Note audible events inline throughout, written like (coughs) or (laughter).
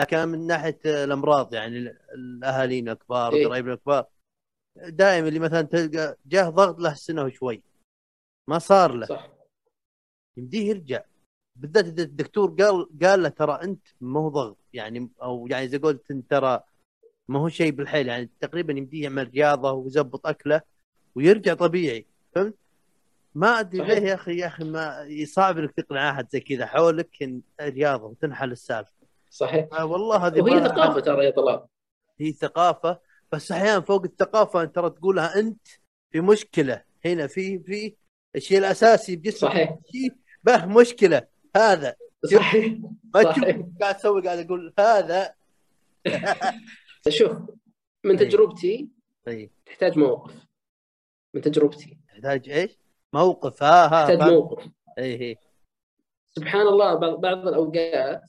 لكن من ناحية الأمراض يعني الاهالينا الكبار إيه. وقرايبنا الكبار دائما اللي مثلا تلقى جاه ضغط له سنة وشوي. ما صار له. صح. يمديه يرجع. بالذات إذا الدكتور قال قال له ترى أنت ما هو ضغط. يعني أو يعني إذا قلت أنت ترى ما هو شيء بالحيل. يعني تقريبا يمديه يعمل رياضة ويزبط أكله ويرجع طبيعي. فهمت؟ ما أدري. ليه يا أخي يا أخي ما صعب إنك تقنع أحد زي كذا حولك إن رياضة وتنحل السالفة. صحيح؟ آه والله هذه وهي ثقافة ترى يا طلال هي ثقافة بس أحيانا فوق الثقافة أنت ترى تقولها أنت في مشكلة. هنا في في الشيء الأساسي بجسمك. صحيح. به مشكلة. هذا. صحيح. ما. تشوف (laughs) قاعد تسوي قاعد أقول هذا. شوف من إيه. تجربتي طيب. تحتاج موقف. من تجربتي. تحتاج إيش؟ موقف. ها ها تحتاج. موقف. اي اي سبحان الله بعض الأوقات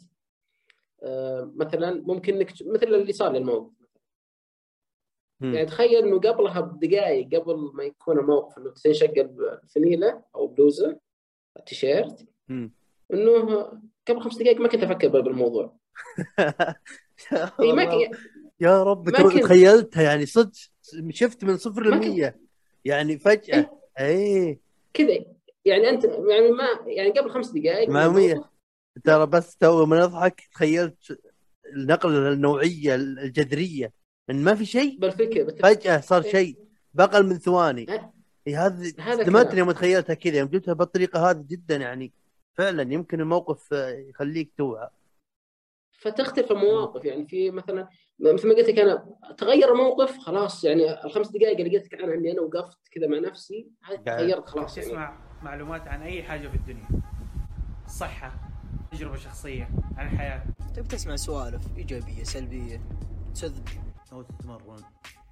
مثلا ممكن إنك مثل اللي صار مم. يعني تخيل إنه قبلها بدقائق قبل ما يكون الموقف إنه تنشق الفنيله أو بلوزة التيشيرت. إنه قبل خمس دقائق ما كنت أفكر بالموضوع (laughs) إي ما ك... يا رب كنت- تخيلتها يعني صدق شفت من صفر كنت- لمية. يعني فجأة. إيه كذا. يعني انت يعني ما يعني قبل خمس دقائق ما الموضوع- مية. ترى بس تو من اضحك تخيلت النقل النوعية الجذرية إن ما في شيء بالفكر فجأة صار شيء بأقل من ثواني ها؟ إيه هذه صدمتني كلام. يوم تخيلتها كذا يوم جبتها بالطريقة هذه جدا يعني فعلا يمكن الموقف آه، يخليك توعى فتختلف المواقف يعني في مثلا مثل ما قلت لك أنا تغير الموقف خلاص يعني الخمس دقائق اللي قلت لك عنها إني أنا وقفت كذا مع نفسي. تغيرت خلاص يعني تسمع معلومات عن أي حاجة في الدنيا صحة تجربة شخصية عن الحياة. تبي تسمع سوالف إيجابية سلبية تسذب أو تتمرن.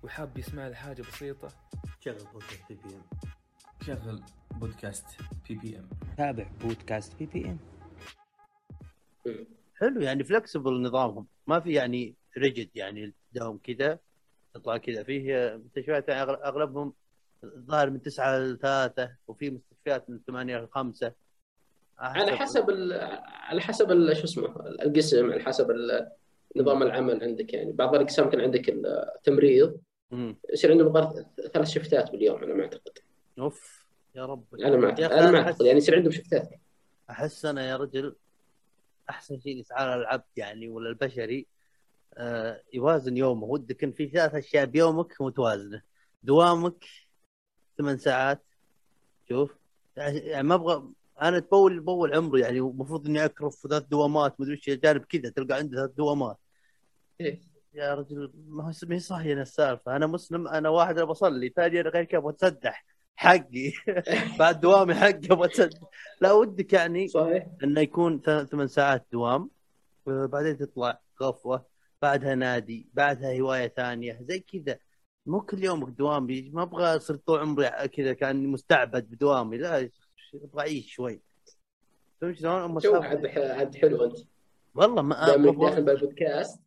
وحاب يسمع لحاجة بسيطة. شغل بودكاست بي بي ام شغل بودكاست بي بي ام تابع بودكاست بي بي ام حلو يعني فلكسبل نظامهم. ما في يعني ريجد يعني دوم كذا تطلع كذا. فيه مستشفيات يعني أغلبهم الظاهر من تسعة لثلاثة وفي مستشفيات من ثمانية لخمسة. على حسب. على حسب. شو اسمه القسم على حسب. نظام العمل عندك يعني بعض الأقسام كان عندك التمريض. يصير عندهم الظاهر ثلاث شفتات باليوم على ما أعتقد أوف يا رب على ما على ما أعتقد يعني يصير عندهم شفتات أحس أنا يا رجل أحسن شيء يسعى العبد يعني ولا البشري آه يوازن يومه ودك إن في ثلاث أشياء بيومك متوازنة دوامك ثمان ساعات شوف يعني ما أبغى أنا تبول بول عمري يعني المفروض إني اكرف ثلاث دوامات مدري إيش جانب كذا تلقى عندي ثلاث دوامات. إيه. يا رجل ما هو ما هي صحيحه السالفة. أنا مسلم أنا واحد أنا بصلي. ثاني أنا غير كذا أبغى أتسدح. حقي. (laughs) بعد دوامي حقي أبغى أتسدح. لا ودك يعني صحيح. انه يكون ثمان ساعات دوام آه، بعدين تطلع غفوة بعدها نادي بعدها هواية ثانية زي كذا. مو كل يوم دوام ما أبغى أصير طول عمري كذا كأني مستعبد بدوامي. لا أبغى اعيش شوي. فهمت شلون؟ أم شو عاد عاد حلو أنت؟ والله ما داخل بالبودكاست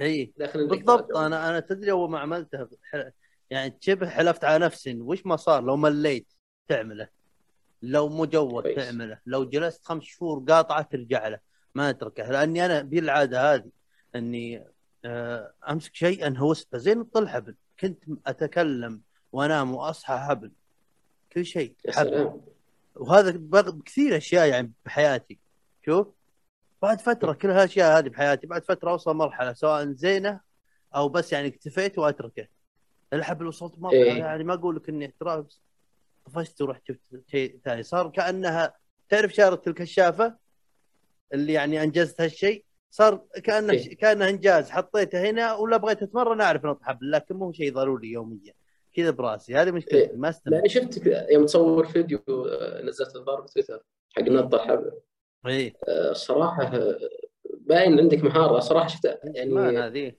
إي. بالضبط. أنا أنا تدري أول ما عملتها يعني شبه حلفت على نفسي وش ما صار؟ لو مليت تعمله. لو كويس. تعمله. لو جلست خمس شهور قاطعة ترجع له. ما أتركه. لأني أنا بالعاده هذه إني آه، أمسك شيء انهوس به زي نط الحبل كنت أتكلم وأنام وأصحى حبل. كل شيء حبل. وهذا بكثير أشياء يعني بحياتي. شوف؟ بعد فترة كل هالأشياء هذه بحياتي بعد فترة أوصل مرحلة سواء زينة أو بس يعني اكتفيت وأتركه. الحبل وصلت مرحلة إيه. يعني ما أقول لك إني احتراف طفشت ورحت شفت شيء ثاني. صار كأنها تعرف شارة الكشافه اللي يعني أنجزت هالشيء؟ صار كانه إيه. كانه إنجاز. حطيته هنا ولا بغيت أتمرن أعرف نط حبل لكن مو شيء ضروري يوميا. كذا براسي. هذه مشكلتي إيه. ما استمر لاني شفتك يوم تصور فيديو آه، نزلت الظاهر بتويتر حق نط الحبل اي آه، الصراحه آه، باين عندك مهارة. صراحة شفت ما يعني هذه.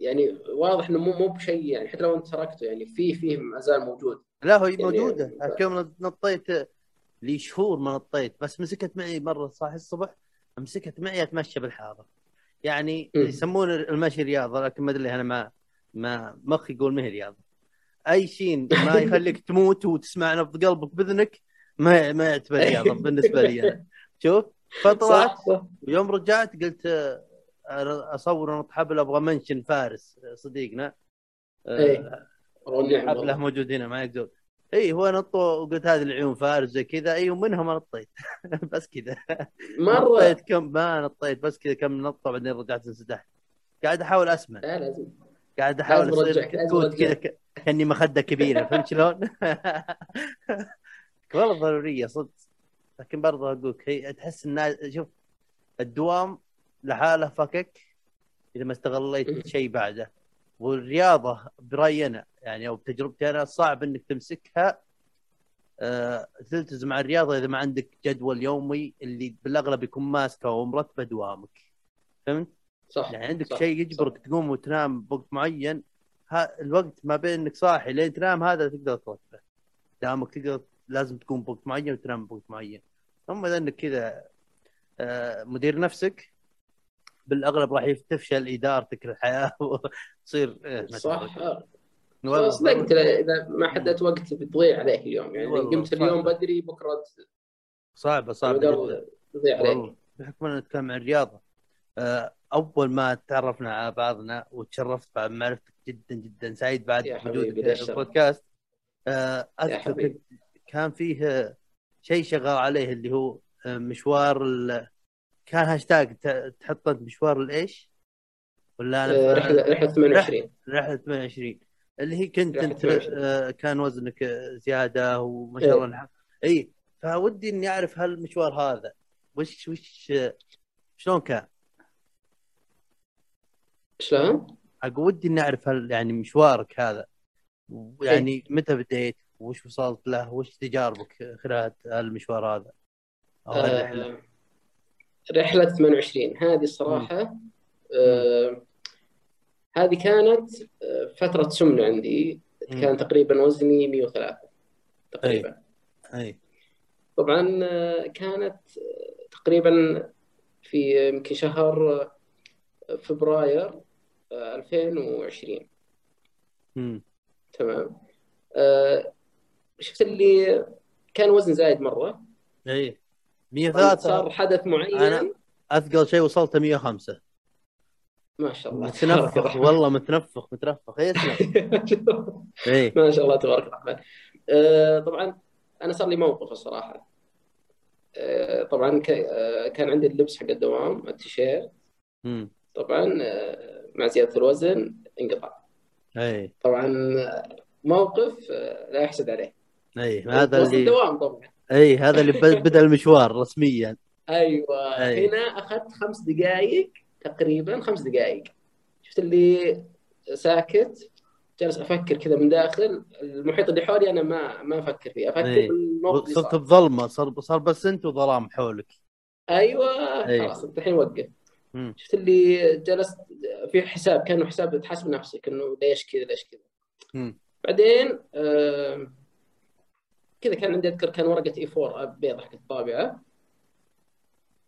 يعني واضح إنه مو مو بشيء يعني حتى لو انت تركته يعني في فيه ما زال موجود. لا هو يعني- موجوده يوم نطيت لي شهور ما نطيت بس مسكت معي مرة صاحي الصبح مسكت معي أتمشى بالحارة. يعني. يسمون المشي رياضة لكن ما أدري أنا ما ما مخي يقول ما هي رياضة. أي شيء ما يخليك تموت وتسمع نبض قلبك بإذنك ما ما يعتبر رياضه (laughs) بالنسبة لي أنا. شوف فطلعت صح صح. ويوم رجعت قلت أصور نط حبل أبغى منشن فارس صديقنا. والله النعم حبله. موجود هنا ما يقدر. اي هو نطوا وقلت هذه العيون فارس زي كذا. اي ومنها ما نطيت. (laughs) بس كذا. مرة. نطيت كم ما نطيت بس كذا كم نطه بعدين رجعت انسدحت. قاعد أحاول أسمع. لا لازم. قاعد أحاول أصير كتكوت كذا كأني مخدة كبيرة فهمت شلون؟ (laughs) والله ضرورية صدق. لكن برضه أقول لك هي تحس ان شوف الدوام لحاله فكك إذا ما استغليت شيء بعده. والرياضة برايي أنا يعني أو بتجربتي أنا صعب إنك تمسكها آه، تلتزم على الرياضة إذا ما عندك جدول يومي اللي بالأغلب يكون ماسكه ومرتبه دوامك. فهمت؟ صح يعني عندك شيء يجبرك تقوم وتنام بوقت معين الوقت ما بين إنك صاحي لين تنام هذا تقدر ترتبه دامك تقدر لازم تقوم بوقت معين وتنام بوقت معين. اما إذا إنك كذا آه، مدير نفسك بالأغلب راح تفشل إدارتك للحياة (laughs) وتصير آه، صح. آه. والله- صدقت إذا ما حددت وقت بتضيع عليك اليوم. يعني قمت. اليوم بدري بكرة صعبة صعبة تضيع عليك. بحكم ان نتكلم عن الرياضة أول ما تعرفنا على بعضنا وتشرفت بعد معرفتك جدا جدا سعيد بعد وجودك في. البودكاست آه، أذكر كان فيه شيء شغال عليه اللي هو آه، مشوار ال... كان هاشتاق ت- تحط انت مشوار الإيش؟ ولا أنا آه، رحله رحلة 28 رحلة 28 اللي هي كنت أنت 28. كان وزنك زيادة وما شاء الله نح- اي فودي إني أعرف هالمشوار هذا وش وش شلون كان؟ شلون؟ أقول ودي إني أعرف هل يعني مشوارك هذا يعني متى بديت؟ وش وصلت له؟ وش تجاربك خلال المشوار هذا؟ آه، رحلة 28 هذه الصراحه آه، هذه كانت آه، فترة سمنه عندي. كان تقريبا وزني 103 تقريبا. أي. طبعا آه، كانت آه، تقريبا في يمكن شهر فبراير 2020 امم تمام. آه، شفت اللي كان وزن زايد مرة؟ اي صار 103 حدث معين؟ أنا- أثقل شيء وصلت 105 ما شاء الله متنفخ. والله متنفخ متنفخ إيه، (laughs) اي ما شاء الله. تبارك الرحمن آه، طبعا أنا صار لي موقف الصراحة. آه، طبعا آه، كان عندي اللبس حق الدوام التيشيرت. طبعا آه، مع زيادة الوزن انقطع. أي. طبعا آه، موقف آه، لا يحسد عليه. أي هذا اللي الدوام طبعا. أي هذا اللي بدأ المشوار رسميا. أيوه. أي. هنا أخذت خمس دقائق تقريبا خمس دقائق شفت اللي ساكت جالس أفكر كذا من داخل. المحيط اللي حولي أنا ما ما أفكر فيه أفكر أي. بالموقف صرت بظلمة صار صار بس أنت وظلام حولك. أيوه. خلاص انت الحين وقف. مم. شفت اللي جلست في حساب كانه حساب تحاسب نفسك انه ليش كذا ليش كذا. بعدين آه كذا كان عندي أذكر كان ورقة إي 4 بيضة حقت الطابعه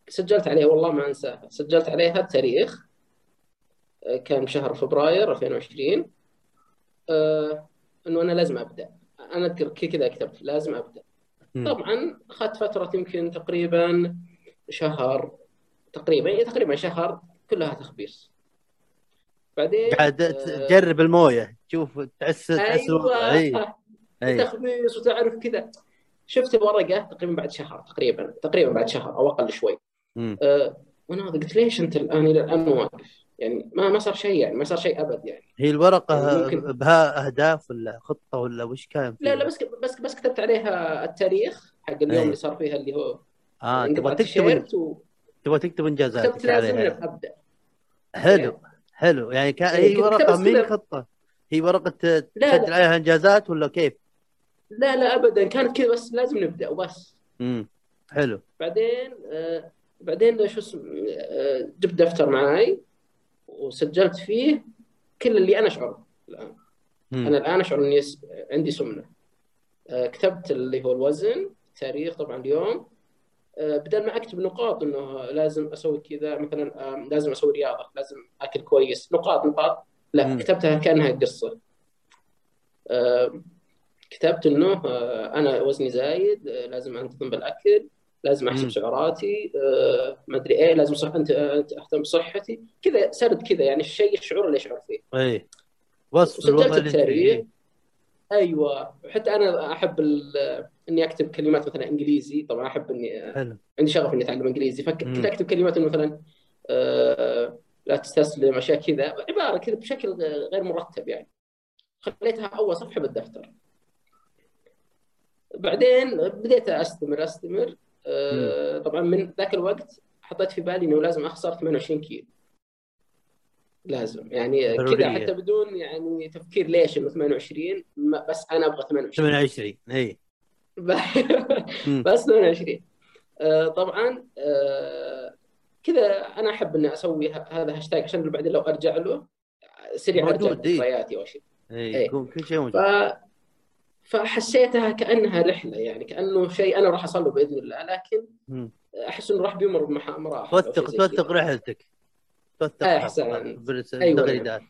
سجلت عليها والله ما أنساها سجلت عليها التاريخ آه، كان شهر فبراير 2020 آه إنه أنا لازم أبدأ أنا أذكر كذا كتبت لازم أبدأ مم. طبعا أخذت فترة يمكن تقريبا شهر تقريبا تقريبا شهر كلها تخبيص بعدين قاعد آه، تجرب الموية تشوف تحس تحس الوضع. إي أيوه إي تخبيص وتعرف كذا شفت الورقه تقريبا بعد شهر تقريبا تقريبا بعد شهر أو أقل شوي. أه وأنا قلت ليش أنت الآن إلى الآن واقف؟ يعني ما ما صار شيء يعني ما صار شيء أبد يعني هي الورقة ممكن- بها أهداف ولا خطة ولا وش كان لا لا؟ بس بس بس كتبت عليها التاريخ حق اليوم أي. اللي صار فيها اللي هو آه تبغى تكتب وكتبت تبغى تكتب انجازاتك لازم عليها. أبدأ. حلو حلو. يعني كان إيه، هي ورقة مين خطة؟ هي ورقة. تسجل عليها إنجازات ولا كيف؟ لا لا ابدا. كانت كذا بس لازم نبدأ وبس. امم حلو. بعدين آه بعدين شو اسمه آه جبت دفتر معاي وسجلت فيه كل اللي أنا أشعره الآن. مم. أنا الآن أشعر إني عندي سمنة. آه كتبت اللي هو الوزن التاريخ طبعا اليوم. بدل ما أكتب نقاط إنه لازم أسوي كذا مثلا آه لازم أسوي رياضة لازم أكل كويس نقاط نقاط لا مم. كتبتها كأنها قصة آه كتبت إنه آه أنا وزني زايد آه لازم أنتظم بالأكل لازم أحسب. سعراتي آه، ما أدري إيه لازم صح أنت أهتم بصحتي كذا سرد كذا يعني الشيء الشعور اللي اشعر فيه اي وصف الوضع التاريخ. أيوه. حتى أنا أحب ال- إني أكتب كلمات مثلا إنجليزي. طبعا أحب إني حلو. عندي شغف إني أتعلم إنجليزي. فكنت أكتب كلمات مثلا آه، لا تستسلم أشياء كذا. عبارة كذا بشكل غير مرتب يعني. خليتها أول صفحة بالدفتر. بعدين بديت أستمر أستمر. آه، طبعا من ذاك الوقت حطيت في بالي إنه لازم أخسر 28 كيلو. لازم يعني كذا. حتى بدون يعني تفكير ليش إنه 28 ما- بس أنا أبغى 28 28 اي. بس 28 آه، طبعا آه، كذا أنا أحب إني أسوي هذا هاشتاج عشان بعدين لو أرجع له سريع أرجع. ذكرياتي أو شيء اي. يكون كل شيء ف موجود فحسيتها كأنها رحلة يعني كأنه شيء أنا راح اصل له بإذن الله لكن. أحس إنه راح بيمر بمح- مراحل أو شيء توثق توثق. رحلتك آه، أحسن. برس- أيوة،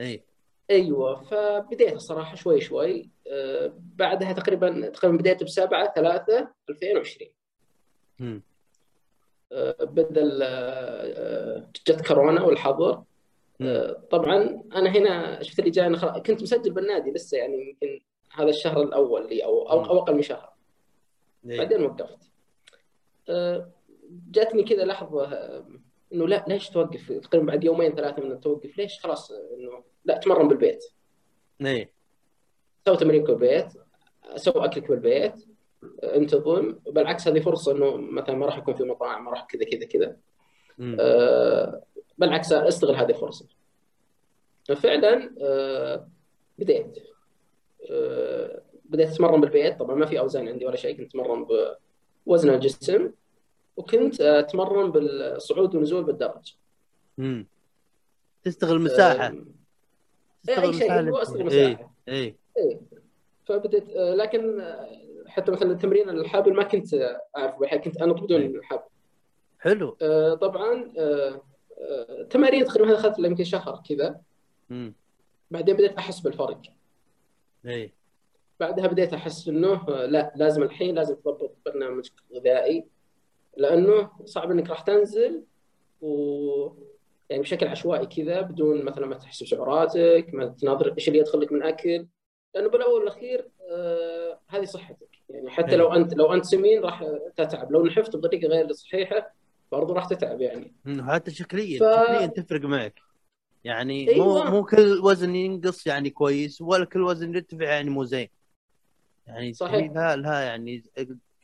إي. أيوه فبديت الصراحة شوي شوي. آه، بعدها تقريبا تقريبا بديت بسبعة ثلاثة 2020 مم. آه، بدل آه، جت كورونا والحظر. طبعا أنا هنا شفت اللي جاي خلاص- كنت مسجل بالنادي لسه يعني يمكن هذا الشهر الأول لي أو أو. أو أقل من شهر. بعدين وقفت. جاتني كذا لحظة إنه لا ليش توقف؟ تقريبا بعد يومين ثلاثة من التوقف. ليش؟ خلاص إنه لا تمرن بالبيت. اي سوي تمرينك بالبيت سوي اكلك بالبيت انتظم. بالعكس هذه فرصة إنه مثلا ما راح يكون في مطاعم ما راح كذا كذا كذا. آه، بالعكس استغل هذه الفرصة. فعلا آه، بديت. آه، بديت اتمرن بالبيت. طبعا ما في أوزان عندي ولا شيء. كنت أتمرن بوزن الجسم. وكنت أتمرن بالصعود والنزول بالدرج. مم. تستغل مساحة. آه، أي شيء استغل. مساحة. اي إيه. فبديت آه، لكن آه، حتى مثلا التمرين الحبل ما كنت اعرف كنت انط بدون إيه. الحبل حلو. آه، طبعا تمارين تقريبا اخذت يمكن شهر كذا. مم. بعدين بديت أحس بالفرق. اي بعدها بديت أحس إنه لا لازم الحين لازم تضبط برنامج غذائي. لأنه صعب إنك راح تنزل و يعني بشكل عشوائي كذا بدون مثلا ما تحسب سعراتك ما تناظر إيش اللي يدخل لك من أكل لأنه بالأول والأخير آه هذه صحتك يعني حتى أيوة. لو أنت لو أنت سمين راح تتعب لو نحفت بطريقة غير صحيحة برضو راح تتعب يعني. حتى شكليا ف- شكليا تفرق معك يعني مو أيوة. مو كل وزن ينقص يعني كويس ولا كل وزن يرتفع يعني مو زين يعني صحيح. لها لها يعني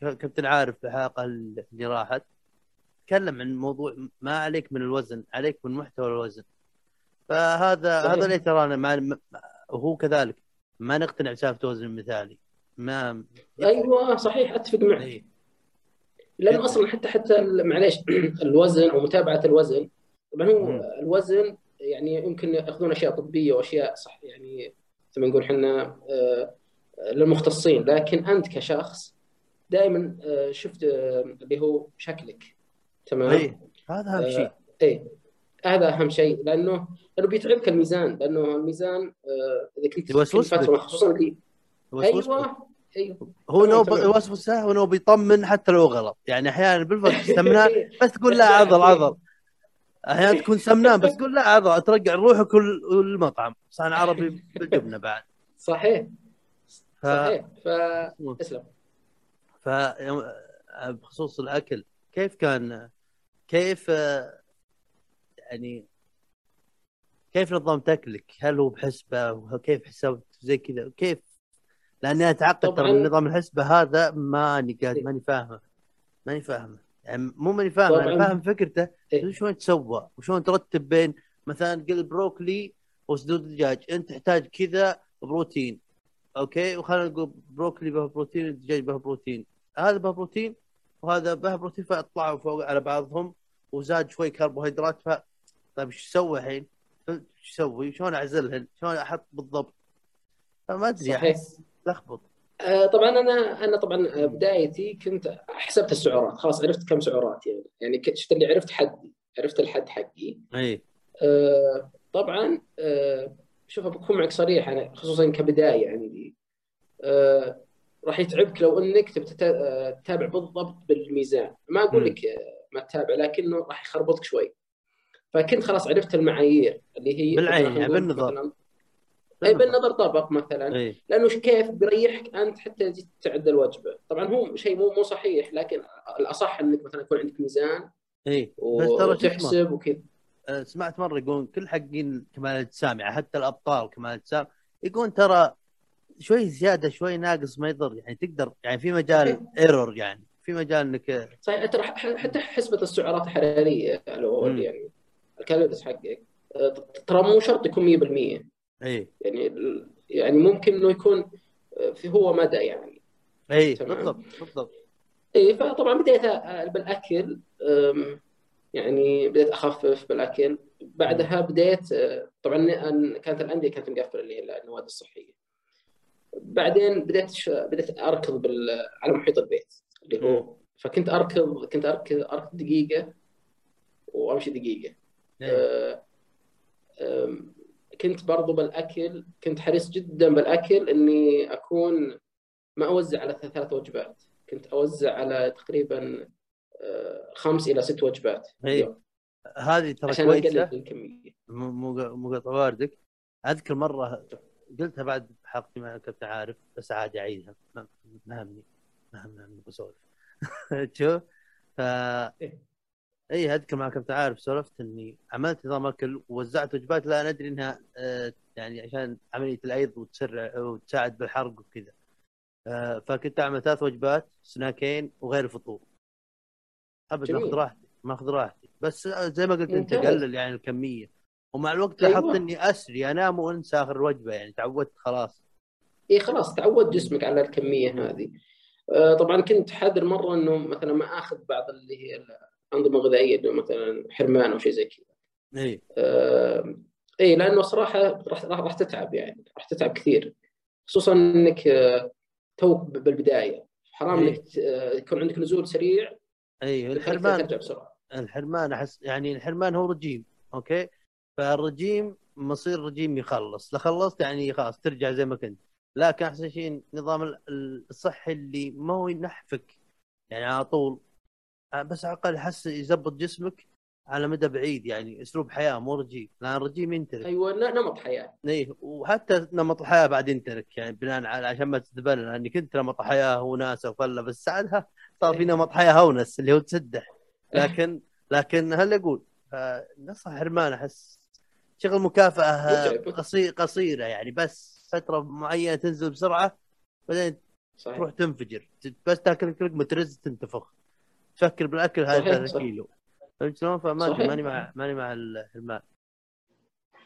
كابتن عارف في الحلقة اللي راحت. تكلم عن موضوع ما عليك من الوزن عليك من محتوى الوزن. فهذا صحيح. هذا اللي ترانا ما ما- وهو كذلك. ما نقتنع بسالفة وزن مثالي. ما أيوه صحيح أتفق معك. إيه. لأنه أصلا حتى حتى معليش (clears throat) الوزن أو متابعة الوزن. طبعا هو. الوزن يعني يمكن يأخذون أشياء طبية وأشياء صح يعني مثل ما نقول إحنا آه، للمختصين. لكن أنت كشخص دائما شفت آه، اللي هو شكلك تمام إيه. هذا أهم آه، شيء إيه هذا أهم شيء لأنه لأنه بيتعبك الميزان لأنه الميزان آه، إذا كنت يوسوس فتره. خصوصا. أيوه أيوه هو تمام، نو تمام. يوسوسه ونو بيطمن حتى لو غلط يعني أحيانا بالفرق (laughs) سمنان بس تقول لا عضل عضل أحيانا تكون سمنان بس تقول لا عضل ترجع روحك وال- والمطعم صان عربي بالجبنة بعد صحيح. (laughs) صحيح ف اسلم بخصوص الأكل كيف كان كيف يعني كيف نظمت اكلك؟ هل هو بحسبة؟ وكيف حسبت زي كذا؟ كيف؟ لأني أتعقد ترى. من نظام الحسبة هذا ماني قاعد ماني فاهمه ماني فاهمه يعني مو ماني فاهمه أنا. فاهم فكرته إيه. شلون تسوى وشلون ترتب بين مثلا قل بروكلي وصدور دجاج أنت تحتاج كذا بروتين أوكي وخلينا نقول بروكلي به بروتين الدجاج به بروتين هذا به بروتين وهذا به بروتين فاطلعوا فوق على بعضهم وزاد شوي كربوهيدرات ف طيب إيش أسوي الحين؟ إيش أسوي؟ شلون أعزلهن؟ شلون أحط بالضبط؟ فما أدري احس لخبط آه، طبعا أنا أنا طبعا آه، بدايتي كنت حسبت السعرات خلاص عرفت كم سعرات يعني يعني شفت اللي عرفت حدي عرفت الحد حقي إي آه، طبعا آه، شوف بكون معك صريح أنا خصوصا كبداية عندي آه، راح يتعبك لو انك تبي آه، تتابع بالضبط بالميزان. الميزان ما أقول. لك آه، ما تتابع لكنه راح يخربطك شوي. فكنت خلاص عرفت المعايير اللي هي بالعين، يعني بالنظر. اي بالنظر. طبق مثلا. اي لأنه كيف بيريحك أنت حتى تجي تعد الوجبة. طبعا هو شيء مو مو صحيح لكن الأصح إنك مثلا يكون عندك ميزان اي بس ترى وتحسب وكذا. آه، سمعت مرة يقول كل حقين كمال الاجسام يعني حتى الأبطال كمال الاجسام يقول ترى شوي زيادة شوي ناقص ما يضر. يعني تقدر يعني في مجال. error يعني. في مجال إنك صحيح ترى ح- حتى حسبة السعرات الحرارية لو. يعني ال calories حقك آه، ترى مو شرط يكون 100% إي. يعني يعني ممكن إنه يكون آه، في هو مدى يعني. إي. بالضبط بالضبط. إي فطبعا بديت بالأكل يعني بديت أخفف بالأكل. بعدها بديت آه، طبعا كانت الأندية كانت مقفلة اللي هي النوادي الصحية. بعدين بديت ش- بديت أركض بال... على محيط البيت. اللي هو فكنت اركض كنت اركض أركض دقيقة وأمشي دقيقة. إيه. آه، آم، كنت برضو بالأكل كنت حريص جدا بالأكل إني أكون ما أوزع على ثلاث وجبات. كنت أوزع على تقريبا آه، خمس إلى ست وجبات إيه. هذه ترى كويسة. الكمية. مو مو واردك. أذكر مرة قلتها بعد حلقتي مع كابتن عارف بس عادي أعيدها. ما ما همني ما همني ما بسولف. (laughs) شوف ف اي أذكر مع كابتن عارف سولفت إني عملت نظام أكل ووزعت وجبات لا ندري إنها آه، يعني عشان عملية الأيض وتسرع وتساعد بالحرق وكذا. آه، فكنت أعمل ثلاث وجبات سناكين وغير الفطور. أبد. ماخذ راحتي ماخذ راحتي. بس آه، زي ما قلت أنت ممتاز. قلل يعني الكمية. ومع الوقت أيوة. لاحظت إني أسري انام وانسى آخر الوجبه يعني تعودت خلاص. إي خلاص تعود جسمك على الكمية هذه. آه، طبعا كنت حذر مرة إنه مثلا ما آخذ بعض اللي هي الأنظمة الغذائية اللي مثلا حرمان أو شيء زي كذا. إي. آه، إي لأنه صراحة راح راح تتعب يعني راح تتعب كثير. خصوصا إنك آه، توك بالبداية. حرام. إنك يكون عندك نزول سريع إي الحرمان ترجع بسرعة. الحرمان احس يعني الحرمان هو رجيم أوكي؟ فالرجيم مصير رجيم يخلص. لا خلصت يعني خلاص ترجع زي ما كنت. لكن أحسن شيء نظام ال- الصحي اللي ما هو ينحفك. يعني على طول. آه، بس على الأقل احس يزبط جسمك على مدى بعيد. يعني أسلوب حياة مو رجيم. لأن الرجيم ينترك. أيوه نمط حياة. إيه وحتى نمط الحياة بعد ينترك. يعني بناء على عشان ما تتبنى لاني كنت نمط حياة وناسه وفله بس ساعدها صار في نمط حياة هونس اللي هو تسدح. (laughs) لكن لكن هل أقول؟ آه، نصح حرمان أحس. شغل مكافأة متعب. قصير قصيرة يعني بس فترة معينة تنزل بسرعة بعدين صحيح تروح تنفجر بس تاكل لك لقمه رز تنتفخ تفكر بالأكل هذا صح. كيلو فهمت شلون؟ فما. ماني مع ماني مع الحرمان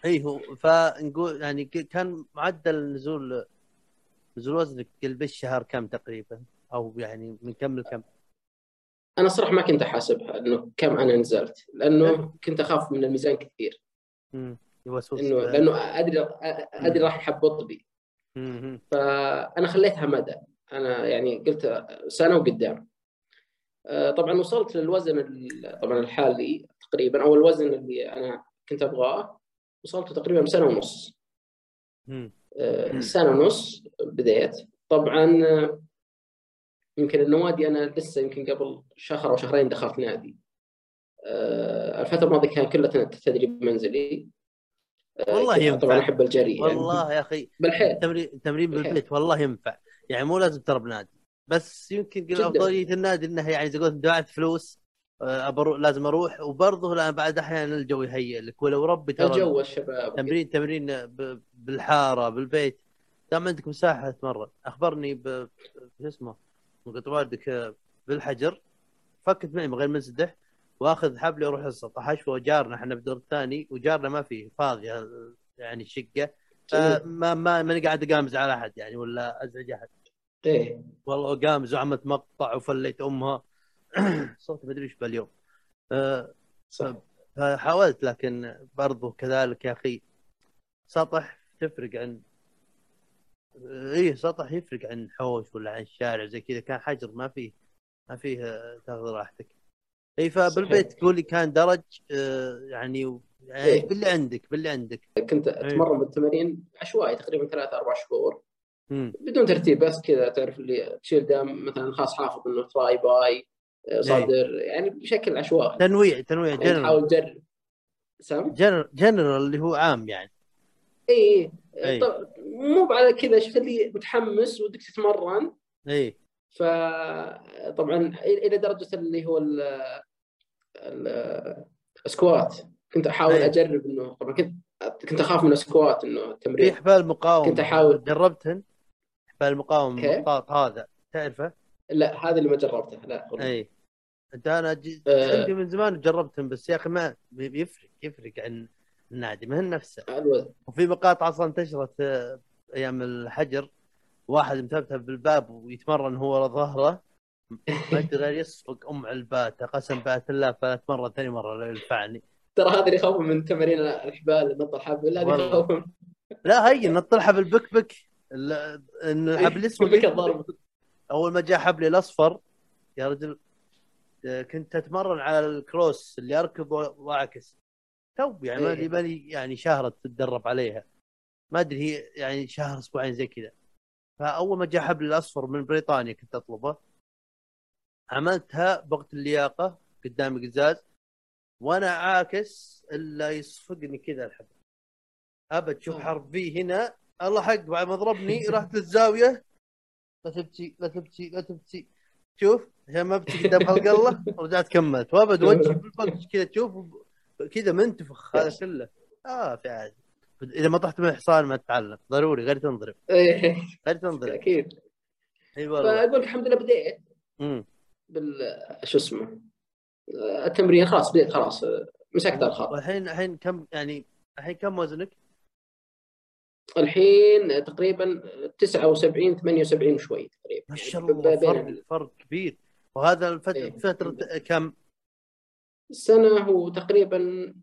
اي هو فنقول يعني كان معدل نزول نزول وزنك بالشهر كم تقريبا؟ أو يعني من كم لكم؟ أنا صراحة ما كنت أحاسبها إنه كم أنا نزلت لأنه كنت أخاف من الميزان كثير يوسوس إنه لأنه ادري أدري راح يحبط مم. فأنا خليتها مدى. أنا يعني قلت سنة وقدام. آه، طبعا وصلت للوزن ال- طبعا الحالي تقريبا أو الوزن اللي أنا كنت أبغاه. وصلت تقريبا بسنه ونص. آه، سنة ونص بديت. طبعا آه، يمكن النوادي أنا لسه يمكن قبل شهر أو شهرين دخلت نادي. الفترة الماضية كان كلها تدريب منزلي. آه، والله ينفع. طبعا أحب الجري يعني. والله يا أخي بالحيل. التمرين بالحيل. بالبيت والله ينفع. يعني مو لازم ترى بنادي بس يمكن. أفضلية النادي انه يعني زي قلت دفعت فلوس. آه، أبرو لازم أروح. وبرضه لأن بعد أحيانا الجو يهيئ لك. ولو ربي ترى الجو الشباب. تمرين تمرين ب- بالحارة بالبيت. دام عندك مساحة تتمرن أخبرني ب شو اسمه؟ قلت والدك آه، بالحجر. فكت معي من غير منسدح واخذ حبلي وأروح السطح اشوى جارنا إحنا بالدور الثاني وجارنا ما فيه فاضيه آه، يعني الشقه جميل. فما ما ماني قاعد أقامز على أحد يعني ولا أزعج أحد. إيه. والله قامز وعملت مقطع وفليت أمها. (clears throat) صوت ما أدري إيش باليوم. آه، صح. فحاولت لكن برضو كذلك يا أخي. سطح تفرق عن إيه سطح يفرق عن حوش ولا عن الشارع زي كذا. كان حجر ما فيه ما فيه آه، تاخذ راحتك. إي فبالبيت. تقول لي كان درج آه، يعني يعني إيه. باللي عندك باللي عندك. كنت أتمرن بالتمارين عشوائي تقريبا ثلاث أربع شهور. مم. بدون ترتيب بس كذا تعرف اللي تشيل دام مثلا خلاص حافظ إنه تراي باي آه، صدر يعني بشكل عشوائي. تنويع تنويع يعني جنرال تحاول تجرب سام general general اللي هو عام يعني. إي إي. أي. طب- مو على كذا شفت اللي متحمس ودك تتمرن؟ إي. فطبعا إلى درجة اللي هو ال ال- ال squat كنت أحاول أي. أجرب إنه طبعا كنت كنت أخاف من ال squat إنه في التمرين حبال مقاومة كنت أحاول. جربتهن حبال المقاومه؟ المطاط هذا تعرفه؟ لا هذا اللي ما جربته لا اي أنت أنا ج... آه. عندي من زمان جربتهم بس يا أخي ما بي- بيفرق يفرق عن النادي ما هي نفسه الوزن وفي مقاطع أصلا انتشرت آه، أيام الحجر واحد متبتب بالباب ويتمرن هو ورا ظهره. ما يقدر يصفق أم علباته قسم بات الله ثلاث مرة ثاني مرة لا ينفعني. ترى هذا اللي يخوف من تمارين الحبال نط الحبل هذا. يخوف لا هي نطلعها بالبك بك. إن الحبل الاسود بك أول ما جاء حبلي الأصفر يا رجل آه، كنت أتمرن على الكروس اللي اركض وأعكس. تو يعني ما إيه. أدري مالي يعني شهر تتدرب عليها. ما أدري هي يعني شهر أسبوعين زي كذا. فأول ما جاء حبل الأصفر من بريطانيا كنت أطلبه. عملتها بوقت اللياقة قدامي قزاز وأنا عاكس إلا يصفقني كذا الحبل. أبد تشوف آه. حرف في هنا. الله حق بعد ما ضربني رحت للزاوية. لا تبكي لا تبكي لا تبكي. شوف عشان ما ابكي قدام خلق الله رجعت كملت. وأبد وجهي كذا تشوف كذا منتفخ هذا كله. آه في عادي إذا ما طحت من الحصان ما تتعلم ضروري غير تنضرب إيه، غير تنضرب أكيد. إي والله. فأقول لك الحمد لله بديت بال شو اسمه التمرين خلاص بديت خلاص. مسكت الخط. والحين الحين كم يعني الحين كم وزنك؟ الحين تقريبا 79 78 شوي تقريبا. ما شاء ب- الله فرق فرق كبير. وهذا الفترة إيه. فترة كم؟ السنة هو تقريبا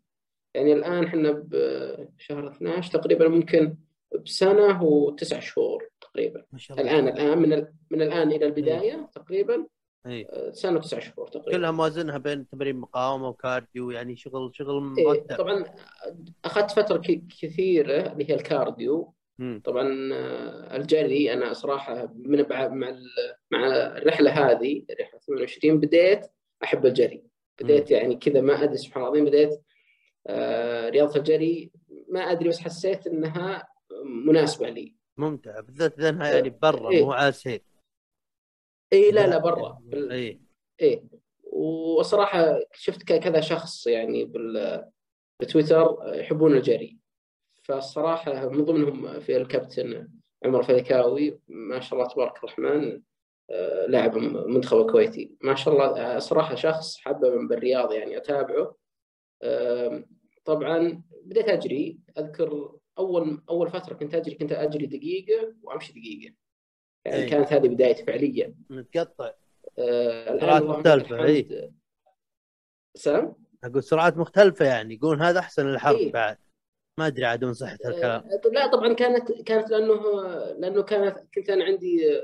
يعني الآن إحنا بشهر 12 تقريبا ممكن بسنة وتسع شهور تقريبا. ما شاء الله. الآن الآن من ال... من الآن إلى البداية تقريبا اي آه، سنة وتسع شهور تقريبا. كلها موازنها بين تمارين مقاومة و cardio يعني شغل شغل إيه مرتب طبعا أخذت فترة ك- كثيرة اللي هي ال cardio. مم. طبعا آه، الجري أنا صراحة من مع مع ال- مع الرحلة هذه رحله 28 بديت أحب الجري. بديت يعني كذا ما أدري سبحان الله العظيم بديت رياضه الجري ما أدري بس حسيت إنها مناسبة لي. ممتع بالذات إذا إنها يعني برا إيه. مو على سير اي لا لا. برا. بال- اي إيه. وصراحة شفت كذا شخص يعني بال بتويتر يحبون الجري. فالصراحة من ضمنهم في الكابتن عمر فلكاوي ما شاء الله تبارك الرحمن آه، لاعب منتخب الكويتي. ما شاء الله آه، صراحة شخص حبب بالرياضه يعني أتابعه. طبعا بديت أجري أذكر أول أول فترة كنت أجري كنت أجري دقيقة وأمشي دقيقة يعني أي. كانت هذه بدايتي فعليا متقطع آه، سرعات إي. الحمد. سام أقول سرعات مختلفة يعني يقول هذا أحسن للحرب إيه. بعد ما أدري عاد من صحة الكلام آه، لا طبعا كانت كانت لأنه لأنه كانت كنت أنا عندي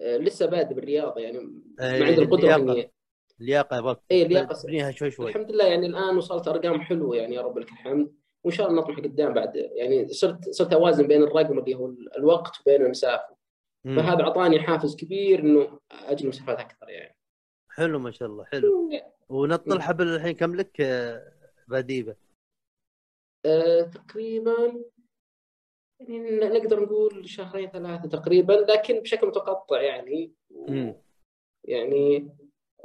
آه، لسه بادئ بالرياضة يعني ما إيه، عندي القدرة. إني اللياقة يبغى إيه، اللياقة. تبنيها شوي شوي. الحمد لله يعني الآن وصلت أرقام حلوة يعني يا رب لك الحمد. وإن شاء الله نطمح قدام بعد. يعني صرت صرت أوازن بين الرقم اللي هو الوقت وبين المسافة. مم. فهذا أعطاني حافز كبير إنه اجري مسافات أكثر يعني. حلو ما شاء الله حلو. ونط الحبل الحين كم لك بديبة آه، تقريبا يعني نقدر نقول شهرين ثلاثة تقريبا لكن بشكل متقطع يعني. مم. يعني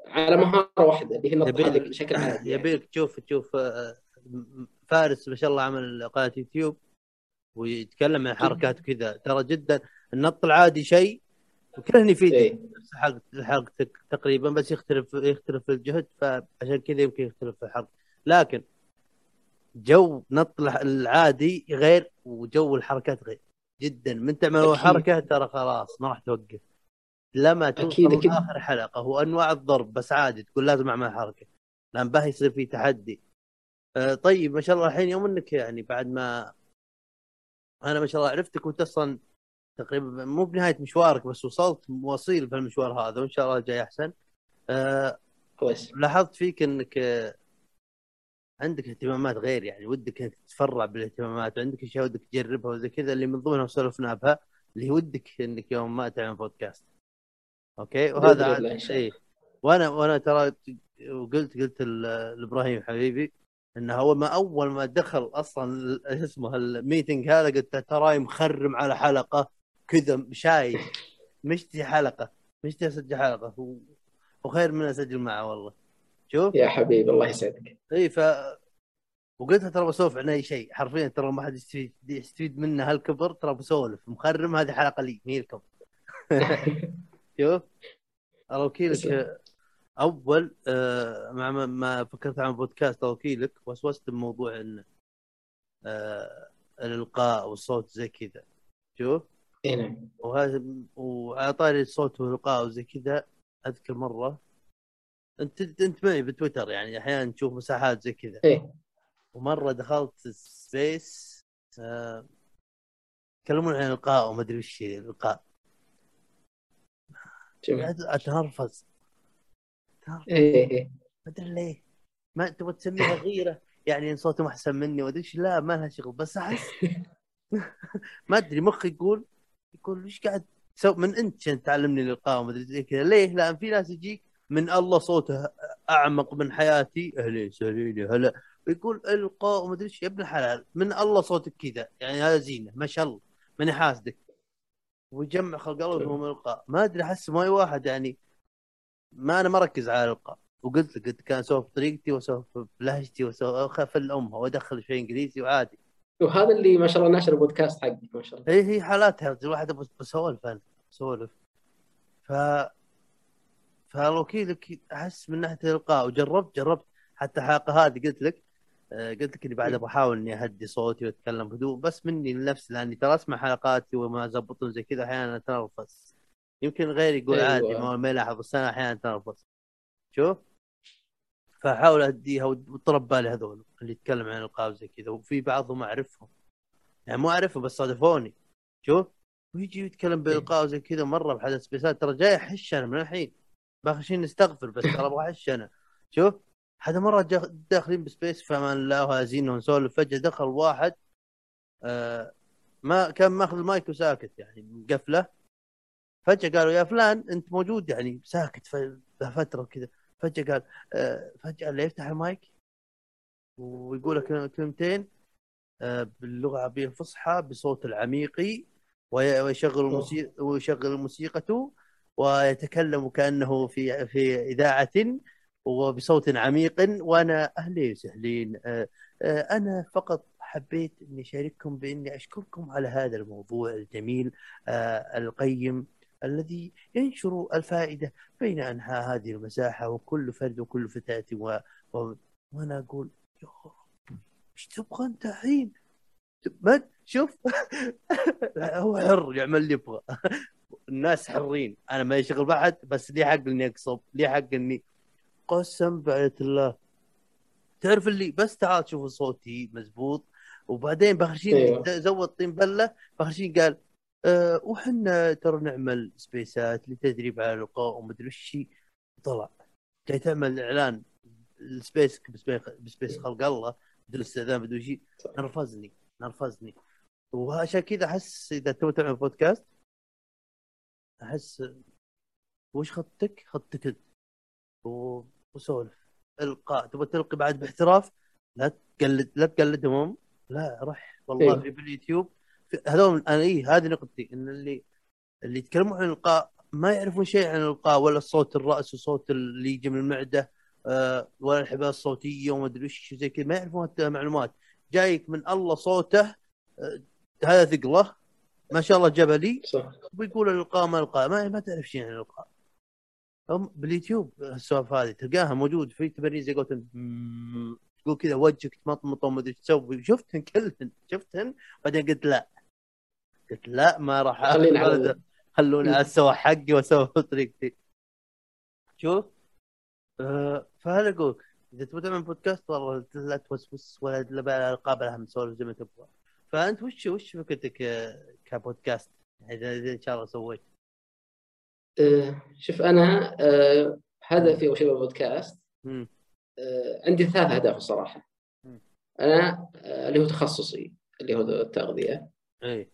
على مهارة واحدة اللي هي نط يبيلك- هذا بشكل عادي. يبيلك تشوف تشوف آه، فارس ما شاء الله عمل قناة يوتيوب ويتكلم عن حركات وكذا ترى جدا النط العادي شيء وكلهن يفيدك إيه. نفس حلقتك تقريبا بس يختلف يختلف الجهد فعشان كذا يمكن يختلف الحلقة لكن جو نط العادي غير وجو الحركات غير جدا من تعمل. حركة ترى خلاص ما راح توقف لما توصل أكيد،. لاخر حلقة وانواع الضرب بس عادي تقول لازم أعمل حركة لأن به يصير في تحدي. آه، طيب ما شاء الله الحين يوم إنك يعني بعد ما أنا ما شاء الله عرفتك وأنت أصلا تقريبا مو بنهاية مشوارك بس وصلت وصيل في المشوار هذا وإن شاء الله جاي أحسن. آه، كويس. لاحظت فيك إنك آه، عندك اهتمامات غير يعني ودك إنك تتفرع بالاهتمامات وعندك أشياء ودك تجربها وزي كذا اللي من ضمنها سولفنا بها اللي ودك إنك يوم ما تعمل بودكاست أوكي؟ وهذا عاد الله. إيه. وأنا وأنا ترى وقلت قلت لإبراهيم حبيبي إنه هو ما أول ما دخل أصلا اسمه ال meeting هذا قلت تراي مخرم على حلقة كذا شايف مشتي حلقة مشتي أسجل حلقة. و- وخير من أسجل معه والله. شوف. يا حبيبي الله يسعدك. اي ف وقلت له ترى بسولف عن أي شيء. حرفيا ترى ما حد يستفيد يستفيد منه هالكبر ترى بسولف مخرم هذه حلقة لي مي لكم (laughs) شوف الله وكيلك تسلم. أول آه، مع ما- ما فكرت عن بودكاست الله وكيلك وسوست بموضوع إن آه، الإلقاء والصوت زي كذا شوف؟ اي نعم. وهذا وعلى طاري الصوت والإلقاء وزي كذا أذكر مرة أنت أنت معي بتويتر يعني أحيانا تشوف مساحات زي كذا. إيه. ومرة دخلت space آه، يتكلمون عن الإلقاء وما أدري وش قاعد اتنرفز أتنرفز. إيه إيه ما أدري ليه. ما تبغى تسميها غيرة؟ يعني إن صوتهم أحسن مني وادري لا ما لها شغل بس أحس (laughs) ما أدري مخي يقول يقول إيش قاعد تسوي؟ من أنت عشان تعلمني الإلقاء وما أدري زي كذا. ليه؟ لأن في ناس يجيك من الله صوته أعمق من حياتي. أهلين وسهلين يا هلا. ويقول إلقاء وما أدري إيش. يا ابن الحلال من الله صوتك كذا. يعني هذا زينة ما شاء الله. ماني حاسدك. ويجمع خلق الله وهو من القاء ما أدري أحس ما اي واحد يعني ما أنا مركز على الإلقاء. وقلت لك قلت كان اسولف بطريقتي واسولف بلهجتي واسولف في الأمها وأدخل شوي إنجليزي وعادي. وهذا اللي ما شاء الله ناشر البودكاست حقك ما شاء الله. هي هي حالاتها. الواحد بس بسولف أنا بسولف. ف فالوكيلك أحس من ناحية الإلقاء. وجربت جربت حتى الحلقة هذه قلت لك قلت لك إني بعد بحاول إني أهدي صوتي وأتكلم بهدوء بس مني لنفسي لأني ترى أسمع حلقاتي وما زبطون زي كذا أحيانا اتنرفز يمكن غيري يقول أيوة. عادي ما ما يلاحظ بس أنا أحيانا اتنرفز شوف. فأحاول أهديها وطلب بالي هذول اللي يتكلم عن الالقاء وزي كذا وفي بعضهم أعرفهم. يعني مو أعرفهم بس صادفوني. شوف. ويجي يتكلم بالالقاء وزي كذا مرة بحدث سبيسات ترى جاي أحش أنا من الحين. باخر شيء نستغفر بس ترى أبغى أحش أنا. شوف. هذا مرة داخلين بسبيس فمان الله وهازين ونسولف. فجأة دخل واحد آه ما كان ماخذ المايك وساكت يعني مقفلة. فجأة قالوا يا فلان أنت موجود يعني ساكت ف- فتره كذا. فجأة قال آه فجأة اللي يفتح المايك؟ ويقول لك كلمتين آه، باللغة العربية الفصحى بصوت العميقي وي- ويشغل الموسيقى ويشغل موسيقته ويتكلم كأنه في في إذاعة وبصوت عميق وأنا اهلين وسهلين آه، آه، أنا فقط حبيت أني أشارككم بأني أشكركم على هذا الموضوع الجميل آه، القيم الذي ينشر الفائدة بين انحاء هذه المساحة وكل فرد وكل فتاة و... و... وأنا أقول يا إيش تبغى أنت الحين؟ شوف. (laughs) هو حر يعمل اللي يبغى. (laughs) الناس حرين. أنا ما يشغل بعد بس لي حق إني أقصب؟ لي حق إني قسم بعية الله. تعرف اللي بس تعال شوف صوتي مزبوط. وبعدين بخشين أيوة. زود طين بلة بخشين قال أه وحنا ترى نعمل سبيسات لتدريب على الالقاء ومدري وش. طلع. جاي تعمل إعلان ال space ب space, ب space خلق الله. بدون استئذان بدون شيء نرفزني نرفزني. وعشان كذا أحس إذا تبغى تعمل بودكاست أحس وش خطتك؟ خطتك أنت. وسولف. القاء تبغى تلقي بعد باحتراف لا تقلد لا تقلدهم. هم. لا روح والله إيه. في باليوتيوب هذول أنا اي هذه نقطتي إن اللي اللي يتكلمون عن الإلقاء ما يعرفون شيء عن الإلقاء ولا صوت الرأس وصوت اللي يجي من المعدة آه، ولا الحبال الصوتية وما أدري وش زي كذا ما يعرفون هالمعلومات جايك من الله صوته آه، هذا ثقله ما شاء الله جبلي صح. ويقول الإلقاء ما القاء ما, ما تعرف شيء عن الإلقاء. هم باليوتيوب السوالف هذه تلقاها موجود في قولتهم مم، تقول كذا وجهك تمطمط وما أدري إيش تسوي. شفتهن كلهن شفتهن بعدين قلت لا. قلت لا ما راح خلينا خلوني أسوي حقي وأسوي بطريقتي شوف. آه فهذا اقولك إذا تبغى تعمل بودكاست والله لا توسوس ولا لا القاب لها مسولف زي ما تبغى. فأنت وش وش فكرتك آه، كبودكاست؟ اذا إذا إن شاء الله سويت. شوف أنا آه، هدفي اول شيء بالبودكاست. آه، عندي ثلاث أهداف الصراحة. أنا آه، اللي هو تخصصي اللي هو التغذية. أي.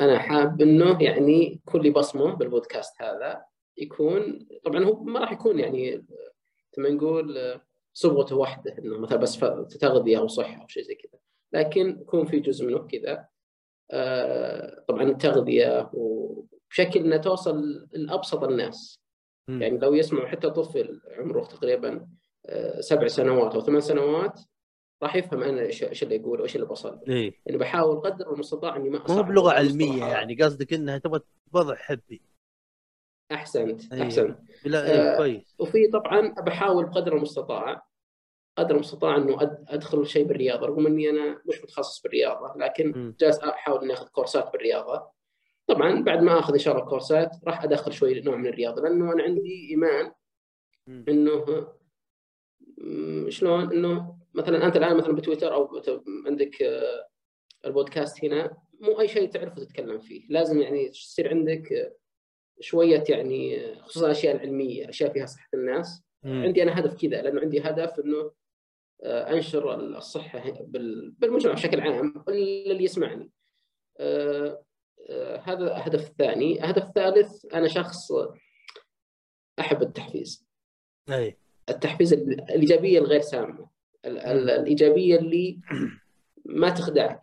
أنا حاب إنه يعني كل بصمه بالبودكاست هذا يكون طبعا هو ما راح يكون يعني كما نقول آه، صبغته واحدة إنه مثلا بس تغذية أو صحة أو شيء زي كذا. لكن يكون في جزء منه كذا. آه، طبعا التغذية وبشكل إنها توصل لأبسط الناس مم. يعني لو يسمع حتى طفل عمره تقريبا آه، سبع سنوات أو ثمان سنوات راح يفهم أنا إيش إيش اللي يقول وإيش اللي بصل إيه يعني بحاول قدر المستطاع إني ما مو بلغة علمية. يعني قصدك إنها تبغى وضع حبي أحسنت أيوة. أحسنت لا إيه آه، كويس وفي طبعا بحاول بقدر المستطاع قدر المستطاع إنه أد- أدخل شيء بالرياضة رغم إني أنا مش متخصص بالرياضة م. لكن جالس أحاول إني آخذ كورسات بالرياضة طبعا بعد ما آخذ ان شاء الله كورسات راح أدخل شوي نوع من الرياضة لأنه أنا عندي إيمان. إنه شلون إنه مثلا أنت الآن مثلا بتويتر أو عندك آه، البودكاست هنا مو أي شيء تعرفه تتكلم فيه لازم يعني يصير عندك آه، شوية يعني آه، خصوصا الأشياء العلمية أشياء فيها صحة الناس مم. عندي أنا هدف كذا لأنه عندي هدف إنه أنشر الصحة بال- بالمجتمع بشكل عام اللي يسمعني. هذا الهدف الثاني، الهدف الثالث أنا شخص أحب التحفيز. إيه التحفيز ال- الإيجابية الغير سامة. ال- ال- الإيجابية اللي ما تخدعك.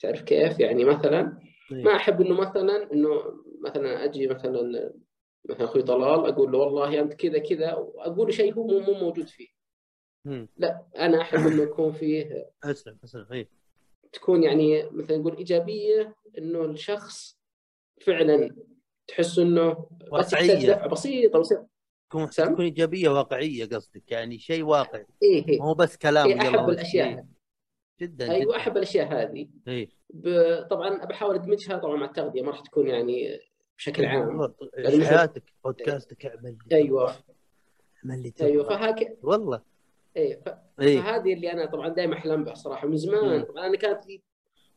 تعرف كيف؟ يعني مثلا. ما أحب إنه مثلا إنه مثلا أجي مثلا مثلا أخوي طلال أقول له والله أنت كذا كذا وأقول شيء هو مو مو موجود فيه. لا أنا أحب إنه يكون فيه أسلم أسلم إيه تكون يعني مثلا نقول إيجابية إنه الشخص فعلا تحس إنه. دفعه بسيطه بسيطه تكون؟ تكون إيجابية واقعية قصدك يعني شيء واقعي. ما إيه. هو بس كلام إيه أحب. الأشياء. إيه. جدا أيوه جدا. أحب الأشياء هذه. إيه. ب- طبعا بحاول أدمجها طبعا مع التغذية ما راح تكون يعني بشكل عام. إيش مثل- حياتك بودكاستك أعمل أيوه. أعمل لي. أيوه فهاك والله. إيه ف... إيه فهذه اللي أنا طبعا دائما أحلم بها صراحة من زمان. طبعا أنا كانت لي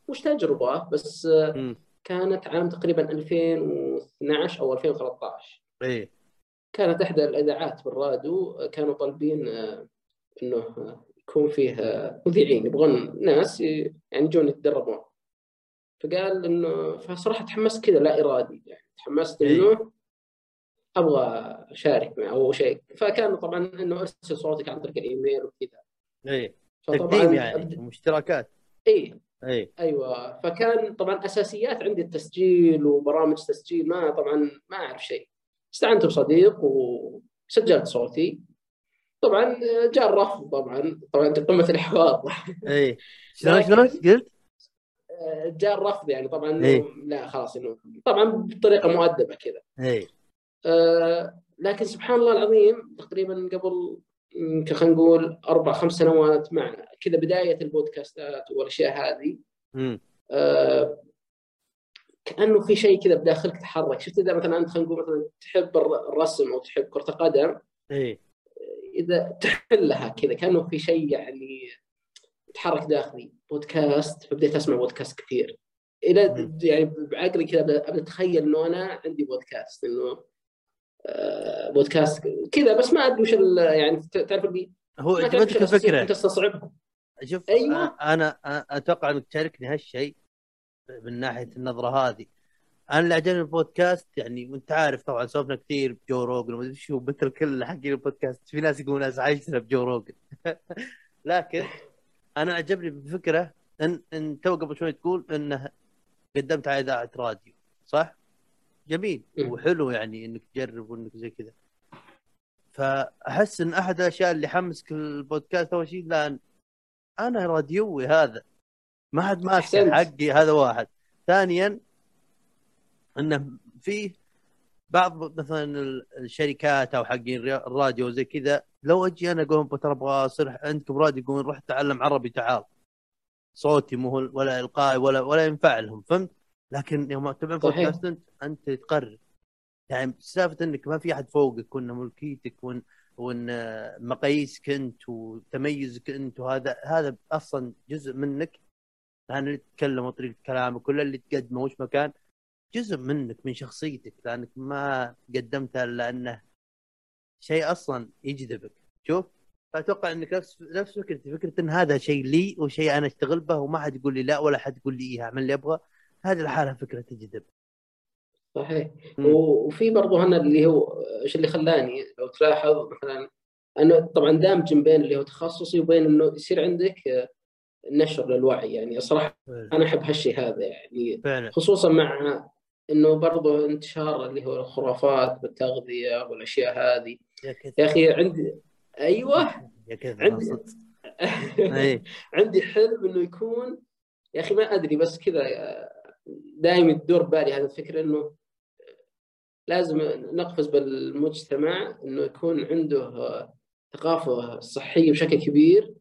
مش تجربة بس آه، مم. كانت عام تقريبا 2012 أو 2013 إيه كانت إحدى الإذاعات بالراديو آه، كانوا طالبين آه، إنه يكون فيه مذيعين يبغون ناس يعني يجون يتدربون فقال إنه فصراحة تحمست كذا لا إرادي يعني تحمست إيه. إنه أبغى أشارك معه أو شيء. فكان طبعا إنه أرسل صوتك عن طريق الإيميل وكذا. إيه تقديم يعني أبد- ومشتركات إي. إيه أيوه. فكان طبعا أساسيات عندي التسجيل وبرامج تسجيل ما طبعا ما أعرف شيء. استعنت بصديق وسجلت صوتي. طبعا جاء الرفض طبعا. طبعا قمة الإحباط. إيه (laughs) شلون شلون قلت؟ جاء الرفض يعني طبعا إيه. لا خلاص إنه طبعا بطريقة مؤدبة كذا. إيه آه، لكن سبحان الله العظيم تقريبا قبل يمكن خلينا نقول أربع خمس سنوات مع كذا بداية البودكاستات والأشياء هذه آه، كأنه في شيء كذا بداخلك تحرك. شفت إذا مثلا أنت خلينا نقول مثلا تحب الر- الرسم أو تحب كرة القدم إيه. إذا تحلها كذا كأنه في شيء يعني يتحرك داخلي. بودكاست فبديت أسمع بودكاست كثير. إلى. يعني بعقلي كذا أبدأ أتخيل إنه أنا عندي بودكاست إنه آه، بودكاست كذا بس ما أدري وش يعني تعرف اللي هو ما تعرف وش عجبتك الفكرة اللي تستصعبها شوف أيوة. أنا أنا أتوقع إنك تشاركني هالشيء من ناحية النظرة هذه أنا اللي عجبني البودكاست يعني وانت عارف طبعا سولفنا كثير بجو روجن ومدري شو مثل كل حقين البودكاست في ناس يقولون ناس عايشنا بجو روجن (laughs) لكن أنا عجبني بالفكرة إن إن تو قبل شوي تقول إنه قدمت على إذاعة راديو صح؟ جميل مم. وحلو يعني إنك تجرب وإنك زي كذا فأحس إن أحد الأشياء اللي حمسك البودكاست أول شيء لأن أنا راديوي هذا ما حد ماسك. حقي هذا واحد ثانيا إنه فيه بعض مثلا ال- الشركات أو حقين الراديو زي كذا لو أجي أنا أقول ترى أبغى أصير عندكم راديو يقولون روح تعلم عربي تعال صوتي مو ولا إلقائي ولا ولا ينفع لهم فهمت؟ لكن يوم تبع. بودكاست انت أنت تقرر. يعني سالفة إنك ما في أحد فوقك وإن ملكيتك وان وإن مقاييسك أنت وتميزك أنت وهذا هذا أصلا جزء منك. لأن اللي تتكلم وطريقه كلامك كل اللي تقدمه وش مكان جزء منك من شخصيتك. لأنك ما قدمتها الا انه شيء أصلا يجذبك. شوف فاتوقع إنك نفس نفس فكرتي. فكرة إن هذا شيء لي وشيء أنا أشتغل به وما حد يقول لي لا ولا حد يقول لي إيه اعمل اللي أبغى هذه الحالة فكرة تجذب. صحيح. مم. وفي برضه هنا اللي هو إيش اللي خلاني لو تلاحظ مثلا أنه طبعا دامج بين اللي هو تخصصي وبين إنه يصير عندك آه، نشر للوعي. يعني صراحة أنا أحب هالشيء هذا يعني فعلا. خصوصا مع إنه برضه انتشار اللي هو الخرافات بالتغذية والأشياء هذه. يا يا أخي عندي أيوه. يا كثر عندي (laughs) اي عندي حلم إنه يكون يا أخي ما أدري بس كذا دائما تدور بالي هذه الفكرة إنه لازم نقفز بالمجتمع إنه يكون عنده ثقافة صحية بشكل كبير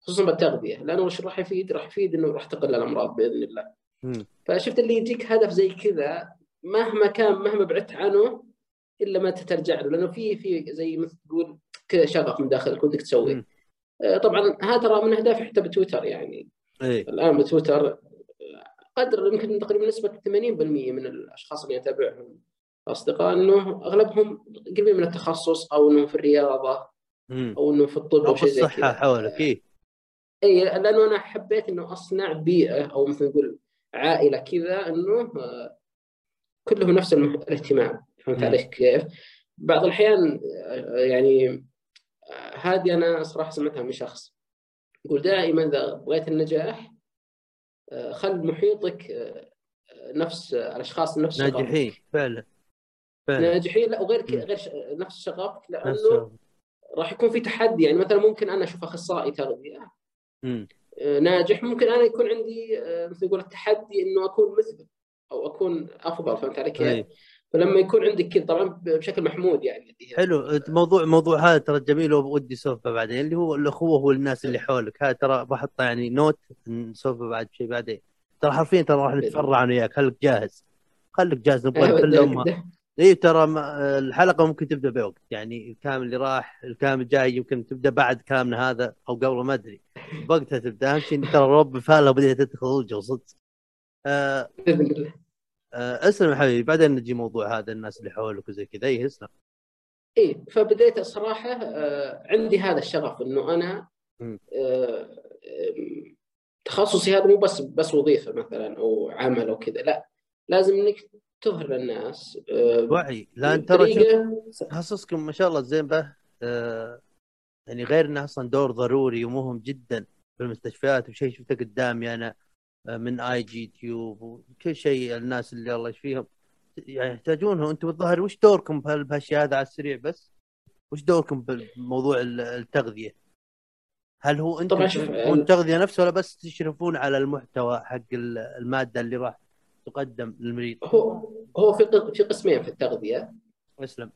خصوصا بالتغذية لأنه وش راح يفيد؟ راح يفيد إنه راح تقل الأمراض بإذن الله. مم. فشفت اللي يجيك هدف زي كذا مهما كان مهما بعدت عنه إلا ما ترجع له لأنه في في زي مثل تقول كذا شغف من داخلك ودك تسوي. مم. آه، طبعا هذا ترى من اهدافي حتى بتويتر يعني اي الآن بتويتر قدر يمكن تقريبا نسبة 80% من الأشخاص اللي اتابعهم اصدقاء إنه أغلبهم قريبين من التخصص أو انه في الرياضة. أو انه في الطب أو في الصحه حولك اي اي لأنه أنا حبيت إنه أصنع بيئة أو مثل نقول عائلة كذا إنه آه، كلهم نفس الاهتمام فهمت. علي كيف؟ بعض الأحيان آه، يعني آه، هذه أنا صراحة سمعتها من شخص يقول دائما إذا بغيت النجاح خل محيطك آه، آه، نفس آه، الأشخاص نفس. ناجحين فعلا فعلا ناجحين لا وغير. غير ش- نفس شغفك لأنه نفسه راح يكون في تحدي يعني مثلا ممكن أنا أشوف أخصائي تغذية. آه، ناجح ممكن أنا يكون عندي آه، مثل نقول التحدي إنه أكون مثله أو أكون أفضل فهمت علي كيف؟ فلما يكون عندك كذا طبعا بشكل محمود يعني حلو. موضوع موضوع هذا ترى جميل ودي اسولفه بعدين اللي هو الأخوة والناس اللي حولك. هذا ترى بحطه يعني نوت نسولفه بعد شيء بعدين. ترى حرفيا ترى راح نتفرع أنا وياك. خليك جاهز. خليك جاهز نبغى أيوة، كل بدأ- امها بدأ. اي ترى الحلقة ممكن تبدأ بوقت. يعني الكلام اللي راح الكلام الجاي يمكن تبدأ بعد كلامنا هذا أو قبل ما أدري. بوقتها تبدأ. أهم شيء ترى رب فعلا بديت تدخل وجه صدق. بإذن الله. آه اسلم يا حبيبي بعدين نجي موضوع هذا الناس اللي حولك وزي كذا. اي اسلم. إيه فبديت الصراحة آه، عندي هذا الشغف إنه أنا. آه، تخصصي هذا مو بس بس وظيفة مثلا أو عمل أو كذا لا لازم إنك تظهر للناس آه، وعي. لأن ترى تخصصكم ما شاء الله زين به آه يعني غير إنه أصلا دور ضروري ومهم جدا في المستشفيات وشيء شفته قدامي أنا. آه، من آي جي تيوب وكل شيء الناس اللي الله يشفيهم يعني يحتاجونه أنتم الظاهر وش دوركم بهال- بهالشيء هذا على السريع بس؟ وش دوركم بموضوع ال- التغذية؟ هل هو أنتم تشرفون ال- التغذيه نفسه ولا بس تشرفون على المحتوى حق ال- المادة اللي راح تقدم للمريض؟ هو هو في في قسمين في التغذية اسلم.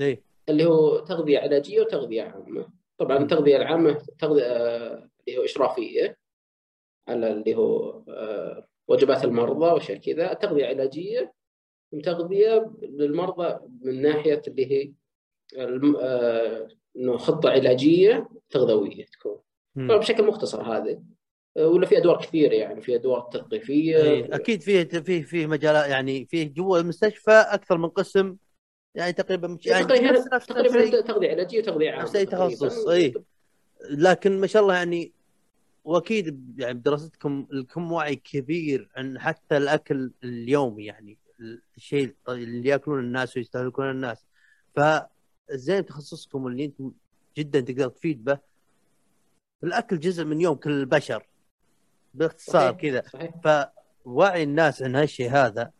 إيه اللي هو تغذية علاجية وتغذية عامة طبعا. التغذية العامة تغذية آه، اللي هو إشرافية على اللي هو آه، وجبات المرضى واشياء كذا تغذية علاجية. وتغذيه للمرضى من ناحية اللي هي آه، إنه خطة علاجية تغذوية تكون. مم. طبعا بشكل مختصر هذه. آه، ولا في أدوار كثيرة يعني في أدوار تثقيفية. إيه، أكيد فيه فيه فيه مجالات يعني فيه جوا المستشفى أكثر من قسم. يعني تقريبا مش يعني تقريبا تقريبا تغذية علاجية وتغذية عامة نفس أي. تخصص اي لكن ما شاء الله يعني وأكيد يعني بدراستكم لكم وعي كبير عن حتى الأكل اليومي يعني الشيء اللي يأكلون الناس ويستهلكون الناس. فزين تخصصكم اللي أنتم جدا تقدر تفيد به. الأكل جزء من يوم كل البشر باختصار كذا. فوعي الناس عن هالشيء هذا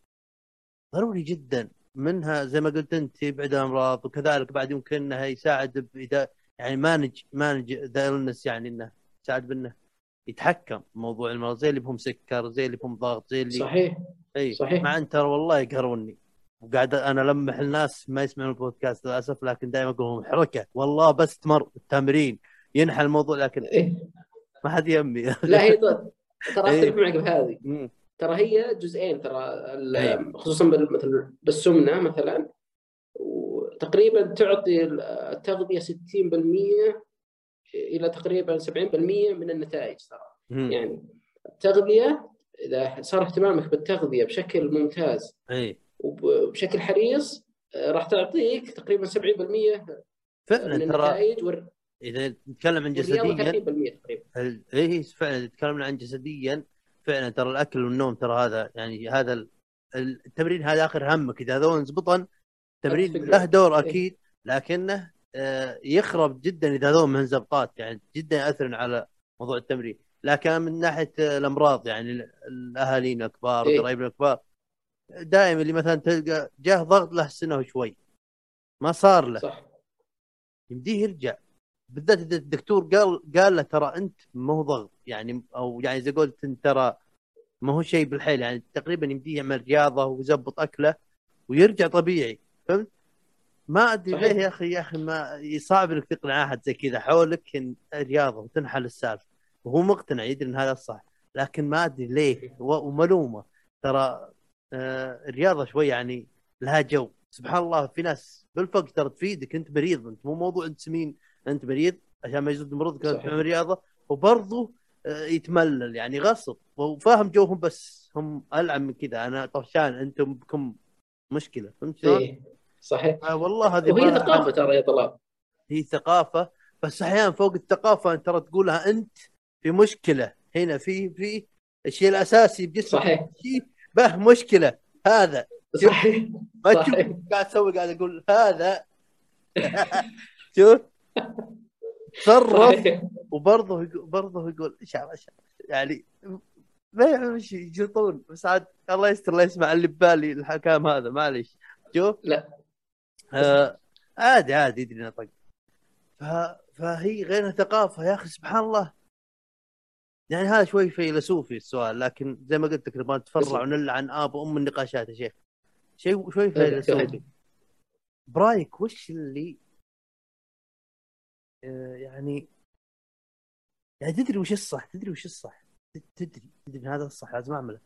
ضروري جدا. منها زي ما قلت أنت يبعد الامراض وكذلك بعد يمكن انها يساعد اذا يعني manage manage ذا يعني إنه يساعد بإنه يتحكم بموضوع المرض زي اللي بهم سكر زي اللي بهم ضغط زي اللي صحيح إي صحيح. مع إن ترى والله يقهروني وقاعد أنا ألمح الناس ما يسمعون البودكاست للأسف لكن دائما أقول لهم حركة والله بس تمر التمرين ينحى الموضوع لكن إيه. ما حد يمي لا هي (laughs) ترى. اختلف معك بهذه. ترى هي جزئين ترى. خصوصا بال- مثل بالسمنة مثلا وتقريبا تعطي التغذية 60% إلى تقريبا 70% من النتائج ترى. يعني التغذية إذا صار اهتمامك بالتغذية بشكل ممتاز أي وبشكل حريص آه، راح تعطيك تقريبا 70% من فعلا ترى النتائج وال- إذا نتكلم عن جسديا 30% تقريبا اي فعلا اذا تكلمنا عن جسديا فعلا ترى الأكل والنوم ترى هذا يعني هذا ال- التمرين هذا آخر همك إذا هذول زبطن التمرين له. دور إيه. أكيد لكنه يخرب جدا إذا هذول من زبطات يعني جدا يأثر على موضوع التمرين. لكن من ناحية آه، الأمراض يعني ال- الاهالينا الكبار إيه. قرايبنا الكبار دائما اللي مثلا تلقى جاه ضغط له سنة وشوي. ما صار له. صح. يمديه يرجع. بالذات إذا الدكتور قال قال له ترى أنت ما هو ضغط يعني أو يعني إذا قلت أنت ترى ما هو شيء بالحيل يعني تقريبا يمديه يعمل رياضة ويزبط أكله ويرجع طبيعي. فهمت؟ ما أدري. ليه يا أخي يا أخي ما صعب انك تقنع أحد زي كذا. حولك إن رياضة وتنحل السالفة. وهو مقتنع يدري إن هذا الصح. لكن ما أدري ليه. وملومة. ترى آه الرياضة شوي يعني لها جو. سبحان الله في ناس بالفقر ترى تفيدك. أنت مريض. أنت مو موضوع أنت سمين. أنت مريض عشان ما يزود مرضك. تعمل رياضة. وبرضه آه، يتملل. يعني غصب. وفاهم جوهم بس. هم ألعن من كذا. أنا طفشان. أنتم بكم مشكلة. فهمت شلون؟ صحيح؟ آه والله هذه وهي ثقافة ترى يا طلال هي ثقافة بس أحيانا فوق الثقافة أنت ترى تقولها أنت في مشكلة. هنا في في الشيء الأساسي بجسمك. صحيح. به مشكلة. هذا. صحيح. ما تشوف. (laughs) قاعد أسوي قاعد أقول هذا. (laughs) شوف. تصرف وبرضه يقول برضه يقول إيش إيش عارف. يعني ما يعرف شيء يجلطون بس عاد الله يستر لا يسمع اللي ببالي الحكام هذا. معليش. شوف. لا. آه عادي عادي يدري إنه طق. فهي غير ثقافه يا أخي سبحان الله. يعني هذا شوي فيلسوفي السؤال لكن زي ما قلت لك نبغى نتفرع ونلعن آب وأم النقاشات يا شيخ. شيء شوي فيلسوفي. برايك وش اللي آه، يعني يعني تدري وش الصح؟ تدري وش الصح؟ تدري تدري هذا الصح لازم أعمله.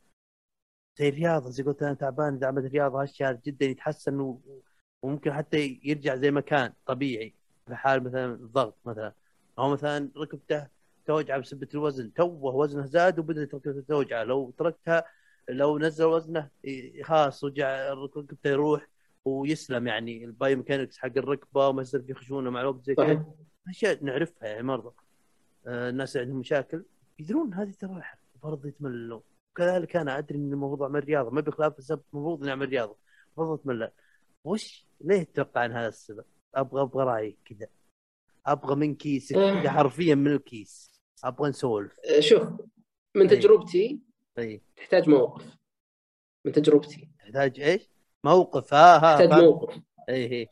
زي الرياضة زي قلت أنا تعبان اذا عملت رياضه هالشهر جدا يتحسن و... وممكن حتى يرجع زي ما كان طبيعي في حال مثلا الضغط مثلا. أو مثلا ركبته توجعه بسبة الوزن توه وزنه زاد وبدأت ركبته توجعه لو تركتها لو نزل وزنه ي- خلاص رجع ركبته يروح ويسلم يعني. ال biomechanics حق الركبة وما يصير في خشونه مع الوقت زي كذا. أشياء نعرفها يعني مرضى آه، الناس عندهم مشاكل. يدرون هذه ترى برضه يتمللون. وكذلك أنا أدري إن الموضوع من الرياضه ما بخلاف المفروض نعمل رياضة. برضه اتملل وش ليه تتوقع ان هذا السبب؟ أبغى أبغى رايك كذا أبغى من كيسك آه. كذا حرفيا من الكيس أبغى نسولف آه، شوف من إيه. تجربتي اي تحتاج موقف من تجربتي تحتاج إيش؟ موقف ها ها تحتاج. موقف اي اي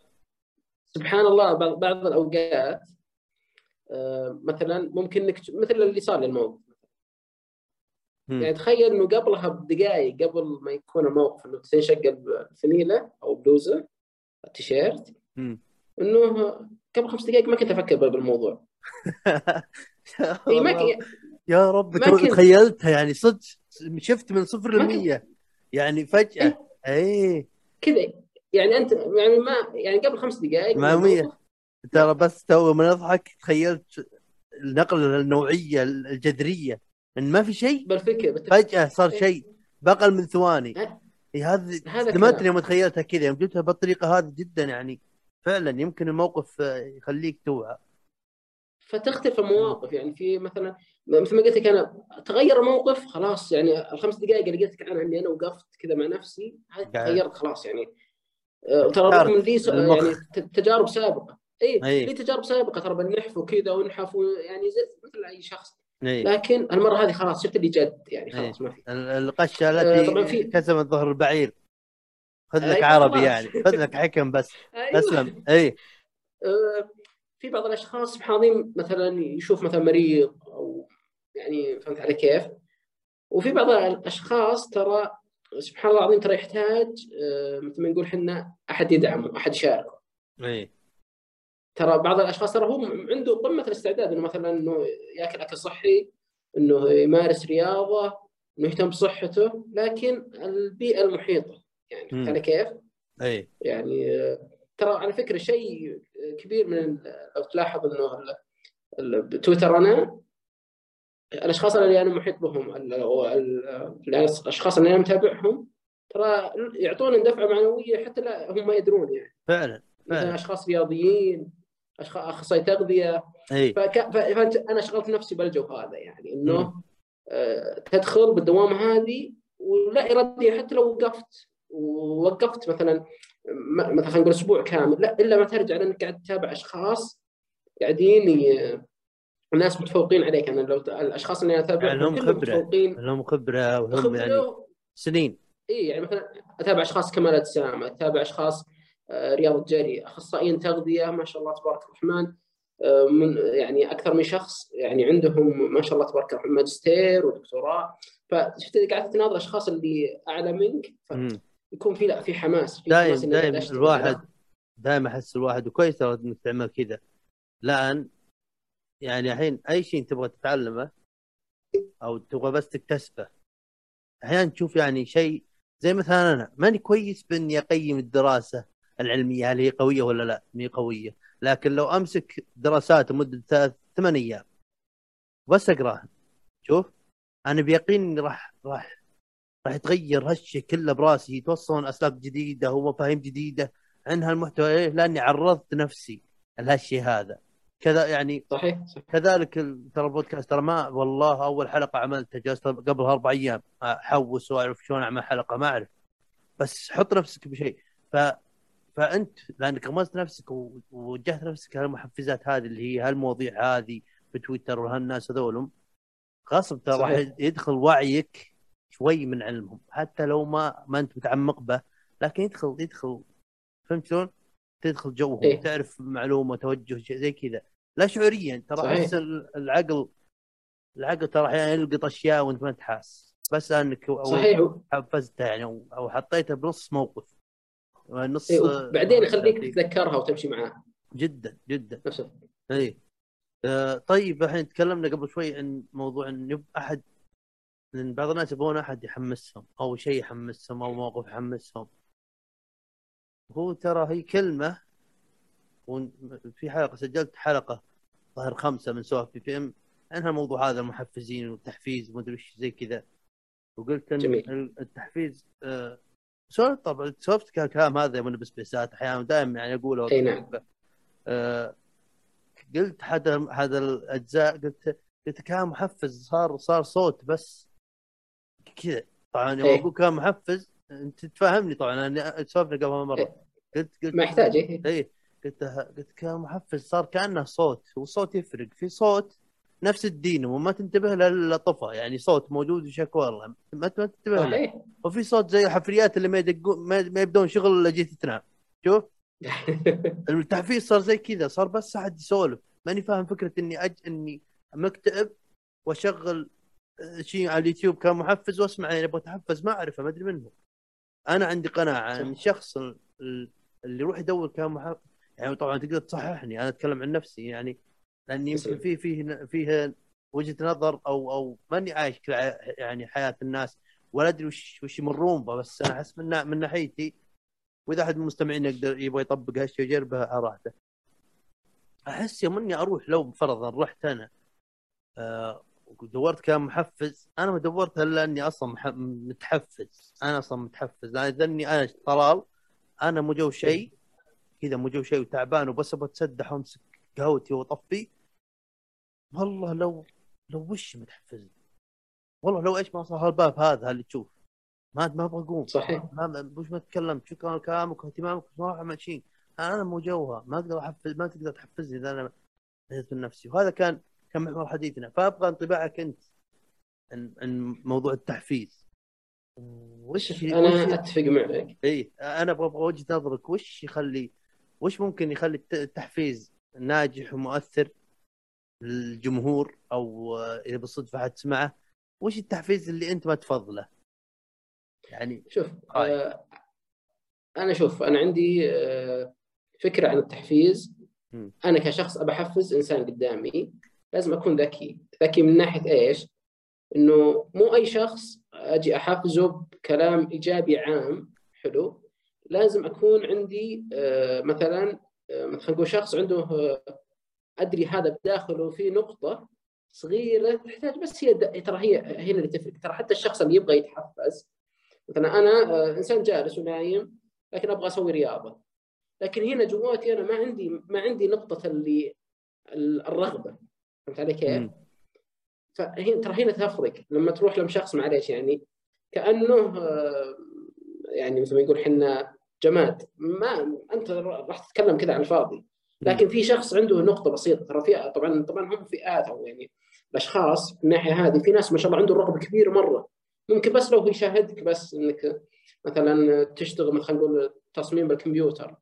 سبحان الله بعض الأوقات آه، مثلا ممكن إنك مثل اللي صار مم. يعني تخيل إنه قبلها بدقائق قبل ما يكون الموقف إنه تنشق الفنيله أو البلوزه التيشيرت. إنه قبل خمس دقائق ما كنت أفكر بالموضوع. (laughs) إي ما والله. ك... يا رب ما تخيلتها يعني صدق شفت من صفر ما كنت- لمية يعني فجأة. إيه كذا. يعني انت يعني ما يعني قبل خمس دقائق ما ترى بس تو من أضحك تخيلت النقله النوعية الجذرية. إن ما في شيء بالفكر بالتفكير. فجأة صار شيء باقل من ثواني؟ إيه هذه هذا صدمتني الكلام. يوم تخيلتها كذا يوم جبتها بالطريقة هذه جدا يعني فعلا يمكن الموقف آه، يخليك توعى فتختلف المواقف يعني في مثلا مثل ما قلت لك أنا تغير الموقف خلاص يعني الخمس دقائق اللي قلت لك عنها إني أنا وقفت كذا مع نفسي. تغيرت خلاص يعني آه، ترى تعرف رغم لي. يعني تجارب سابقة اي أي. لي تجارب سابقة ترى بنحف وكذا ونحف يعني مثل أي شخص إيه. لكن المرة هذه خلاص شفت اللي جد يعني خلاص ما في ال- القشة آه، التي كسمت ظهر البعير خذ لك أيوة عربي. يعني خذ لك حكم بس (laughs) أيوة. اسلم اي آه، في بعض الأشخاص سبحان الله مثلا يشوف مثلا مريض أو يعني فهمت علي كيف؟ وفي بعض الأشخاص ترى سبحان الله العظيم ترى يحتاج آه، مثل ما نقول إحنا أحد يدعمه، أحد يشاركه. اي ترى بعض الأشخاص ترى هو عنده قمة الاستعداد إنه مثلا إنه يأكل أكل صحي، إنه يمارس رياضة، إنه يهتم بصحته، لكن البيئة المحيطة يعني. فهمت كيف؟ أي يعني ترى على فكرة شيء كبير من لو تلاحظ إنه بتويتر أنا الأشخاص اللي أنا محيط بهم ال- الأشخاص اللي أنا متابعهم ترى يعطون دفعة معنوية حتى لا هم ما يدرون يعني فعلا فعلا أشخاص رياضيين أخصائي تغذية. ف- فانا شغلت نفسي بالجو هذا يعني إنه. آه، تدخل بالدوامه هذه ولا اراديا حتى لو وقفت ووقفت مثلا م- مثلا خلينا نقول أسبوع كامل لا إلا ما ترجع لأنك قاعد تتابع أشخاص قاعدين ي... الناس متفوقين عليك أنا لو الأشخاص اللي أنا أتابعهم يعني لهم خبرة. متفوقين لهم خبرة وهم يعني خبره سنين إي يعني مثلا أتابع أشخاص كمال أجسام أتابع أشخاص آه، رياضه جري أخصائيين تغذية ما شاء الله تبارك الرحمن. آه، من يعني أكثر من شخص يعني عندهم ما شاء الله تبارك الرحمن ماجستير ودكتوراه. فشفت قاعد تناظر الاشخاص اللي أعلى منك مم. فيكون في لا في حماس في دايم حماس أشتغل الواحد دايم أحس الواحد وكويس ترى إنك تعمل كذا. لأن يعني الحين أي شيء تبغى تتعلمه أو تبغى بس تكتسبه أحيانا تشوف يعني شيء زي مثلا أنا ماني كويس بإني أقيم الدراسة. العلمية هل هي قوية ولا لا؟ مي قوية، لكن لو أمسك دراسات لمدة ثلاث ثمان أيام بس أقرأها. شوف أنا بيقين إني راح راح راح يتغير هالشيء كله براسي. يتوصلون أسلاك جديدة ومفاهيم جديدة. عن هالمحتوى إيه؟ لأني عرضت نفسي لهالشيء هذا. كذا يعني صحيح صحيح. كذلك ترى البودكاست ترى ما والله أول حلقة عملتها جلست قبل أربع أيام أحوس وأعرف شلون أعمل حلقة ما أعرف. بس حط نفسك بشيء. ف فأنت لأنك غمزت نفسك ووجهت نفسك هالمحفزات هذه اللي هي هالمواضيع هذه في تويتر وهالناس هذولهم غصب ترى راح. يدخل وعيك شوي من علمهم حتى لو ما ما أنت متعمق به لكن يدخل يدخل فهمت شلون؟ تدخل جوهم إيه. تعرف معلومة توجه شيء زي كذا لا شعوريا ترى. أحس ال- العقل العقل ترى أحيانا يلقط أشياء وأنت ما تحاس بس انك صحيح حفزتها يعني أو أو حطيتها بنص موقف نص إيه، بعدين يخليك تتذكرها وتمشي معاها جدا جدا. نفس اي آه طيب الحين تكلمنا قبل شوي عن موضوع إن يب أحد لأن بعض الناس يبغون أحد يحمسهم أو شيء يحمسهم أو موقف يحمسهم. هو ترى هي كلمة في حلقة سجلت حلقة ظهر خمسة من سوالف بي إم عنها الموضوع هذا المحفزين والتحفيز ومدري وش زي كذا. وقلت إن جميل. ال- التحفيز آه سولفت طبعا سولفت الكلام هذا يوم ب spaces أحيانا دائما يعني اقوله أي نعم. آه قلت هذا هذا الأجزاء قلت قلت كان محفز صار صار صوت بس كذا طبعا يوم إيه. أقول كان محفز أنت تفهمني طبعا انا سولفنا قبل مرة إيه. قلت قلت ما يحتاج. إي قلت قلت كان محفز صار كأنه صوت والصوت يفرق في صوت نفس الدينمو ما تنتبه له الا طفى يعني صوت موجود وشكوى الله. ما تنتبه له. صحيح. وفي صوت زي الحفريات اللي ما يدقون ما يبدون شغل إلا جيت تنام شوف. (laughs) التحفيز صار زي كذا صار بس أحد يسولف. ماني فاهم فكرة إني أج... إني مكتئب وأشغل شيء على اليوتيوب كان محفز وأسمع يعني أبغى أتحفز ما أعرفه ما أدري منه. أنا عندي قناعة إن الشخص ال- ال- اللي يروح يدور كان محفز يعني طبعا تقدر تصححني أنا أتكلم عن نفسي يعني لاني يمكن تسلم. في فيه فيه وجهة نظر أو أو ماني عايش يعني حياة الناس ولا أدري وش وش يمرون به بس أنا أحس من من ناحيتي وإذا أحد من المستمعين يقدر يبغى يطبق هالشيء ويجربه على راحته أحس يوم إني أروح لو فرضا رحت أنا آه ودورت كان محفز أنا ما دورت إلا إني أصلا متحفز أنا أصلا متحفز لأن إني أنا طلال أنا مو جو شيء كذا مو جو شيء وتعبان وبس أبغى أتسدح وأمسك قهوتي واطفي والله لو لو وش متحفزني والله لو إيش ما صار هالباب هذا اللي تشوف. ما ما أبغى أقوم. صحيح. ما وش ما تكلمت شو كان كلامك؟ واهتمامك صراحة ماشيين أنا مو جوها. ما أقدر احفز ما تقدر تحفزني إذا أنا نهيت من نفسي. وهذا كان كان محور حديثنا. فأبغى انطباعك أنت عن عن موضوع التحفيز. وش وش أنا اتفق معك. اي أنا أبغى أبغى وجهة نظرك. وش يخلي وش ممكن يخلي الت- التحفيز ناجح ومؤثر للجمهور أو آه، إذا بالصدفة حد سمعه وش التحفيز اللي أنت ما تفضله؟ يعني شوف. آه أنا شوف أنا عندي آه فكرة عن التحفيز مم. أنا كشخص أبى أحفز إنسان قدامي لازم أكون ذكي ذكي من ناحية إيش إنه مو أي شخص أجي أحفزه بكلام إيجابي عام حلو لازم أكون عندي آه مثلا آه مثلا نقول شخص عنده آه أدري هذا بداخله في نقطة صغيرة تحتاج بس هي ترى هي هنا اللي تفرق. ترى حتى الشخص اللي يبغى يتحفز مثلا أنا آه، إنسان جالس ونايم لكن أبغى أسوي رياضة. لكن هنا جواتي أنا ما عندي ما عندي نقطة اللي ال- الرغبة. فهمت علي كيف؟ فهنا ترى هنا تفرق. لما تروح لشخص معليش يعني كأنه يعني مثل ما يقول حنا جماد ما أنت راح تتكلم كذا على الفاضي. لكن في شخص عنده نقطة بسيطة ترى في طبعا طبعا هم فئات أو يعني الأشخاص من الناحية هذه في ناس ما شاء الله عنده رغبه كبيرة مرة. ممكن بس لو يشاهدك بس إنك مثلا تشتغل مثلا خلينا نقول تصميم بالكمبيوتر.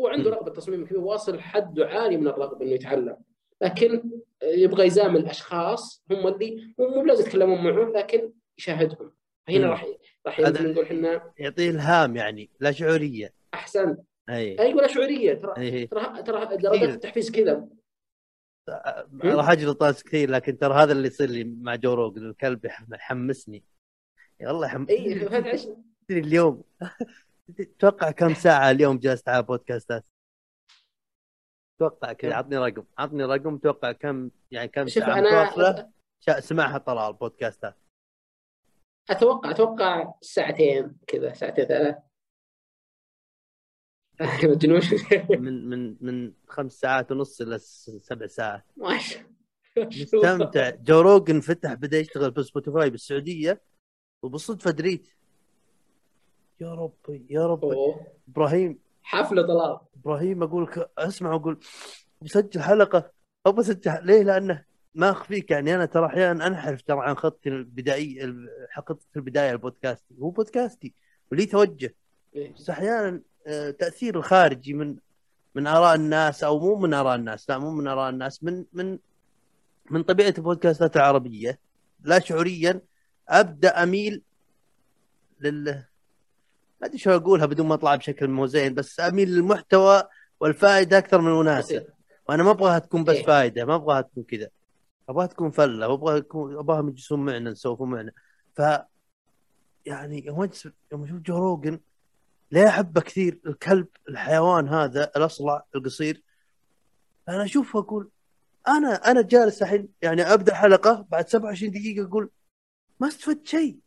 هو عنده. رغبة تصميم الكمبيوتر واصل حده عالي من الرغبة إنه يتعلم. لكن يبغى يزامل أشخاص هم اللي مو مو لازم يتكلمون معه لكن يشاهدهم. هنا. راح راح نقول إحنا يعطيه الهام يعني لا شعورية. أحسن. أي أيوه لا شعورية ترى اي ترى ترى درجات التحفيز كذا. راح اجلط ناس كثير لكن ترى هذا اللي يصير لي مع جو روجن الكلب يح- يحمسني. يا الله يحمسني اي؟ اليوم تتوقع كم ساعة اليوم جلست على بودكاستات توقع كذا؟ عطني رقم عطني رقم توقع كم؟ يعني كم ساعة متواصلة؟ شا- سمعها طلال البودكاستات أتوقع أتوقع ساعتين كذا ساعتين ثلاث (laughs) مجنون من من من خمس ساعات ونص إلى سبع ساعات. ما شاء مستمتع. جو روجن فتح بدأ يشتغل في سبوتيفاي بالسعودية وبالصدفه دريت. يا ربي يا ربي. أوه. إبراهيم. حفلة طلال. إبراهيم أقول لك أسمع وأقول بسجل حلقة. أبغى أسجل ليه؟ لأنه ما أخفيك يعني أنا ترى أحيانا أنحرف ترى عن خطتي البدائي خطتي البداية البودكاستي هو بودكاستي ولي توجه إيه. بس أحيانا آه، تأثير الخارجي من من آراء الناس أو مو من آراء الناس لا مو من آراء الناس من من من طبيعة البودكاستات العربية لا شعوريا أبدأ أميل لل ما أدري شو أقولها بدون ما أطلع بشكل مو زين بس أميل للمحتوى والفائدة أكثر من المناسبه بسيط. وأنا ما أبغاها تكون بس إيه. فائدة ما أبغاها تكون كذا أبغاها تكون فلة وابغى يكون ابغاهم يجلسون معنا نسولفوا معنا ف يعني يوم يوم أشوف جو روجن ليه أحبه كثير الكلب الحيوان هذا الأصلع القصير. أنا أشوفه أقول أنا أنا جالس الحين يعني أبدأ حلقة بعد 27 دقيقة أقول ما استفدت شيء.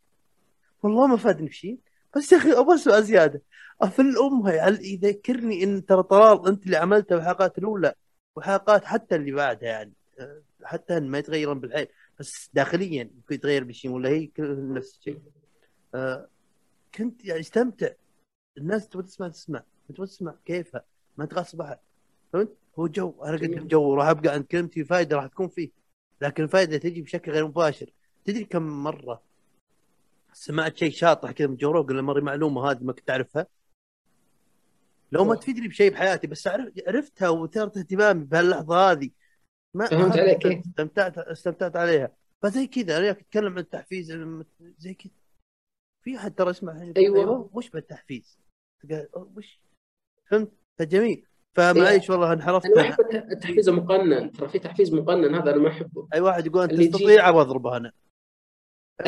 والله ما فادني بشيء بس يا أخي أبغى اسمع زيادة. أفل أمها يذكرني إن ترى طلال أنت اللي عملته بالحلقات الأولى وحلقات حتى اللي بعدها يعني؟ حتى ما يتغيرون بالحيل بس داخليا يمكن يتغير بشيء ولا هي نفس الشيء. أه، كنت يعني استمتع. الناس تبغى تسمع تسمع. تبغى تسمع كيفها. ما تغصب احد فهمت؟ هو جو أنا جميل. قد جو وراح أبقى عند كلمتي فائده راح تكون فيه. لكن الفائده تجي بشكل غير مباشر. تدري كم مرة سمعت شيء شاطح كذا من جو روجن لما مري معلومة هذه ما كنت اعرفها لو ما. تفيدني بشيء بحياتي بس عرف عرفتها وثارت اهتمامي بهاللحظة هذه. ما فهمت عليك؟ استمتعت استمتعت عليها. فزي كذا أنا وياك اتكلم عن التحفيز زي كذا. في أحد ترى يسمع الحين يقول أيوة. وش بالتحفيز؟ وش؟ فهمت؟ فجميل. فمعليش والله انحرفت أنا ما. أحب الت- التحفيز المقنن. ترى في تحفيز مقنن هذا أنا ما أحبه. أي واحد يقول أنت تستطيع أبغى أضربه أنا.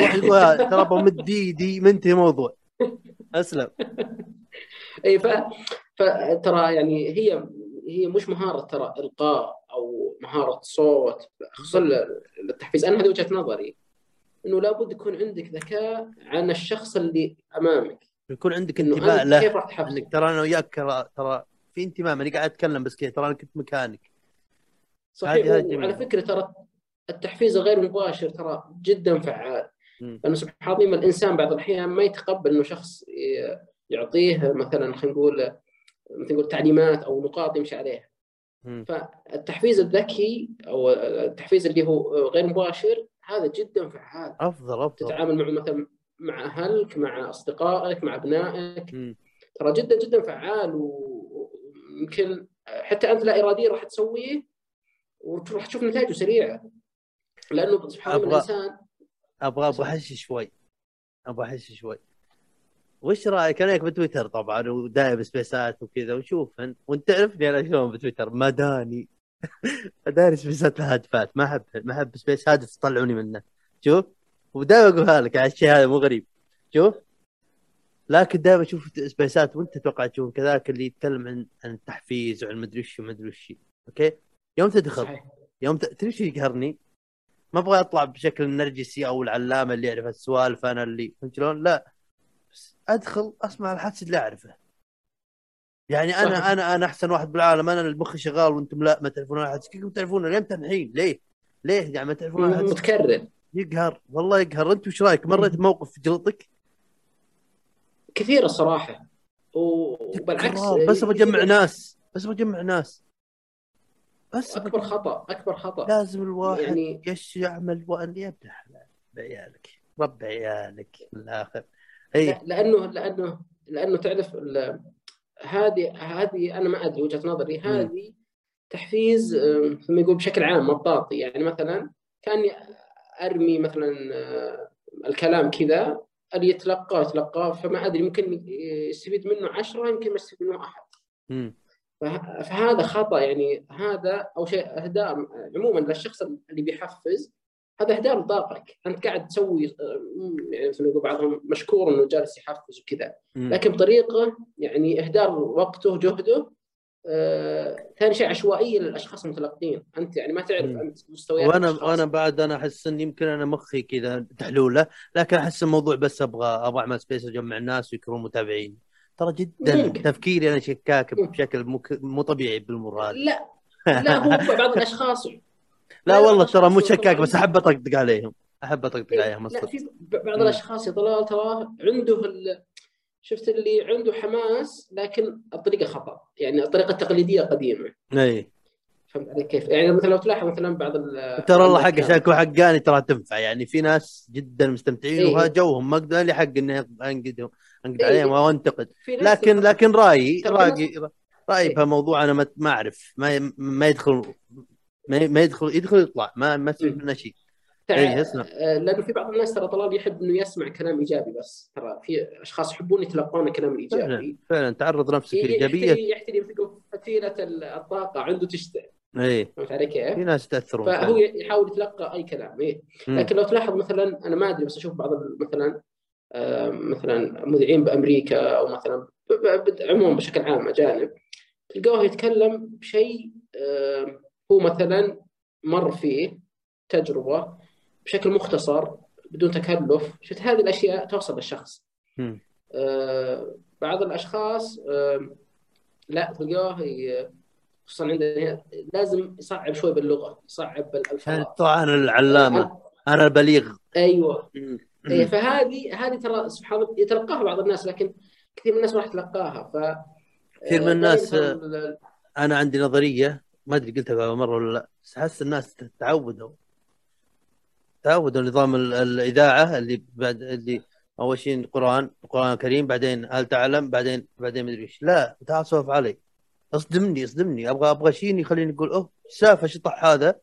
واحد يقول ها، ترى بمد ايدي منتهي موضوع. أسلم. (laughs) أي ف... فترى يعني هي هي مش مهارة ترى إلقاء. أو مهارة صوت خصوصا ل- التحفيز أنا هذه وجهة نظري إنه لابد يكون عندك ذكاء عن الشخص اللي أمامك. يكون عندك انتباه أنت له. كيف راح تحفزه؟ إنك ترى أنا وياك ترى في انتماء ماني قاعد أتكلم بس كذا ترى أنا كنت مكانك. صحيح وعلى. فكرة ترى التحفيز الغير مباشر ترى جدا فعال. لأنه سبحان الله الإنسان بعض الأحيان ما يتقبل إنه شخص يعطيه مثلا خلينا نقول مثل نقول تعليمات أو نقاط يمشي عليها. فالتحفيز الذكي أو التحفيز اللي هو غير مباشر هذا جدا فعال. أفضل أفضل. تتعامل معه مثلا مع أهلك مع أصدقائك مع أبنائك. ترى جدا جدا فعال و- ويمكن حتى أنت لا اراديا راح تسويه وراح تشوف نتائجه سريعة. لأنه سبحان الله الإنسان أبغى أبغى احش شوي. أبغى احش شوي. وش رأيك؟ أنا بتويتر طبعا ودايم spaces وكذا وشوف أنت- وأنت تعرفني أنا شلون بتويتر؟ مداني. (laughs) اداري spaces الهادفات ما أحب ما أحب space هادف تطلعوني منه. شوف؟ ودائما أقولها لك على الشيء هذا مو غريب. شوف؟ لكن دائما أشوف سبيسات وأنت أتوقع تشوف كذاك اللي يتكلم عن عن التحفيز وعن مدري وش ومدري وش. أوكي؟ يوم تدخل صحيح. يوم ت- تدري شو يقهرني؟ ما أبغى اطلع بشكل النرجسي أو العلامة اللي يعرف السوالف أنا اللي فهمت شلون؟ لا. أدخل أسمع الحدث اللي أعرفه. يعني أنا صحيح. أنا أنا أحسن واحد بالعالم. أنا المخ شغال وأنتم لا ما تعرفون احد كيف تعرفون؟ ليه الحين؟ ليه؟ ليه يعني ما تعرفون احد؟ متكرر. يقهر. والله يقهر. أنت وش رأيك؟ مريت بموقف جلطك كثير الصراحه وبالعكس. بس بجمع ناس. بس بجمع ناس. بس أكبر خطأ أكبر خطأ. لازم الواحد يعني- يش يعمل وأن الحلال بعيالك. رب عيالك. من الآخر. لا- لأنه لأنه لأنه تعرف هذه هذه أنا ما أدري وجهة نظري هذه تحفيز ثم يقول بشكل عام مطاطي. يعني مثلا كاني أرمي مثلا آه، الكلام كذا اللي يتلقاه يتلقاه فما أدري ممكن يستفيد منه عشرة يمكن ما يستفيد منه أحد. فه- فهذا خطأ يعني هذا أو شيء اهدار عموما للشخص اللي بيحفز هذا إهدار طاقتك انت قاعد تسوي آه، يعني مثل ما يقول بعضهم مشكور إنه جالس يحفز وكذا. لكن بطريقة يعني إهدار وقته جهده آه، ثاني شيء عشوائية للأشخاص المتلقين أنت يعني ما تعرف. انت مستويات وأنا الأشخاص. وأنا بعد أنا أحس إن يمكن أنا مخي كذا تحلولة لكن أحس الموضوع بس أبغى أبغى أعمل سبيس أجمع الناس ويكونوا متابعين ترى جدا ممكن. تفكيري أنا شكاك. بشكل مو مو طبيعي بالامور هذه لا لا هو بعض الأشخاص لا والله ترى مو شكاك. بس أحب أطقطق عليهم أحب أطقطق عليهم لا في بعض. الأشخاص يا طلال تراه عنده ال... شفت اللي عنده حماس لكن الطريقة خطأ يعني الطريقة التقليدية قديمة إي فهمت علي كيف؟ يعني مثلا لو تلاحظ مثلا بعض ال ترى الله حق. شاك وحقاني ترى تنفع يعني في ناس جدا مستمتعين إيه. وها جوهم ما أقدر لي حق إني انقدهم أنقد إيه. عليهم أو أنتقد لكن. لكن رأيي رأيي رأيي إيه. بهالموضوع أنا ما ما أعرف ما ما يدخل ما ما يدخل يدخل يطلع ما ما مم. منه شيء إيه، اسمع. آه، لأنه في بعض الناس ترى طلال يحب إنه يسمع كلام إيجابي بس ترى في أشخاص يحبون يتلقون الكلام فعلا الايجابي فعلا تعرض نفسك ي- ايجابيه يحتري يحتري يمسكوا فتيلة الطاقة عنده تشتغل اي فهمت علي كيف؟ في ناس تاثرون فهو فعلا. يحاول يتلقى أي كلام إيه. لكن لو تلاحظ مثلا أنا ما أدري بس أشوف بعض مثلا مثلا مذيعين بأمريكا أو مثلا عموما بشكل عام أجانب تلقاه يتكلم بشيء هو مثلا مر فيه تجربة بشكل مختصر بدون تكلف. شفت هذه الأشياء توصل للشخص. آه، بعض الأشخاص آه، لا تلقاه خصوصا عندنا لازم يصعب شوي باللغة يصعب بالألفاظ. يعني طبعا أنا العلامة أنا البليغ. أيوه. إيه فهذه هذه ترى سبحان الله يتلقاها بعض الناس لكن كثير من الناس ما راح تلقاها ف كثير من آه، الناس، أنا عندي نظرية ما أدري قلتها قبل مرة ولا لا بس أحس الناس تعودوا تعودوا نظام ال- الإذاعة اللي بعد اللي أول شيء القرآن القرآن الكريم بعدين هل تعلم بعدين بعدين مدري إيش. لا تعال سولف علي. اصدمني اصدمني. أبغى أبغى شيء يخليني أقول أوه إيش السالفه هذا؟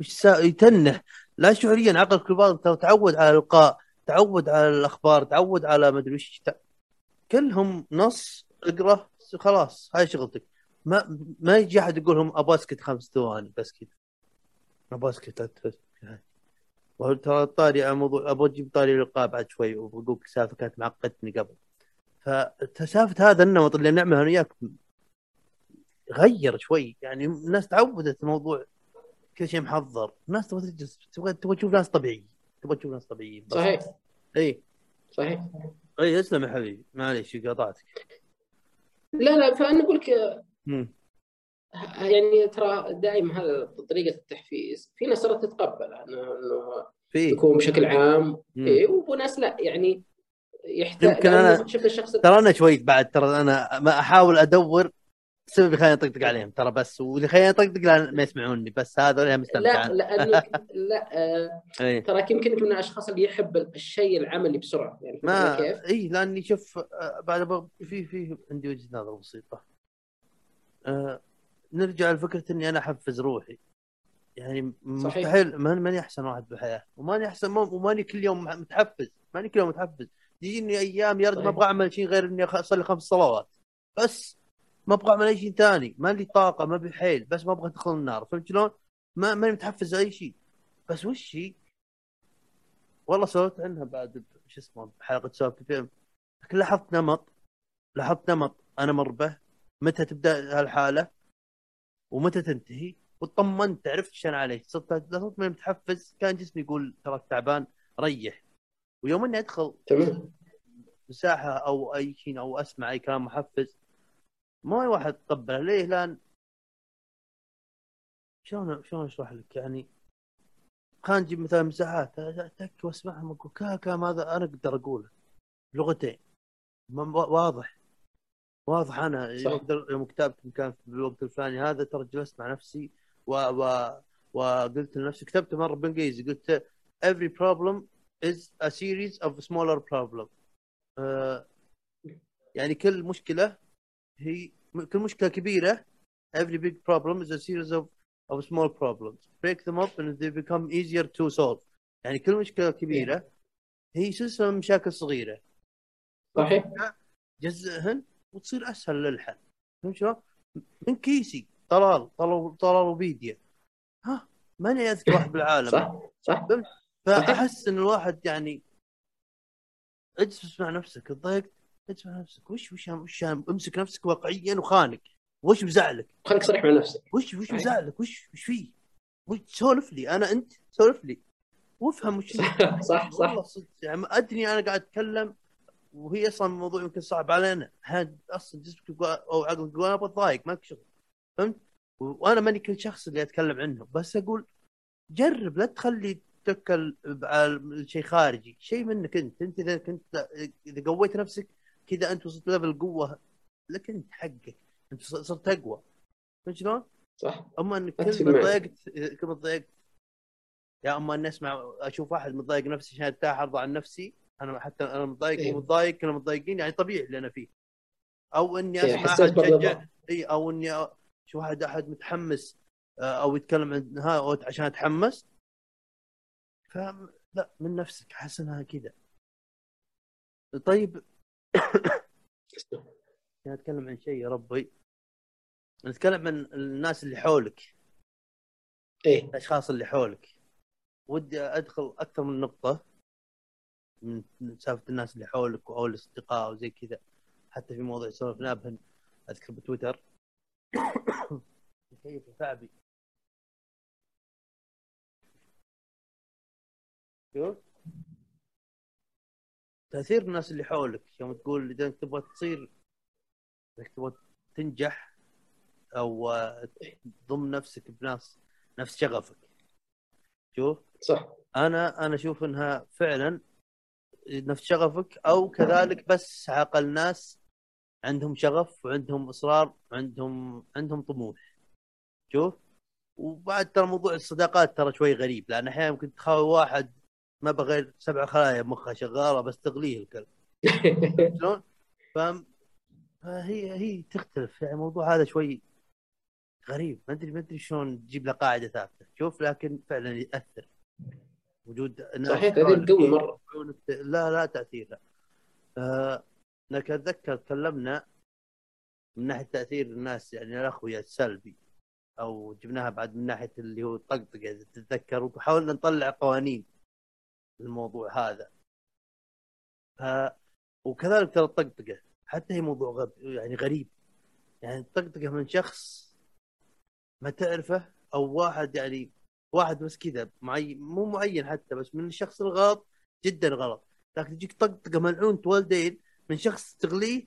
وش سا... يتنح لا شعوريا عقلك الباطن تعود على الإلقاء تعود على الأخبار تعود على مدري إيش. كلهم نص اقرأ خلاص هاي شغلتك. ما ما يجي أحد يقول لهم أبغى اسكت خمس ثواني بس كذا. أبغى اسكت وهو ترى طاري على موضوع أبغى أجيب طاري الالقاء بعد شوي وبقول سالفة كانت معقدتني قبل. فسالفة هذا النمط اللي نعمله أنا وياك غير شوي. يعني الناس تعودت الموضوع كل شيء محضر. الناس تبغى تجلس تبغى تبغى تشوف ناس طبيعيين. تبغى تشوف ناس طبيعيين. صحيح. إي. صحيح. إي اسلم يا حبيبي. معليش قاطعتك. لا لا فأنا أقول لك مم. يعني ترى دائما هذا طريقة التحفيز. في ناس ترى تتقبل إنه يكون بشكل عام. إيه وناس لا يعني يحتاج يمكن أنا- شفت الشخص ترى أنا شوي بعد ترى أنا ما أحاول أدور السبب اللي خليني أطقطق عليهم ترى بس واللي خليني أطقطق لأن ما يسمعوني بس هذا اللي مستمتع لا لأنك (laughs) لا آه، اي تراك يمكن من الأشخاص اللي يحب الشيء العملي بسرعة. يعني ما كيف؟ اي لأني شوف آه، بعد في في عندي وجهة نظر بسيطة. آه نرجع لفكرة إني أنا أحفز روحي. يعني مستحيل ماني ماني أحسن واحد بالحياة. وماني أحسن وماني كل يوم متحفز. ماني كل يوم متحفز. تجيني أيام يا رجل ما. أبغى أعمل شيء غير إني أصلي خمس صلوات. بس ما أبغى أعمل أي شيء ثاني. ما لي طاقة ما بي حيل. بس ما أبغى أدخل النار. فهمت شلون؟ ما ماني متحفز اي شيء. بس وش هي؟ والله سولفت عنها بعد شو اسمه بحلقة سوالف بي ام لكن لاحظت نمط. لاحظت نمط. أنا مر به. متى تبدأ هالحالة ومتى تنتهي؟ وطمنت عرفت إيش أنا عليه صرت صرت من متحفز. كان جسمي يقول تراك تعبان ريح. ويوم إني أدخل تمام. مساحة أو أي شيء أو أسمع أي كلام محفز ما أي واحد تقبله ليه؟ لأن شلون شلون أشرح لك؟ يعني خلينا نجيب مثلا مساحات تك وأسمعهم أقول كا هذا أنا أقدر أقوله؟ لغتين واضح. واضح أنا. يوم كتبت كان في الوقت الفلاني هذا ترى جلست مع نفسي و... و... وقلت لنفسي كتبت مرة بالانجليزي قلت every problem is a series of smaller problem. آه يعني كل مشكلة هي كل مشكلة كبيرة every big problem is a series of of small problems. Break them up and they become easier to solve. يعني كل مشكلة كبيرة هي سلسله من مشاكل صغيرة. صحيح. جزئهن وتصير أسهل للحل. فهمت شلون؟ من كيسي طلال طلال طلالوبيديا ها؟ ماني اذكى واحد بالعالم. صح صح. فأحس إن الواحد يعني اجلس مع نفسك تضايقت اجلس مع نفسك. وش وش وش امسك نفسك واقعيا وخانق وش مزعلك؟ خليك صريح مع نفسك. وش وش. مزعلك؟ وش وش فيه؟ وش سولف لي. أنا أنت سولف لي. وافهم وش صح (laughs) صح. صح والله صدق. يعني أدري أنا قاعد أتكلم وهي أصلا الموضوع يمكن صعب علينا. هاد أصلا جسمك أو عقلك يقول أنا بتضايق ماك شغل. فهمت؟ وأنا ماني كل شخص اللي أتكلم عنه. بس أقول جرب لا تخلي تتكل على شيء خارجي. شيء منك أنت. أنت إذا كنت إذا قويت نفسك كذا أنت وصلت ليفل قوة. لك أنت حقك. أنت صرت أقوى. فهمت شلون؟ صح. أما انك كل ما. تضايقت كل ما تضايقت يا أما اني اسمع أشوف واحد متضايق نفسي عشان ارتاح ارضى عن نفسي أنا حتى أنا متضايق إيه. ومتضايق كلنا متضايقين يعني طبيعي اللي أنا فيه. أو إني إيه، أسمع أحد. يشجع إي أو إني أشوف واحد أحد متحمس آه، أو يتكلم عن ها عشان أتحمس. ف لا من نفسك احس إنها كذا طيب. (coughs) نتكلم عن شيء يا ربي. نتكلم عن الناس اللي حولك. إيه. الأشخاص اللي حولك. ودي أدخل أكثر من نقطة. من سالفة الناس اللي حولك أو الأصدقاء وزي كذا. حتى في موضوع سولفنا بهن أذكر بتويتر. (coughs) كيف ثعبي شوف تأثير الناس اللي حولك. يوم تقول إذا أنت تبغى تصير انك تبغى تنجح أو تضم نفسك بناس نفس شغفك. شوف صح. أنا أنا أشوف إنها فعلا نفس شغفك أو كذلك بس عقل ناس عندهم شغف وعندهم إصرار وعندهم عندهم طموح. شوف؟ وبعد ترى موضوع الصداقات ترى شوي غريب لأن أحيانا ممكن تخاوي واحد ما بغير سبع خلايا مخها شغالة بس تغليه الكلب. (laughs) شلون؟ فاهم؟ فهي هي تختلف يعني الموضوع هذا شوي غريب. ما أدري ما أدري شلون تجيب له قاعدة ثابتة. شوف لكن فعلا يأثر. وجود ناس صحيح حولك قوي. يعونك- لا لا تأثير لا. آه لكن اتذكر تكلمنا من ناحية تأثير الناس يعني الاخويا السلبي أو جبناها بعد من ناحية اللي هو الطقطقه إذا تتذكر وحاولنا نطلع قوانين للموضوع هذا. ف وكذلك ترى الطقطقة حتى هي موضوع غب... يعني غريب. يعني الطقطقة من شخص ما تعرفه أو واحد يعني واحد بس كذا معين مو معين حتى بس من الشخص الغلط جدا غلط. لكن تجيك طقطقه ملعون والدين من شخص تغليه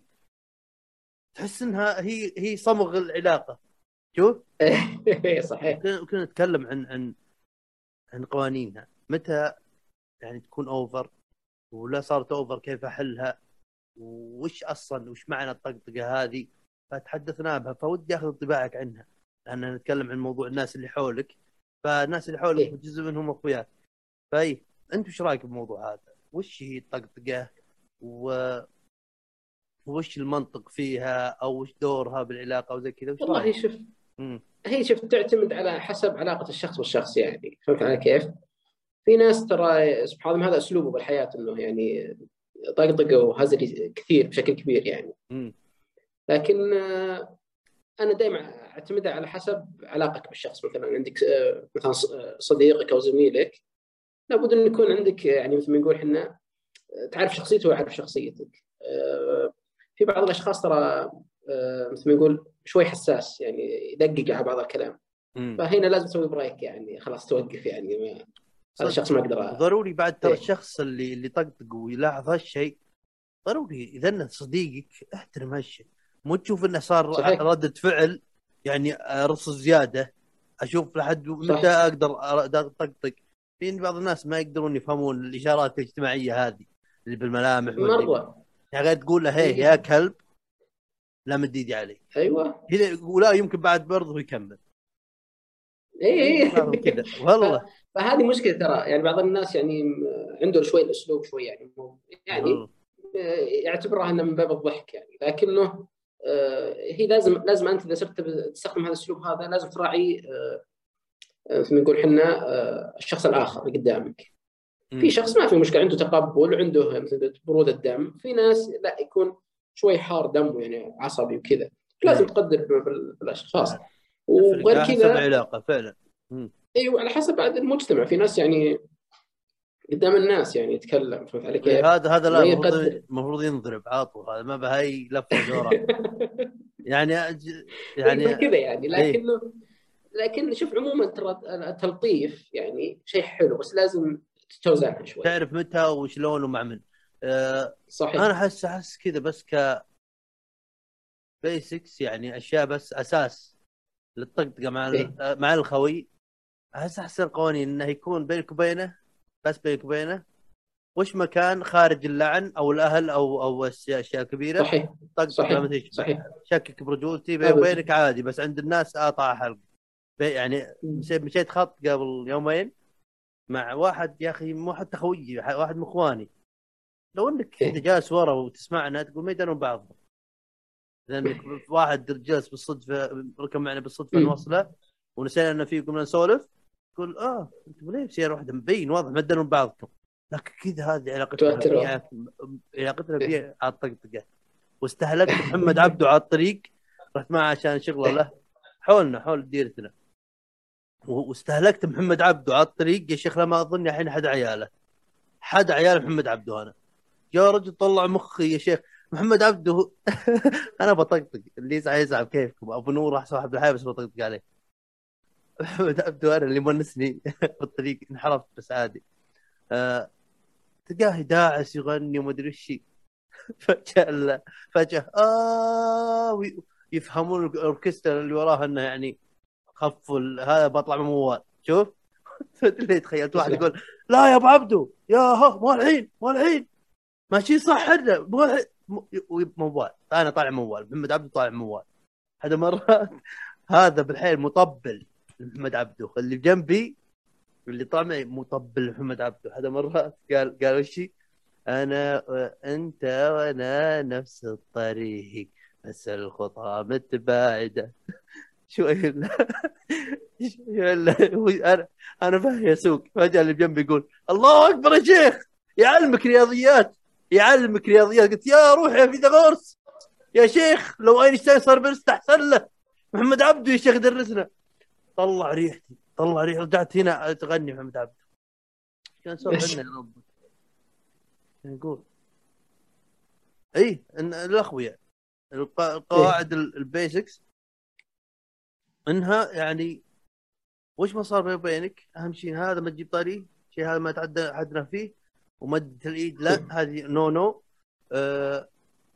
تحس إنها هي هي صمغ العلاقة. شوف؟ (laughs) صحيح. كنا نتكلم عن عن عن قوانينها. متى يعني تكون over ولا صارت over كيف أحلها وش أصلا وش معنى الطقطقة هذه؟ فتحدثنا بها فودي أخذ انطباعك عنها. لأن نتكلم عن موضوع الناس اللي حولك. فالناس اللي حولك إيه. جزء منهم أخوياك فاي أنت وش رأيك بالموضوع هذا؟ وش هي الطقطقه و وش المنطق فيها أو وش دورها بالعلاقة وزي كذا والله؟ شوف. هي شوف تعتمد على حسب علاقة الشخص والشخص يعني فهمت علي كيف؟ في ناس ترى سبحان الله هذا أسلوبه بالحياة إنه يعني طقطقة وهزلي كثير بشكل كبير يعني مم. لكن أنا دائما اعتمدها على حسب علاقتك بالشخص مثلا عندك آه، مثلا آه، صديقك أو زميلك لابد أن يكون عندك يعني مثل ما نقول إحنا آه، تعرف شخصيته ويعرف شخصيتك في بعض الأشخاص ترى مثل ما نقول شوي حساس يعني يدقق على بعض الكلام. فهنا لازم تسوي بريك يعني خلاص توقف يعني ما هذا صدق. الشخص ما أقدر ضروري بعد ترى إيه. الشخص اللي اللي طقطق ويلاحظ هالشيء ضروري إذا انه صديقك احترم هالشيء مو تشوف إنه صار صحيح. ردة فعل يعني رص زيادة. أشوف لحد. متى أقدر أطقطق. في بعض الناس ما يقدرون يفهمون الإشارات الاجتماعية هذه اللي بالملامح مره يعني قاعد تقول له هي يا كلب لا مد إيدي علي. أيوه. هنا ولا يمكن بعد برضه يكمل. (laughs) اي اي كذا. والله. فهذه مشكلة ترى. يعني بعض الناس يعني عنده شوي الأسلوب شوي يعني يعني. آه، يعتبرها إنه من باب الضحك يعني. لكنه آه، هي لازم لازم أنت إذا صرت تستخدم هذا الأسلوب هذا لازم تراعي آه، آه، مثل ما نقول إحنا آه، الشخص الآخر اللي قدامك. في شخص ما في مشكلة عنده تقبل عنده مثل برودة دم في ناس لا يكون شوي حار دمه يعني عصبي وكذا. لازم. تقدر بال- بالأشخاص. وغير على حسب كذا العلاقة فعلا. أيوه على حسب بعد المجتمع. في ناس يعني قدام الناس يعني يتكلم فهمت علي كيف؟ هذا هذا لا المفروض ينضرب عاطو هذا ما بهاي لفه دورة (laughs) يعني يعني كذا يعني إيه. لكنه لكن شوف عموما ترى التلطيف يعني شيء حلو بس لازم تتوزنها شوي تعرف متى وشلون ومع من آه صحيح أنا احس أحس كذا بس ك بيسكس يعني أشياء بس أساس للطقطقة مع إيه. مع الخوي أحس أحسن قوانين إنه يكون بينك وبينه بس بينك وبينه وش مكان خارج اللعن أو الأهل أو أو اشياء كبيرة؟ صحيح. طقطقه صحيح. صحيح. شكك برجولتي بيني. وبينك عادي بس عند الناس أقطع حلق. يعني مشيت خط قبل يومين مع واحد يا أخي مو حتى خويي واحد من إخواني. لو إنك إيه. أنت جالس ورا وتسمعنا تقول ما يدرون بعض لانك واحد جالس بالصدفة ركب معنا بالصدفة. نوصله ونسينا إنه في قمنا نسولف. تقول آه أنتم ليه بسياره واحدة مبين واضح ما تدرون بعضكم. لكن كذا هذه علاقتنا علاقتنا فيها على الطقطقه واستهلكت (laughs) محمد عبده على الطريق رحت معه عشان شغله له. حولنا حول ديرتنا. واستهلكت محمد عبده على الطريق. يا شيخ لا ما أظن الحين حد عياله. حد عيال محمد عبده أنا. يا رجل طلع مخي يا شيخ. محمد عبده (laughs) أنا بطقطق. اللي يزعل يزعل كيفكم. أبو نور راح صاحب الحياة بس بطقطق عليه. (laughs) عبده أنا اللي مونسني (laughs) في الطريق انحرفت بس عادي. آه تلقاه داعس يغني وما أدري وش (laughs) فجأة فجأة آه وي- يفهمون الأوركسترا اللي وراها إنه يعني خفوا هذا بطلع من موال. شوف؟ اللي تخيلت. واحد يقول لا يا أبو عبدو يا ها مو الحين مو الحين. ماشي صح إحنا مو الحين. موال. أنا طالع موال محمد عبده طالع موال. هذا مرات هذا بالحيل مطبل. محمد عبده. اللي جنبي اللي طالع مطبل محمد عبده. هذا مرات قال قال وشي أنا وأنت وأنا نفس الطريق. بس الخطى متباعدة. (laughs) شوي ال- (laughs) شوي ال- هو- أنا أنا فاهم يسوق. فجاه اللي جنبي يقول الله أكبر يا شيخ! يعلمك رياضيات. يعلمك رياضيات. قلت يا روح يا فيثاغورس يا شيخ لو اينشتاين صار أحسن له محمد عبده يا شيخ درسنا. طلع ريحتي طلع ريحتي رجعت هنا تغني محمد عبده كان سوى؟ عندنا يا رب. نقول. إي الق- القواعد ال- البيسكس. إنها يعني وش ما صار بيني وبينك أهم شيء هذا ما تجيب طري شيء هذا ما تعدى حدنا فيه ومد الايد لا هذه نو نو. آه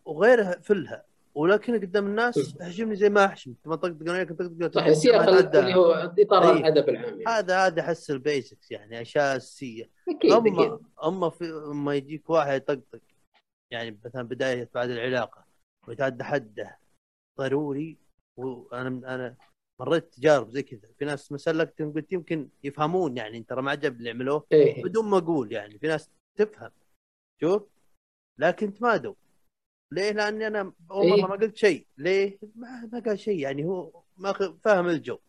وغيرها فلها. ولكن قدام الناس احجمني زي ما احشم ما طقطق عليك طقطق صح السياق. اللي هو إطار إيه. الأدب العام يعني. هذا هذا احس البيسكس يعني أشياء أساسية أكيد أكيد أما اما في أما يجيك واحد يطقطق يعني مثلا بداية بعد العلاقة ويتعدى حده ضروري وأنا أنا مريت تجارب زي كذا في ناس ما سلكتهم قلت يمكن يفهمون يعني ترى ما عجب اللي عملوه إيه. بدون ما أقول يعني في ناس تفهم شوف لكن تمادوا ليه؟ لأني أنا اول إيه. ما قلت شيء ليه؟ ما, ما قال شيء يعني هو ما فاهم الجو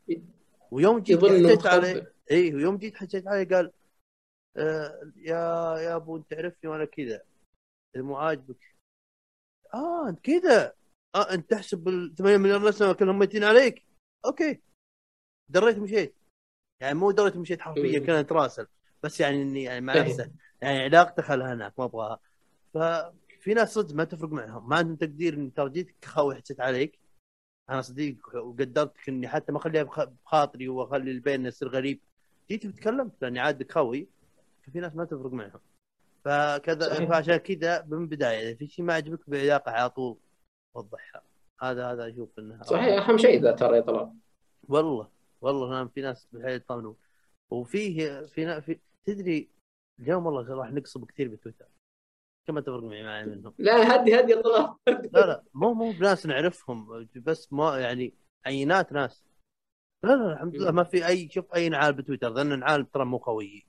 ويوم جيت حكيت عليه. اي ويوم جيت حكيت عليه قال آه يا يا أبو أنت تعرفني وأنا كذا مو عاجبك آه أنت كذا آه أنت تحسب ال 8 مليون نسمه كلهم ميتين عليك okay دريت ومشيت يعني مو دريت ومشيت حرفيا. كان نتراسل بس يعني إني يعني مع إيه. نفسه يعني علاقته خلها هناك ما أبغاها ففي ناس صدق ما تفرق معهم. ما عندهم تقدير اني ترى جيتك كخوي حسيت عليك. أنا صديق وقدرتك إني حتى ما أخليها بخ- بخاطري وأخلي اللي بيننا يصير غريب. جيت وتكلمت لأني عادك خوي ففي ناس ما تفرق معهم. فكذا. فعشان كذا من البداية إذا في شيء ما عجبك بعلاقة على طول وضحها. هذا هذا أشوف إنها صحيح أهم شيء ذا ترى يا طلال. والله والله أنا في ناس بالحيل يطمنون. وفيه في, في تدري اليوم والله راح نقصب كثير بتويتر. كم اتفق معي معي منهم. لا هدي هدي الله. لا لا مو مو بناس نعرفهم بس ما يعني عينات ناس. لا لا الحمد لله. ما في اي شوف أي نعال بتويتر لأن نعال ترى مو خويي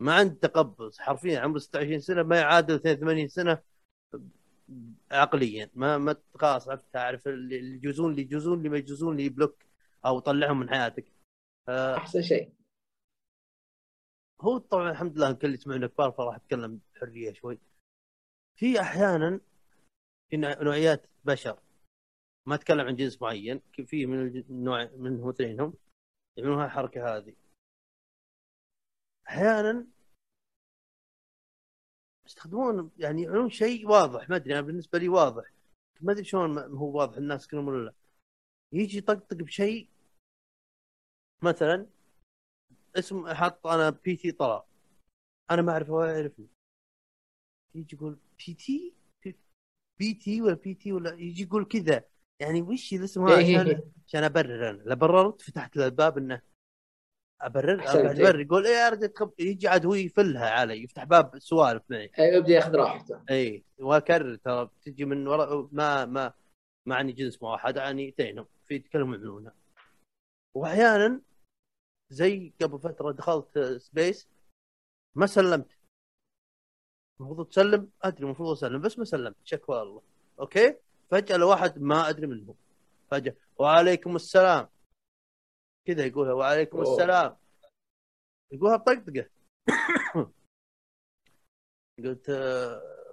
ما عندي تقبص. حرفيا عمره 26 سنة ما يعادل 82 سنة عقليا. ما ما خلاص عرفت تعرف اللي يجوزون اللي يجوزون اللي ما يجوزون اللي بلوك أو طلعهم من حياتك. أحسن شيء. هو طبعا الحمد لله كل يسمعون كبار فراح أتكلم بحرية شوي. في أحيانا في نوع- نوعيات بشر ما أتكلم عن جنس معين في من النوع منهم اثنينهم يعملون الحركة هذه. أحيانا يستخدمون يعني يعملون شيء واضح ما أدري أنا بالنسبة لي واضح. ما أدري شلون هو واضح الناس كلهم ولا لا. يجي يطقطق بشيء مثلا اسم حط أنا بي تي طلع. أنا ما اعرفه ولا يعرفني. يجي يقول بي تي بي تي ولا بي تي ولا يجي يقول كذا. يعني وش الاسم هذا؟ إيه إيه عشان إيه. عشان أبرر أنا. لا بررت فتحت له الباب إنه أبرر. ابرر يقول إيه تخب- يجي عاد هو يفلها علي يفتح باب سوالف معي. أي، يبدأ ياخذ راحته. اي وأكرر ترى. بتجي من وراء ما ما ما عني جنس واحد عني اثنينهم في يتكلمون يعملونها واحيانا زي قبل فترة دخلت space ما سلمت. المفروض تسلم؟ أدري المفروض أسلم بس ما سلمت. شكوى الله. okay؟ فجأة لو واحد ما أدري منه فجأة. وعليكم السلام. كذا يقولها. وعليكم أوه. السلام. يقولها بطقطقه (coughs) قلت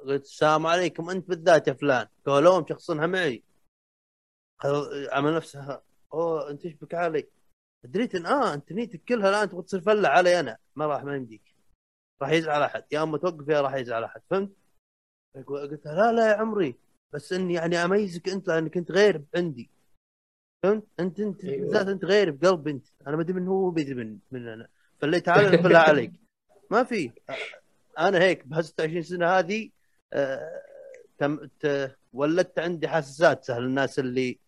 قلت السلام عليكم. أنت بالذات يا فلان. قالوا مشخصنها معي. عمل نفسها. أوه أنت إيش بك علي؟ دريت ان آه أنت نيتك كلها الآن تبغى تصير فلة علي أنا. ما راح ما يمديك. راح يزعل أحد. يا أما توقف يا راح يزعل أحد. فهمت؟ قلت لا لا يا عمري. بس إني يعني أميزك أنت لانك انت غير عندي. فهمت؟ انت أنت أيوة. بالذات أنت غير بقلب أنت. أنا ما أدري من هو بيدري من من أنا. فاللي تعال نفلها عليك. ما في. أنا هيك بها 26 سنة هذه آه، تم ولدت عندي حساسات سهل الناس اللي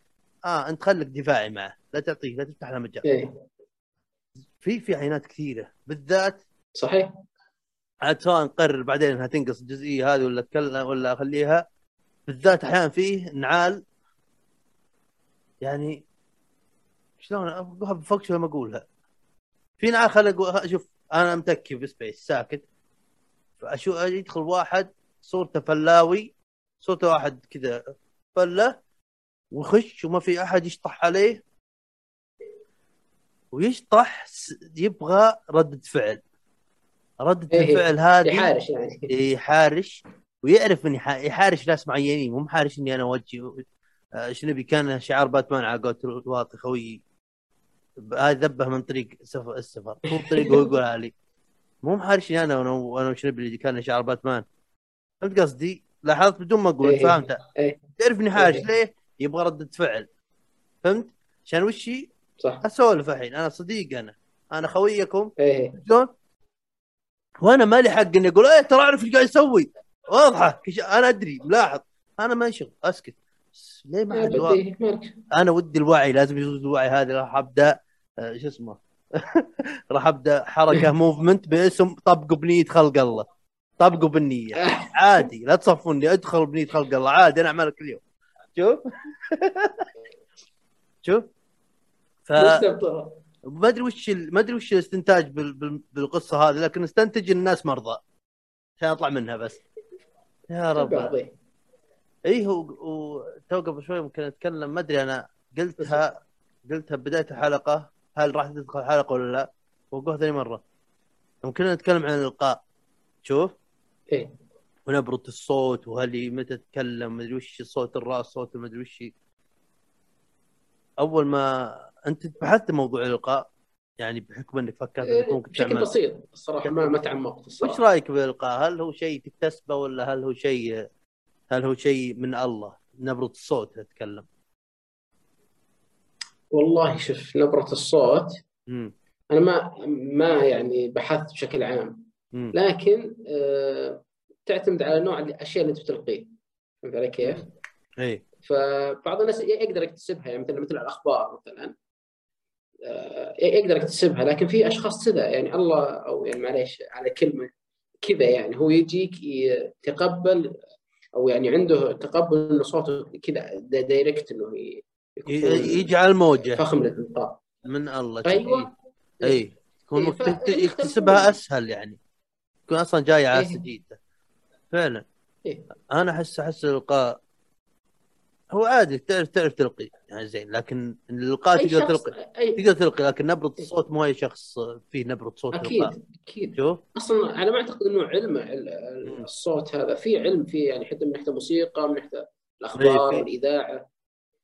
آه أنت خليك دفاعي معه. لا تعطيه لا تفتح له مجال إيه. في في عينات كثيرة. بالذات صحيح. عاد سواء نقرر بعدين إنها تنقص الجزئية هذه ولا اتكلم ولا أخليها. بالذات أحيانا فيه نعال. يعني شلون أقولها بفك شو ما أقولها. في نعال خل شوف أنا متكي بسبيس ساكت. فاشوف يدخل واحد صورته فلاوي صورته واحد كذا فلة ويخش وما في أحد يشطح عليه. ويشطح يبغى ردة فعل ردة إيه. الفعل هذه يحارش يعني (laughs) يحارش ويعرف إني ح- يحارش ناس معينين مو محارش إني أنا اوجه آه، إيش نبي كان شعار باتمان على قولة الواطي خويي ب- هذا ذبه من طريق سفر السفر مو طريق هو يقولها لي مو محارشني أنا وأنا وأنا وش نبي اللي كان شعار باتمان فهمت قصدي؟ لاحظت بدون ما أقول إيه. فهمتها إيه. تعرف إني حارش إيه. ليه؟ يبغى ردة فعل فهمت؟ عشان وشي صح. أسولف الحين أنا صديق أنا. أنا خويكم. إيه. شلون؟ وأنا مالي حق إني أقول إيه ترى أعرف إيش قاعد يسوي. واضحة. أنا أدري ملاحظ. أنا ما شغل أسكت. ليه ما حد؟ إيه، مالك. أنا ودي الوعي لازم يزود الوعي هذا. راح أبدأ آه، شو اسمه؟ (laughs) راح أبدأ حركة (laughs) موفمنت باسم طبقوا بنية خلق الله. طبقوا بالنية. عادي لا تصفوني ادخل بنية خلق الله. عادي أنا اعملها كل يوم شوف. (laughs) شوف. ف. ما أدري وش ال- ما أدري وش الاستنتاج بال... بال... بالقصة هذه لكن أستنتج إن الناس مرضى. عشان أطلع منها بس. يا رب. اي هو وتو قبل شوي ممكن أتكلم. ما أدري أنا قلتها قلتها بداية الحلقة. هل راح تدخل الحلقة ولا لا؟ وقوها ثاني مرة. ممكن نتكلم عن الإلقاء. شوف. إيه. ونبرة الصوت وهل متى تتكلم؟ مدري وش صوت الرأس صوت مدري وش أول ما انت بحثت موضوع الالقاء يعني بحكم انك فكرت انك إيه، ممكن بشكل بسيط الصراحة ما ما تعمقت وش الصراحة رأيك بالالقاء؟ هل هو شيء تكتسبه ولا هل هو شيء هل هو شيء من الله؟ نبرة الصوت تتكلم. والله شوف نبرة الصوت امم أنا ما ما يعني بحثت بشكل عام امم لكن آه تعتمد على نوع الأشياء اللي أنت بتلقيه فهمت علي كيف؟ اي فبعض الناس يقدر يكتسبها يعني مثل مثل الأخبار مثلا يقدر يكتسبها. لكن في أشخاص كذا يعني الله أو يعني معليش على كلمة كذا يعني هو يجيك يتقبل أو يعني عنده تقبل انه صوته كذا دا- دايركت انه يكون يجي على الموجة. فخم للالقاء من الله أيوه. إي. إيه، مكت- ف- يكتسبها أسهل يعني. تكون أصلا جاية على إيه. سجيته فعلا. إيه. أنا احس أحس الالقاء هو عادي تعرف تعرف تلقي. يعني زين لكن الإلقاء أي تقدر تلقي. أي تقدر تلقي لكن نبرة. الصوت مو أي شخص فيه نبرة صوت أكيد أكيد. شوف. أصلا على ما أعتقد إنه علم ال- ال- الصوت هذا. في علم في يعني حتى من ناحيه الموسيقى من ناحيه الأخبار إيه، في- والاذاعه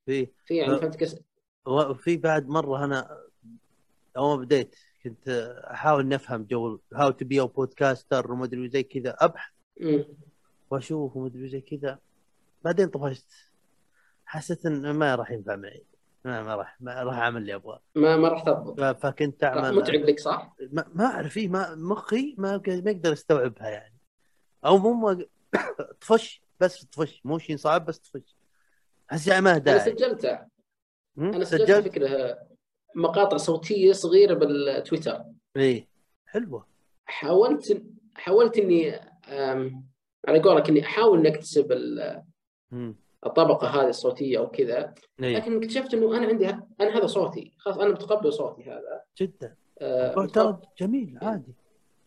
فيه في يعني ف- فهمت كيف؟ وفي بعد مرة أنا أول ما بديت كنت أحاول نفهم جو how to be podcaster وما أدري زي كذا. أبحث. وأشوف وما أدري زي كذا. بعدين طفشت. حسيت ان ما راح ينفع معي. ما, ما راح ما راح أعمل اللي أبغاه. ما ما راح تضبط فكنت اعمل متعب لك صح؟ ما, ما أعرف إيه ما مخي ما ما يقدر يستوعبها يعني. أو مو ما طفش (coughs) بس طفش مو شيء صعب بس طفش أحس يعني ما أنا داعي. سجلتها هم؟ أنا سجلت سجلت؟ فكرة مقاطع صوتية صغيرة بالتويتر. اي حلوة. حاولت حاولت إني على قولك إني أحاول إني أكتسب. الطبقة هذه الصوتية أو كذا. اي لكن اكتشفت إنه أنا عندي أنا هذا صوتي. خلاص أنا متقبل صوتي هذا. جدا. متقبل- ترى جميل عادي.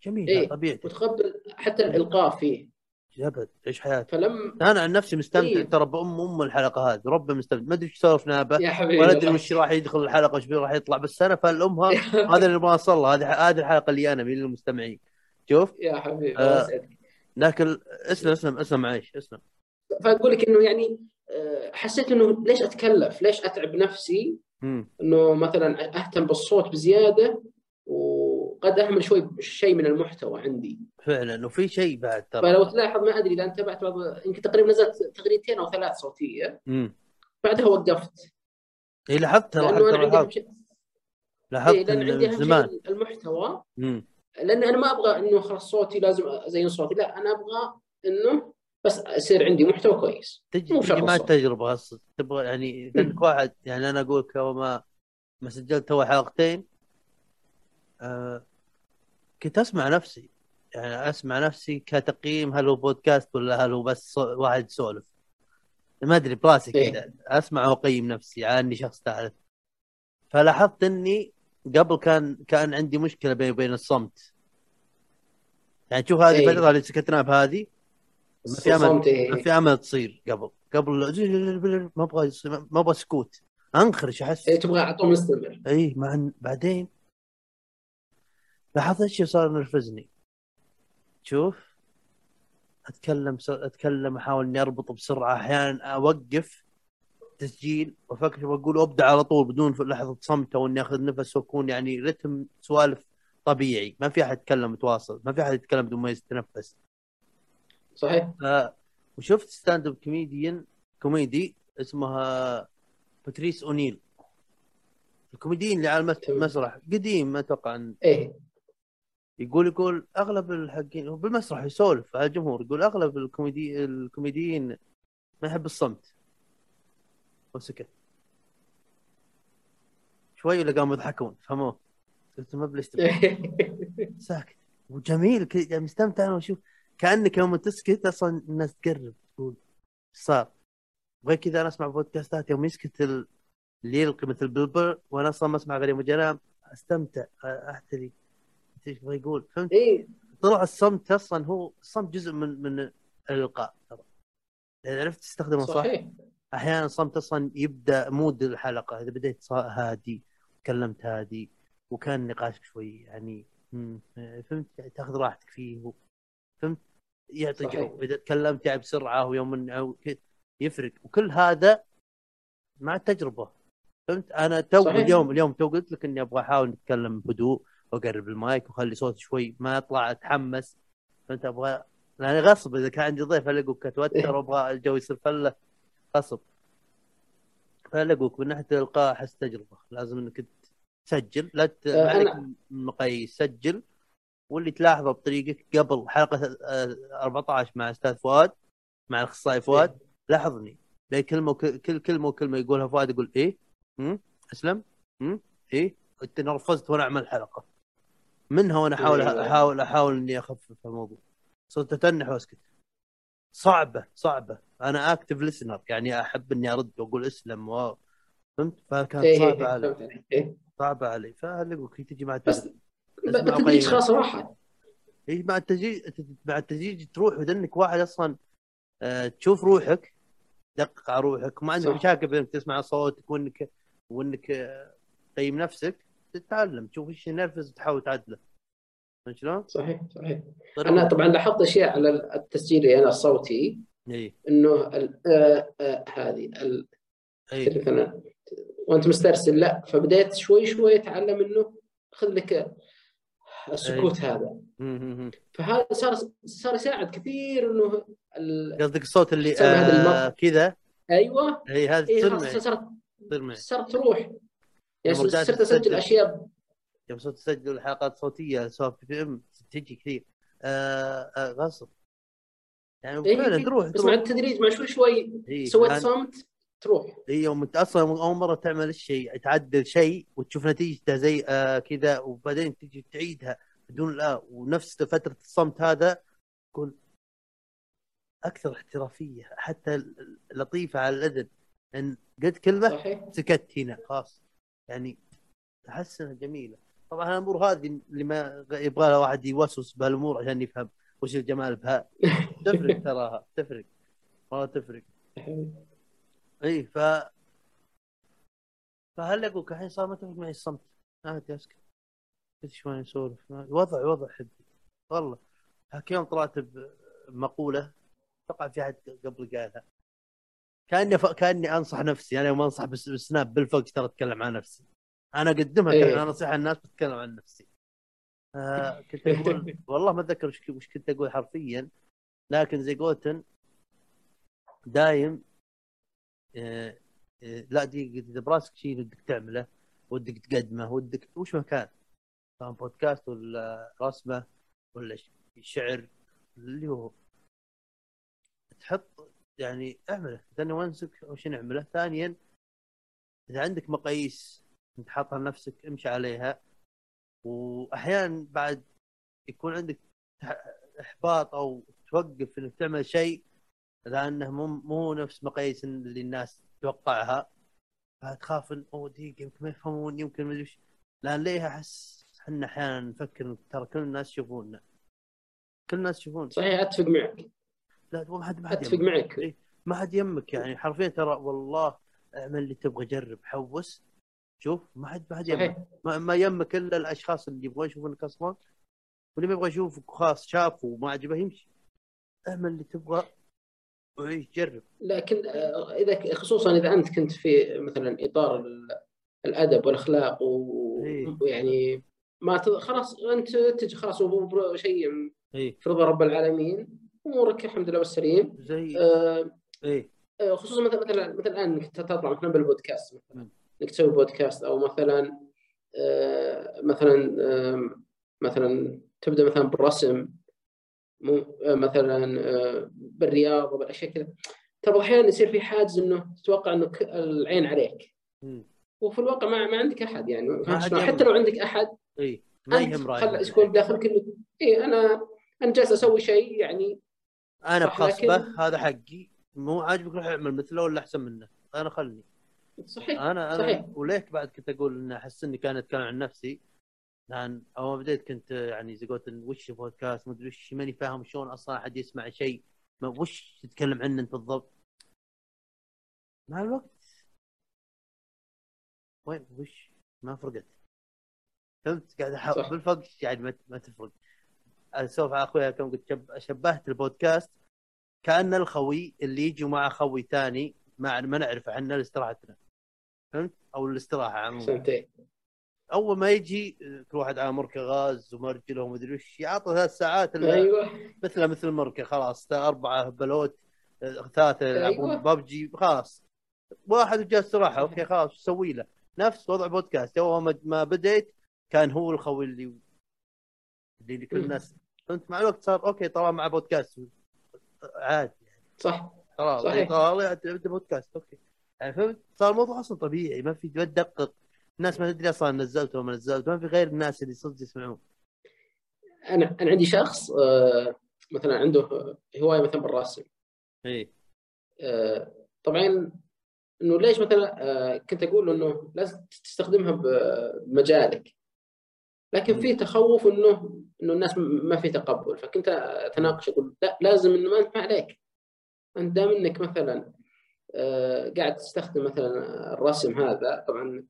جميل إيه. على طبيعتي متقبل حتى الإلقاء فيه. ابد عيش حياتك. فلم أنا عن نفسي مستمتع. إيه. ترى بام أم الحلقة هذه ربي مستمتع. ما أدري إيش سولفنا به ولا أدري وش راح يدخل الحلقة وش راح يطلع. بس أنا فالامها هذا اللي ما اوصل هذه هذه الحلقة اللي أنا من المستمعين؟ شوف. يا حبيبي آه. لكن اسلم اسلم اسلم معيش اسلم. فأقول لك إنه يعني أه، حسيت إنه ليش أتكلف؟ ليش أتعب نفسي؟ مم. إنه مثلا أهتم بالصوت بزيادة وقد أهمل شوي شيء من المحتوى عندي. فعلا وفي شيء بعد ترى. فلو تلاحظ ما أدري إذا انتبهت بعض يمكن تقريبا نزلت تغريدتين أو ثلاث صوتية. امم بعدها وقفت. اي لاحظت لاحظت لاحظت إيه، لأن عندي زمان. المحتوى. امم لأن أنا ما أبغى إنه خلاص صوتي لازم أزين صوتي. لا أنا أبغى إنه بس يصير عندي محتوى كويس. تجي مع الصوت. التجربه أصلا. تبغى يعني كانك واحد يعني أنا أقول لك ما ما سجلت أول حلقتين آه كنت أسمع نفسي. يعني أسمع نفسي كتقييم هل هو بودكاست ولا هل هو بس صو- واحد يسولف. ما أدري براسي إيه. كذا أسمع وأقيم نفسي على اني شخص ثالث. فلاحظت إني قبل كان كان عندي مشكلة بيني وبين الصمت. يعني شوف هذه إيه. الفترة اللي سكتنا بهذه. ما في أمل إيه. ما في أمل تصير قبل قبل ما أبغى ما أبغى سكوت. أنخرش أحس. إيه، تبغى طول مستمر. إي مع بعدين لاحظت إيش صار ينرفزني شوف. أتكلم. أتكلم أحاول إني أربط بسرعة أحيانا أوقف تسجيل وأفكر وأقول أبدأ على طول بدون لحظة صمت أو إني أخذ نفس وأكون يعني رتم سوالف طبيعي. ما في أحد يتكلم متواصل ما في أحد يتكلم بدون ما يتنفس. صحيح. ف... وشفت stand up comedian كوميدي اسمها باتريس اونيل الكوميديين اللي على. المسرح قديم ما أتوقع إن إيه. يقول يقول أغلب الحقين هو بالمسرح يسولف على الجمهور يقول أغلب الكوميدي الكوميديين ما يحب الصمت. وسكت. شوي ولا قاموا يضحكون فهموه قلت ما بلشت. (laughs) ساكت. وجميل ك- يعني مستمتع أنا وأشوف. كأنك يوم تسكت أصلا الناس تقرب تقول إيش صار؟ وغير كذا أنا أسمع بودكاستات يوم يسكت ال- اللي يلقي مثل بلبر وأنا أصلا ما أسمع غير يوم أجي انام استمتع احتري إيش يبغى يقول؟ فهمت؟ إيه. طلع الصمت أصلا هو الصمت جزء من من الإلقاء. ترى عرفت تستخدمه صح؟ صحيح. أحيانا الصمت أصلا يبدأ mood الحلقة. إذا بديت هادي تكلمت هادي وكان نقاشك شوي يعني فهمت؟ يعني تأخذ راحتك فيه فهمت؟ يعطي. جو إذا تكلمت يعني بسرعة ويوم كذا يفرق. وكل هذا مع التجربة. فهمت؟ أنا تو صحيح. اليوم اليوم تو قلت لك إني أبغى أحاول اتكلم بهدوء وأقرب المايك وأخلي صوتي شوي ما أطلع أتحمس. فانت أبغى يعني غصب إذا كان عندي ضيف ألقوك اتوتر وأبغى الجو يصير فلة. غصب. فألقوك من ناحية الإلقاء أحس تجربة. لازم إنك تسجل. لا ت... آه، ما عليك أنا- مقاييس. سجل. واللي تلاحظه بطريقك قبل حلقة آه، 14 مع أستاذ فؤاد مع الأخصائي فؤاد لاحظني. باي كلمه. كل كلمه وكلمه يقولها فؤاد يقول إيه؟ امم أسلم؟ امم إيه؟ أنت نرفزت وأنا أعمل حلقة. منها وأنا أحاول أيوة. أحاول أحاول إني أخفف الموضوع؟ صرت أتنح وأسكت. صعبة صعبة. أنا اكتف ليسنر يعني أحب إني أرد وأقول أسلم و... فهمت؟ فكانت إيه، صعبة إيه، علي. إيه. صعبة علي. هي تجي مع بس التدريج ب- أسمع بالتدريج وقيم. خلاص راحت هي مع التدريج مع التدريج تروح ودنك واحد أصلا آه، تشوف روحك دقق على روحك ما عندك. مشاكل بانك تسمع صوتك وإنك وإنك آه، تقيم نفسك تتعلم تشوف إيش ينرفز وتحاول تعدله فهمت شلون؟ صحيح صحيح طيب. أنا طبعا لاحظت أشياء على التسجيل أنا الصوتي اي إنه آه، آه، هذه ال- اي مثلا وأنت مسترسل لا فبديت شوي شوي أتعلم إنه خذ لك السكوت هذا. مم. فهذا صار صار يساعد كثير إنه ال... قصدك الصوت اللي هذا آه كذا؟ أيوه. اي هذا تصير خلاص معي صارت صارت تروح. يعني صرت أسجل. أشياء. يوم صرت اسجل الحلقات الصوتيه سواء في إم تجي كثير. آه آه غصب. يعني إيه، فعلا إيه، تروح بس مع التدريج مع شوي شوي إيه، سويت صمت. تروح. إي يوم أنت أصلا أول مرة تعمل الشيء تعدل شيء وتشوف نتيجته زي آه كذا وبعدين تجي تعيدها بدون لا ونفس فترة الصمت هذا تكون أكثر احترافية حتى لطيفة على الاذن إن قلت كلمة صحيح. سكت هنا خلاص. يعني أحس إنها جميلة. طبعا الأمور هذه اللي ما يبغى لها واحد يوسوس بهالأمور عشان يفهم وش الجمال بها. (laughs) تفرق تراها تفرق. والله تفرق. اي ف فهل أقول الحين صار ما تفرق معي الصمت. عادي اسكت كنت شوي نسولف وضع وضع حدي والله هاك يوم طلعت بمقولة أتوقع في أحد قبل قالها. كأني ف... كأني أنصح نفسي. أنا يوم أنصح بس- بالسناب بالفوق ترى أتكلم عن نفسي. أنا اقدمها إيه. أنا نصيحه الناس بتكلم عن نفسي. آه كنت (laughs) أقول والله ما أتذكر وش كنت أقول حرفيا. لكن زي جوتن دايم لا دي براسك شيء ودك تعمله ودك تقدمه ودك وش ما كان. سواء بودكاست ولا رسمة ولا شعر اللي هو. تحط يعني اعمله. ثاني وانسك وش نعمله ثانيا إذا عندك مقاييس أنت حاطها لنفسك امشي عليها. واحيانا بعد يكون عندك إحباط أو توقف إنك تعمل شيء لأنه مو مو نفس مقاييس اللي الناس تتوقعها فتخاف إن أوه دقيقة يمكن ما يفهمون يمكن ما أدري لأن ليه أحس إحنا أحيانا نفكر ترى كل الناس يشوفوننا كل الناس يشوفون. صحيح أتفق معك. لا ما حد ما حد أتفق. معك. إيه. ما حد يمك يعني. حرفيا ترى والله اعمل اللي تبغى جرب حوس. شوف ما حد ما حد يمك ما, ما يمك إلا الأشخاص اللي يبغون يشوفونك أصلا. واللي ما يبغى يشوفك خلاص شافه وما عجبه يمشي. اعمل اللي تبغى. جرب. لكن آه، إذا خصوصا إذا أنت كنت في مثلا إطار ال- الأدب والأخلاق و- إيه. ويعني ما تض... خلاص أنت تجي خلاص شيء اي في رضا رب العالمين أمورك الحمد لله والسليم. زي آه، اي آه، خصوصا مثلا مثلا مثلا الآن إنك تطلع مثلا بالبودكاست مثلا. مم. إنك تسوي بودكاست أو مثلا آه، مثلا آه، مثلا تبدأ مثلا بالرسم. مثلا آه، بالرياضه بالاشياء كذا. ترى أحيانا يصير في حاجز إنه تتوقع إنه العين عليك. مم. وفي الواقع ما, ما عندك أحد يعني. ما. حتى لو عندك أحد إي ما يهم خل رايك يكون داخلك انه إي أنا أنا جالس أسوي شيء يعني. أنا بخصبه لكن- هذا حقي مو عاجبك روح اعمل مثله ولا أحسن منه. أنا خلني. صحيح أنا أنا صحيح. وليك بعد كنت أقول إن أحس إني كان اتكلم عن نفسي. لأن اول ما بديت كنت يعني زي قلت وش بودكاست ما أدري وش ماني فاهم شلون أصلا أحد يسمع شيء. ما وش تتكلم عنه أنت بالضبط؟ مع الوقت. وين؟ وش؟ ما فرقت. فهمت؟ قاعد أحاول صح. بالفوق يعني ما, تفرق. اسولف على أخويا كم قلت شب... شبهت البودكاست. كأن الخوي اللي يجي مع خوي ثاني ما ما نعرفه إحنا لاستراحتنا فهمت؟ أو الاستراحة عموما. أول ما يجي كل واحد على مركه غاز ومرجله ومدري وش يعطى ثلاث ساعات أيوه. مثله مثل المركه خلاص أربعة بلوت آه، ثلاثة يلعبون أيوة. ببجي خلاص. واحد جاء استراحه أوكي خلاص أسوي له؟ نفس وضع بودكاست. أول ما- ما بديت كان هو الخوي اللي اللي كل. الناس. فهمت مع الوقت صار okay طلع مع بودكاست. عادي صح. خلاص. طلع بودكاست okay. يعني فهمت؟ صار الموضوع أصلا طبيعي ما في ما تدقق. الناس ما تدري أصلا نزلت ولا ما نزلت ما في غير الناس اللي صدق يسمعون. أنا أنا عندي شخص آه، مثلا عنده هواية مثلا بالرسم. إي. آه، طبعا إنه ليش مثلا آه، كنت أقول إنه لازم تستخدمها بمجالك. لكن في تخوف إنه إنه الناس ما في تقبل. فكنت أتناقش أقول لا لازم إنه ما انت ما عليك. أنت دام إنك مثلا قاعد تستخدم مثلا الرسم هذا طبعا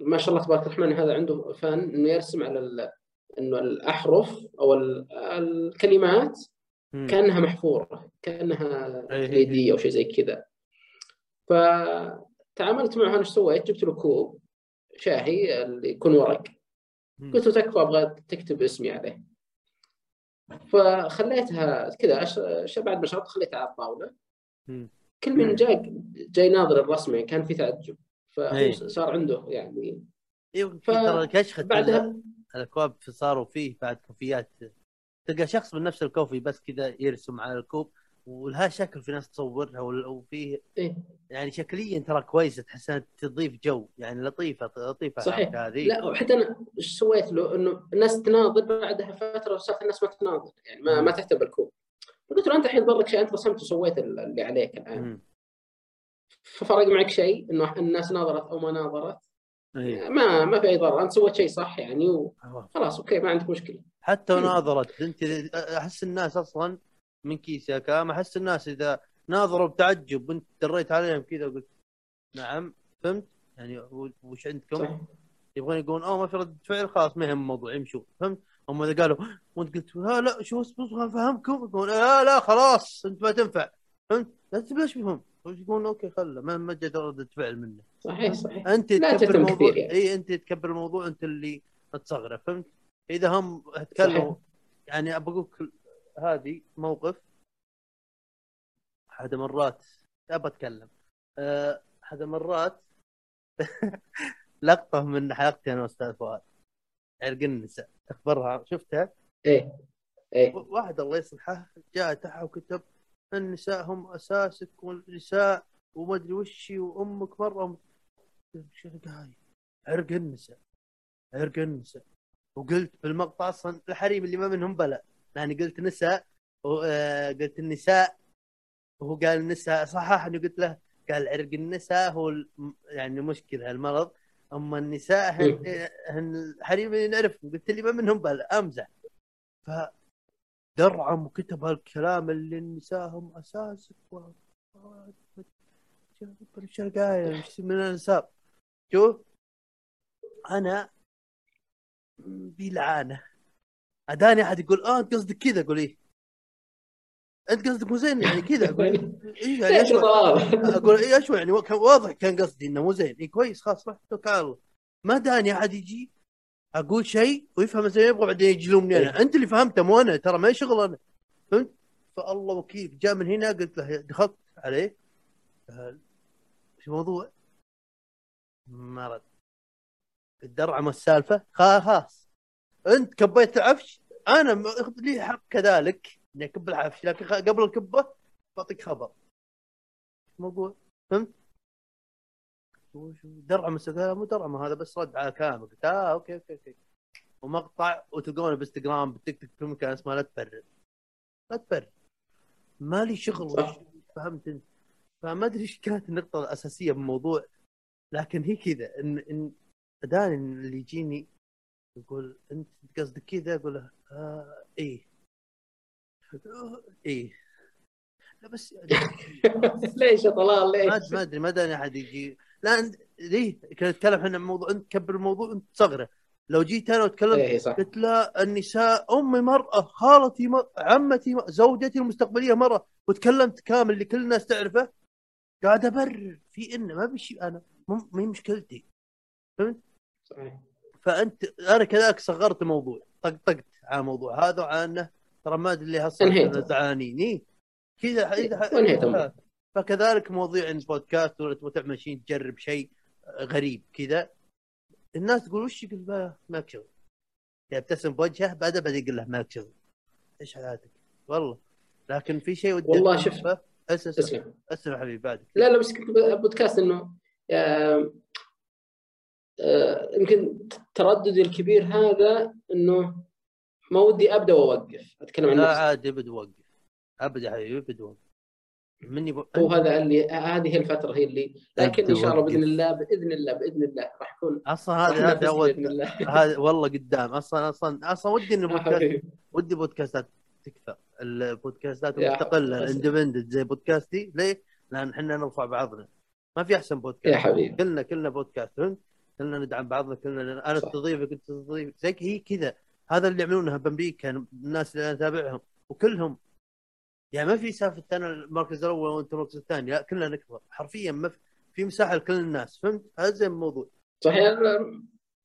ما شاء الله تبارك الرحمن هذا عنده فن إنه يرسم على ال- إنه الأحرف أو ال- الكلمات. كأنها محفورة كأنها إيه. تقليديه أو شيء زي كذا فتعاملت معه أنا إيش سويت؟ جبت له كوب شاهي اللي يكون ورق. قلت له تكفى أبغى تكتب اسمي عليه فخليتها كذا أش- بعد ما شربت خليتها على الطاولة. كل من جاء جاي ناظر الرسمة كان في تعجب فهو إيه. عنده يعني أيوه ترى كشخة بعدها الاكواب صاروا فيه بعد كوفيات تلقى شخص من نفس الكوفي بس كذا يرسم على الكوب ولها شكل في ناس تصورها وفيه إيه. يعني شكليا ترى كويسة تحس إنها تضيف جو يعني لطيفة لطيفة صحيح. هذه لا وحتى أنا إيش سويت له إنه الناس تناظر بعدها فترة صارت الناس ما تناظر يعني ما, ما تهتم بالكوب فقلت له أنت الحين ضرك شيء أنت رسمت وسويت اللي عليك الآن. ففرق معك شيء إنه الناس ناظرت أو ما ناظرت إيه. ما ما في أي ضرر أنت سويت شيء صح يعني. وخلاص okay ما عندك مشكلة حتى مم. ناظرت أنت أحس الناس أصلا من كيس يا كام أحس الناس إذا ناظروا بتعجب وأنت دريت عليهم كذا وقلت نعم فهمت يعني وش عندكم؟ يبغون يقولون أوه ما في رد فعل خلاص ما يهم الموضوع يمشوا فهمت؟ هم إذا قالوا وأنت قلت لا لا شو اسمه أفهمكم يقول لا لا خلاص أنت ما تنفع فهمت؟ لا تبلاش بهم يقولون؟ أوكي خله ما ما جت رده فعل منه. صحيح صحيح. أنت لا تكبر الموضوع يعني. إي أنت تكبر الموضوع أنت اللي تصغره فهمت؟ إذا هم تكلموا. يعني أقول هذه موقف احد مرات ابى أتكلم. احد مرات (laughs) لقطة من حلقتي أنا وأستاذ فؤاد. عرق النساء. تخبرها شفتها؟ إيه إيه. واحد الله يصلحه جاء تحت وكتب النساء هم أساسك والنساء وما أدري وش وأمك مره شو هاي عرق النساء. عرق النساء. وقلت بالمقطع أصلا الحريم اللي ما منهم بلا. يعني قلت نساء وقلت النساء. وهو قال النساء صححني قلت له قال عرق النساء هو يعني مشكله المرض أما النساء هن, هن الحريم اللي نعرفهم. قلت لي ما منهم بلا. أمزح. ف درعم وكتب هالكلام اللي النساء هم اساسك و الشرقاية من الأنساب. شوف أنا بلعانه أداني أحد يقول آه أنت قصدك كذا؟ أقول إيه. أنت قصدك مو زين يعني كذا؟ أقول إيه يعني؟ ليش اشوى ضلال أقول إيه اشوى يعني؟ كان واضح كان قصدي إنه مو زين. إيه كويس خلاص روح توكل على الله. ما داني أحد يجي أقول شيء ويفهم زي ما يبغى بعدين يجلومني أنا. أنت اللي فهمته مو أنا ترى ما شغل أنا. فهمت؟ فالله وكيل. جاء من هنا قلت له دخلت عليه. إيش الموضوع؟ ما رد. الدرعم السالفة. خلاص. أنت كبيت العفش. أنا لي حق كذلك. إني أكب العفش لكن قبل الكبة بعطيك خبر. الموضوع؟ فهمت؟ وش- درعم مو درعم هذا بس رد على كلامك. قلت آه okay okay okay. ومقطع وتلقونه بالإنستغرام بالتيك توك في مكان اسمه لا تبرر لا تبرر مالي شغل فهمت إنت؟ فما أدري إيش كانت النقطة الأساسية بالموضوع. لكن هي كذا ان ان داني اللي يجيني يقول أنت قصدك كذا؟ أقول له آه إيه. إيه. لا بس (laughs) ليش يا طلال؟ ليش؟ ما أدري ما داني أحد يجي لا انت ليه كنا نتكلم إحنا عن موضوع أنت كبر الموضوع أنت تصغره لو جيت أنا وتكلمت إيه صح قلت لا النساء امي مراه خالتي مرأة عمتي مرأة زوجتي المستقبلية مراه وتكلمت كامل اللي كل الناس تعرفه قاعد أبرر في انه ما بشي أنا ما هي مشكلتي صحيح فأنت أنا كذلك صغرت الموضوع طقطقت على الموضوع هذا وعلى إنه ترى ما أدري ليه انهيته. أنا زعلانين إيه. كذا إذا وانهيت الموضوع. فكذلك مواضيع البودكاست ولا تبغى تعمل شيء تجرب شيء غريب كذا الناس تقول وش يقول؟ ما ماك شغل يبتسم بوجهه بعدها بعدين يقول له ماك شغل إيش حياتك؟ والله. لكن في شيء ودي والله. شوف. تسلم اسمع. حبيبي بعدك. لا لا بس كنت بودكاست إنه آه، يمكن ترددي الكبير هذا إنه ما ودي أبدأ وأوقف. أتكلم عن لا نفسي. عاد ابد وقف ابد يا حبيبي ابد وقف مني ب... هو هذا اللي هذه الفترة هي اللي لكن إن شاء الله. بإذن الله بإذن الله بإذن الله راح يكون أصلا هذا هذا اول (laughs) هذا والله قدام. أصلا أصلا أصلا ودي ان (laughs) البودكاست حبيبي. ودي بودكاستات تكثر. البودكاستات المستقلة. الاندبندنت زي بودكاستي. ليه؟ لأن إحنا نرفع بعضنا. ما في أحسن بودكاست. يا حبيبي. كلنا كلنا بودكاست فهمت؟ كلنا ندعم بعضنا. كلنا أنا. استضيفك أنت تستضيف زي هي كذا. هذا اللي يعملونها بأمريكا. الناس اللي أنا أتابعهم. وكلهم يعني ما في سالفة أنا المركز الأول وأنت المركز الثاني لا كلنا نكبر حرفيا ما في, في مساحة لكل الناس فهمت؟ هذا زي الموضوع. صحيح.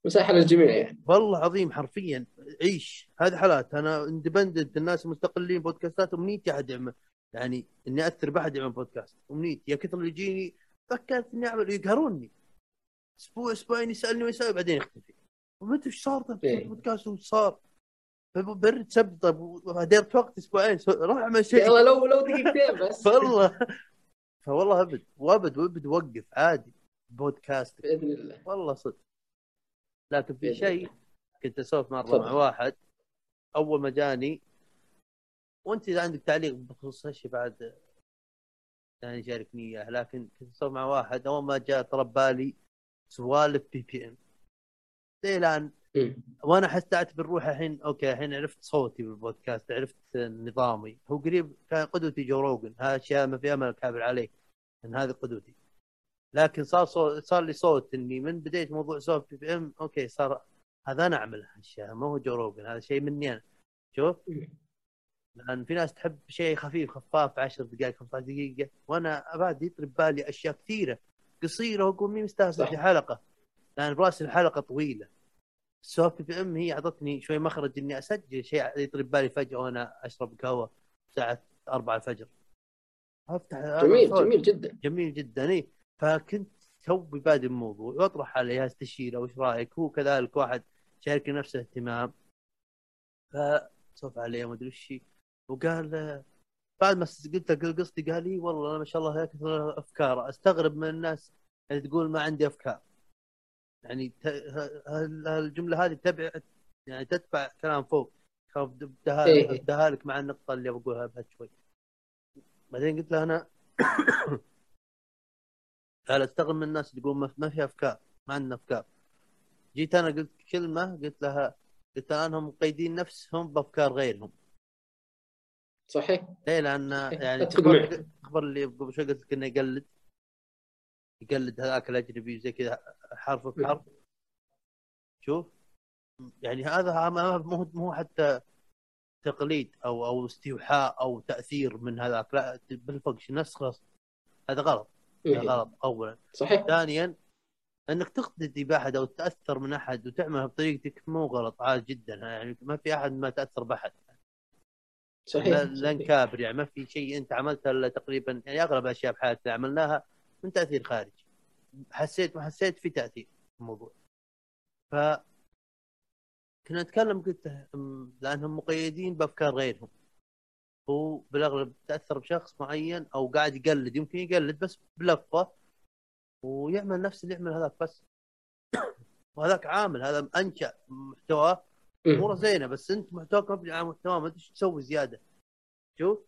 مساحة للجميع يعني. والله عظيم حرفيا. عيش. هذه حالات. أنا اندبندنت الناس المستقلين بودكاستات امنيتي أحد يعمل. يعني إني أثر بأحد يعمل بودكاست. امنيتي يا كثر اللي يجيني فكرت إني أعمل يقهروني. أسبوع أسبوعين يسألني ويسال بعدين يختفي. ومتى إيش صار؟ طيب إيه. بودكاست وش صار؟ برد سب طيب وهدرت وقت أسبوعين روح اعمل شيء. يلا لو لو دقيقتين بس. (laughs) والله. فوالله أبد وأبد وأبد وقف عادي بودكاست. بإذن الله. والله صدق. لكن في شيء كنت أسولف مرة. مع واحد أول ما جاني وأنت إذا عندك تعليق بخصوص هالشيء بعد يعني شاركني إياه لكن كنت أسولف مع واحد أول ما جاء طلب بالي سوالف BBM زي الان مم. وأنا حتى اعتبر روحي الحين okay الحين عرفت صوتي بالبودكاست عرفت نظامي هو قريب كان قدوتي جو روجن هذا أشياء ما في امل كابر عليه إن هذه قدوتي لكن صار صوت صار لي صوت إني من بديت موضوع سوالف BBM okay صار هذا أنا اعمل هالأشياء ما هو جو روجن هذا شيء مني أنا شوف مم. لأن في ناس تحب شيء خفيف خفاف 10 دقائق 15 دقيقة وأنا ابعد يطرب بالي أشياء كثيرة قصيرة واقول مين مستأنس صح. في حلقة لأن براسي الحلقة طويلة السوالف BBM هي أعطتني شوي مخرج إني أسجل شيء يطرى ببالي فجأة وأنا أشرب قهوة الساعة 4 الفجر. افتح جميل أسولف. جميل جدا. جميل جدا إي. فكنت توي بادئ الموضوع واطرح عليه استشيره وش رأيك؟ هو كذلك واحد شارك نفس الاهتمام فسولف عليه ما أدري وش. وقال بعد ما قلت قصتي قال لي والله ما شاء الله كثر أفكار. أستغرب من الناس اللي تقول ما عندي أفكار. يعني الجمله هذه تبع يعني تتبع كلام فوق خاف ابدها إيه. مع النقطة اللي بقولها بعد شوي بعدين قلت له أنا (coughs) قال أستغرب من الناس يقول ما في أفكار ما عندنا أفكار جيت أنا قلت كلمة قلت لها قلت لها أنهم مقيدين نفسهم بأفكار غيرهم صحيح ليه؟ لأن. يعني. تخبر اللي قبل شوي قلت لك انه يقلد يقلد هذاك الأجنبي زي كذا حرف بحرف. شوف. يعني هذا ما هو مو حتى تقليد أو أو استيحاء أو تأثير من هذاك. لا بالفقش نفس خلاص. هذا غلط. هذا إيه. غلط اولا. صحيح. ثانيا أنك تقتدي باحد أو تأثر من أحد وتعملها بطريقتك مو غلط عادي جدا. يعني ما في أحد ما تأثر بأحد. صحيح. لا- لن صحيح. كابر يعني ما في شيء أنت عملته إلا تقريبا يعني أغلب الأشياء بحياتنا عملناها من تأثير خارجي. حسيت ما حسيت في تأثير في الموضوع. ف كنا نتكلم قلت لأنهم مقيدين بأفكار غيرهم. هو بالأغلب تأثر بشخص معين أو قاعد يقلد يمكن يقلد بس بلفظة ويعمل نفس اللي يعمل هذاك بس. (coughs) وهذاك عامل هذا أنشأ محتواه. أموره زينة بس أنت محتواك مبني على محتوى ما أدري تسوي زيادة. شوف؟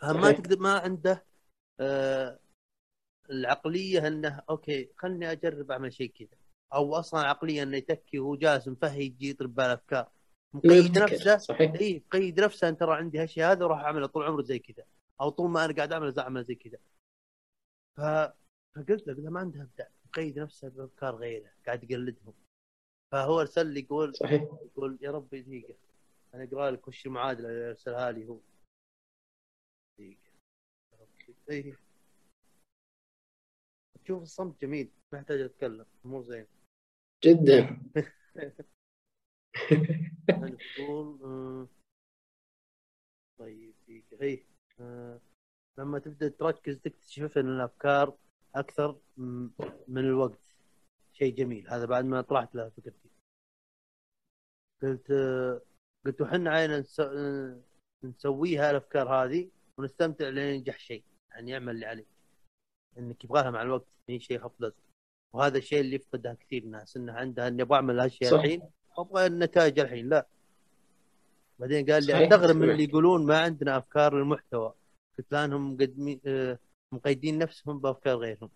فما. تقدر ما عنده آه العقلية إنه أوكي خلني أجرب أعمل شيء كذا. أو أصلا عقليه إنه يتكي وهو جالس مفهي يجي يضرب بالافكار مقيد. نفسه صحيح. إي مقيد نفسه ان ترى عندي هالشيء هذا وراح أعمله طول عمري زي كذا. أو طول ما أنا قاعد اعمل اعمل زي كذا. ف... فقلت له ما عنده إبداع. مقيد نفسه بأفكار غيره قاعد يقلدهم. فهو أرسل لي يقول صحيح. يقول يا ربي دقيقة. أنا أقرأ لك وش المعادلة؟ اللي أرسلها لي هو. ربي. إيه. تشوف الصمت جميل ما يحتاج أتكلم أمور زين. جدا. أنا تقول آه، طيب إيه آه، لما تبدأ تركز تكتشف أن الأفكار أكثر م- من الوقت. شيء جميل. هذا بعد ما طرحت له فكرتي. قلت آه، قلت وحنا علينا نس- نسويها الأفكار هذه ونستمتع لين ينجح شيء يعني يعمل اللي عليه إنك يبغاها مع الوقت هي شيء لزق وهذا الشيء اللي يفقدها كثير ناس إنه عندها إني أبغى أعمل هالشيء صح. الحين وابغى النتائج الحين لا. بعدين قال لي استغرب من. اللي يقولون ما عندنا أفكار للمحتوى. قلت لانهم مقدمين آه، مقيدين نفسهم بأفكار غيرهم.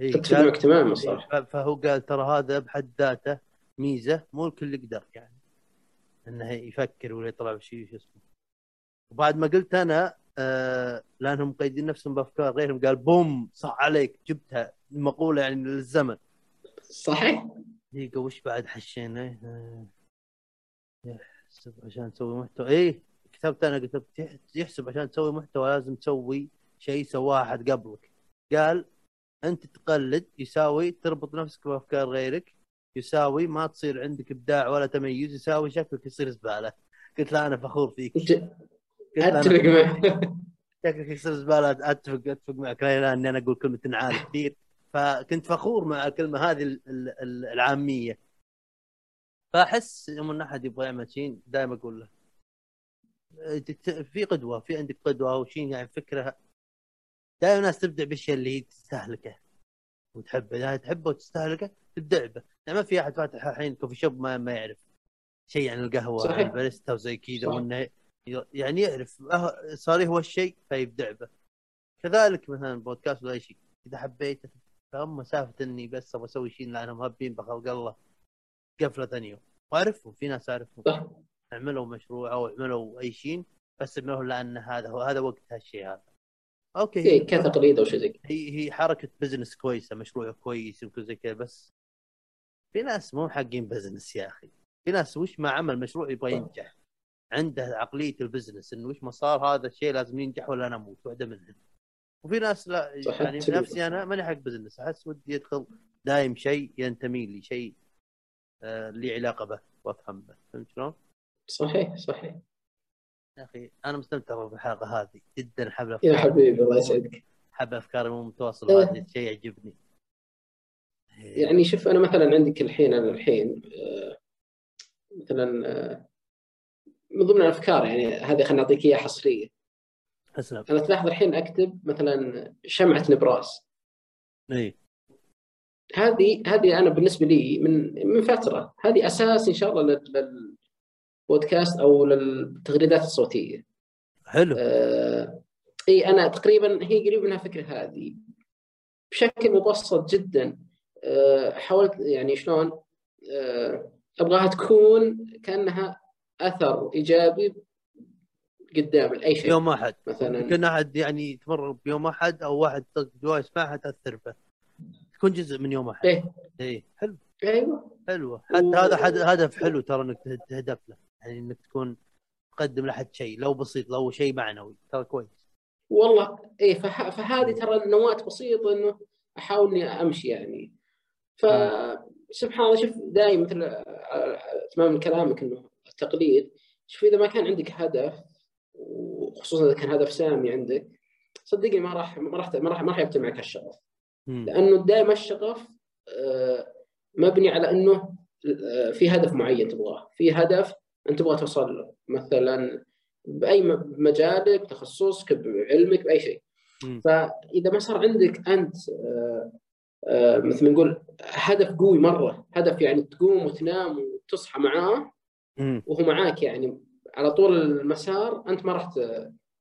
إيه، قال- تماما صراحة ف- فهو قال ترى هذا بحد ذاته ميزة مو الكل يقدر يعني. إنه يفكر ولا يطلع بشيء شو اسمه. وبعد ما قلت أنا آه لأنهم مقيدين نفسهم بأفكار غيرهم. قال بوم صح عليك جبتها. المقولة يعني للزمن صحيح. دقيقة وش بعد حشينا؟ آه، يحسب عشان تسوي محتوى. إيه كتبت أنا كتبت يح- يحسب عشان تسوي محتوى لازم تسوي شيء سواه أحد قبلك. قال أنت تقلد يساوي تربط نفسك بأفكار غيرك يساوي ما تصير عندك إبداع ولا تميز يساوي شكلك يصير زبالة. قلت له أنا فخور فيك. أتفق معك. (laughs) شكلك يصير زباله أتفق أتفق معك. لا أني أنا أقول كلمة انعال كثير. فكنت فخور مع الكلمة هذه ال- ال- ال- العامية. فأحس يوم أن أحد يبغى يعمل شيء دائما أقول له. تت- في قدوة في عندك قدوة أو شيء يعني فكره دائما الناس تبدع بالشيء اللي هي تستهلكه. وتحبه. إذا تحبه وتستهلكه تبدع به. يعني ما في أحد فاتح الحين كوفي شوب ما, ما يعرف. شيء عن القهوة صحيح. الباريستا وزي كذا. وأنه يعني يعرف أه- صار هو الشيء فيبدع به كذلك مثلا بودكاست ولا أي شيء إذا حبيته فهم مسافة إني بس أبغى أسوي شيء لانهم مهبين بخلق الله قفلة ثانية. واعرفهم في ناس أعرفهم. عملوا مشروع أو عملوا أي شيء بس عملوه لأن هذا هو هذا وقت هالشيء هذا. okay إيه، كتقليد أو شيء زي هي هي حركة business كويسة مشروع كويس وكل زي كذا بس في ناس مو حقين business يا أخي. في ناس وش ما عمل مشروع يبغى ينجح؟ عنده عقلية ال business إنه وش ما صار هذا الشيء لازم ينجح ولا أنا أموت واحدة منهم وفي ناس لا يعني. نفسي أنا ماني حق business أحس ودي يدخل دايم شيء ينتمي لي شيء آه لي علاقة به وأفهم به فهمت شلون؟ صحيح صحيح يا أخي أنا مستمتع بالحلقة هذه جدا حب يا حبيبي الله يسعدك حب أفكاري مو متواصله. هذا الشيء يعجبني يعني شوف أنا مثلا عندك الحين أنا الحين آه، مثلا آه، من ضمن الأفكار يعني هذه خلينا نعطيك إياها حصرية. أسلم. أنا تلاحظ الحين أكتب مثلا شمعة نبراس. إي. هذه هذه أنا بالنسبة لي من من فترة. هذه أساس إن شاء الله لل- للبودكاست أو للتغريدات الصوتية. حلو. آه، إي أنا تقريبا هي قريب منها الفكرة هذه. بشكل مبسط جدا آه، حاولت يعني شلون آه، أبغاها تكون كأنها أثر إيجابي قدام لاي شيء يوم أحد. مثلا. يمكن أحد يعني تمر بيوم أحد أو واحد جوا يسمعها تاثر به. تكون جزء من يوم أحد. إيه. اي حلو. أيوه. حلو. حتى و- هذا حد هدف حلو ترى إنك ته- تهدف له. يعني إنك تكون تقدم لحد شيء لو بسيط لو شيء معنوي. ترى كويس. والله. إيه فه... فهذه ترى نواة بسيطة إنه أحاول إني أمشي يعني. فسبحان الله شوف دائما مثل آه، تمام كلامك إنه التقليد شوف إذا ما كان عندك هدف وخصوصا إذا كان هدف سامي عندك صدقني ما راح ما راح ما راح ما راح يبتل معك الشغف. لأنه دائما الشغف آه، مبني على إنه آه، في هدف معين تبغاه في هدف أنت تبغى توصل له مثلا بأي مجالك تخصصك بعلمك بأي شيء. فإذا ما صار عندك أنت آه، مثل ما نقول هدف قوي مرة هدف يعني تقوم وتنام وتصحى معاه. وهو معاك يعني على طول المسار أنت ما راح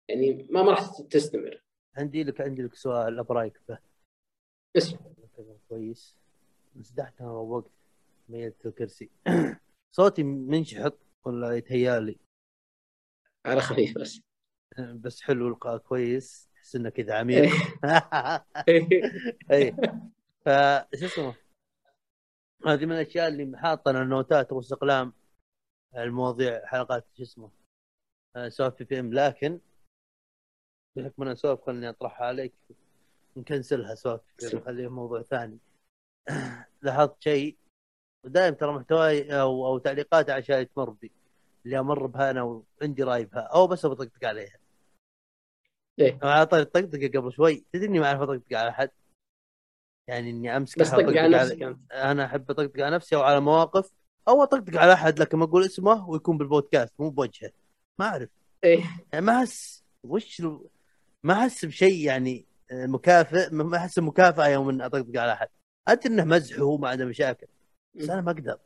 يعني ما ما راح تستمر. عندي لك عندي لك سؤال ابرايك به اسمع. كويس. مسدحت أنا وقت ميلت الكرسي. (clears throat) صوتي منشحط ولا يتهيالي على خفيف بس. (laughs) بس حلو القاء كويس. تحس انه كذا عميق. اي (laughs) فشو اسمه؟ هذه من الأشياء اللي حاطة أنا النوتات واستقلام المواضيع حلقات شو اسمه آه، سوالف BBM لكن بحكم إن سوالف خليني اطرحها عليك نكنسلها سوالف نخليها موضوع ثاني. (clears throat) لاحظت شيء؟ ودائما ترى محتواي أو أو تعليقاتي على أشياء تمر بي. اللي أمر بها أنا وعندي رأي بها. أو بس بطقطق عليها. إيه. على طاري الطقطقه قبل شوي. تدري إني ما أعرف أطقطق على أحد؟ يعني إني امسك بس أحد طق على نفسك انت أنا أحب أطقطق على نفسي أو على مواقف أو أطقطق على أحد لكن ما أقول اسمه ويكون بالبودكاست مو بوجهه. ما أعرف. إيه. يعني ما أحس وش ال- ما أحس بشيء يعني آه، مكافئ ما أحس بمكافاه يوم ان أطقطق على أحد. ادري إنه مزح وهو ما عنده مشاكل. بس أنا ما أقدر.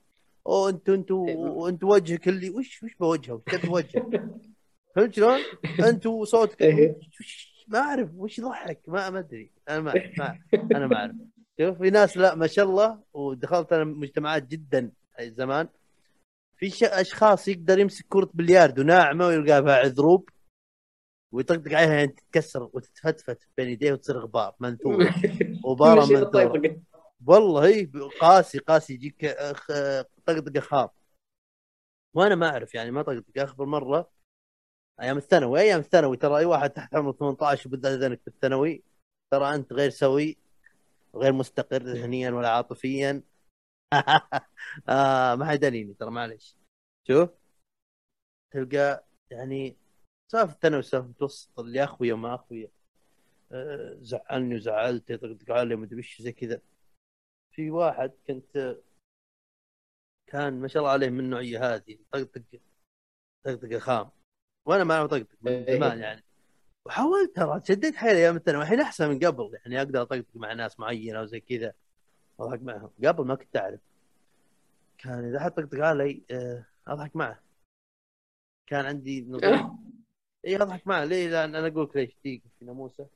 أو أنت أنت إيه. وأنت وجهك اللي وش وش بوجهه؟ وش تبي وجهه فهمت شلون؟ أنت وصوتك إيه. ما أعرف وش يضحك. ما ما أدري. أنا ما أعرف، ما (laughs) أنا ما أعرف. شوف في ناس لا ما شاء الله ودخلت أنا مجتمعات جدا زمان. في أشخاص يقدر يمسك كرة بلياردو ناعمة ويلقاها عذروب ويطقطق عليها يعني تتكسر وتتفتفت بين يديه وتصير غبار منثور. (laughs) منثوره بالطقطقة. والله هي قاسي قاسي يجيك طقطقة خام. وأنا ما أعرف يعني ما طقطق أخبر مرة أيام الثانوي أيام الثانوي ترى أي واحد تحت عمر 18 وبدا ذنك بالثانوي ترى أنت غير سوي غير مستقر ذهنيا ولا عاطفيا. (laughs) آه ما حد ترى معلش شوف. تلقى يعني سالفة الثانوي سالفه متوسط اللي أخويا وما أخويا. آه، زعلني وزعلت يطقطق علي مدري وش زي كذا. في واحد كنت كان ما شاء الله عليه من النوعية هذه طقطق طقطقه خام وأنا ما اعرف طقطق من إيه. زمان يعني. وحاولت ترى شديت حيلي أيام الثانوي. الحين أحسن من قبل يعني أقدر أطقطق مع ناس معينة وزي كذا. أضحك معهم قبل ما كنت أعرف. كان إذا حد طقطق علي أضحك معه. كان عندي آه. إي أضحك معه. ليه؟ لأن أنا أقول لك ليش. دقيقة في ناموسة.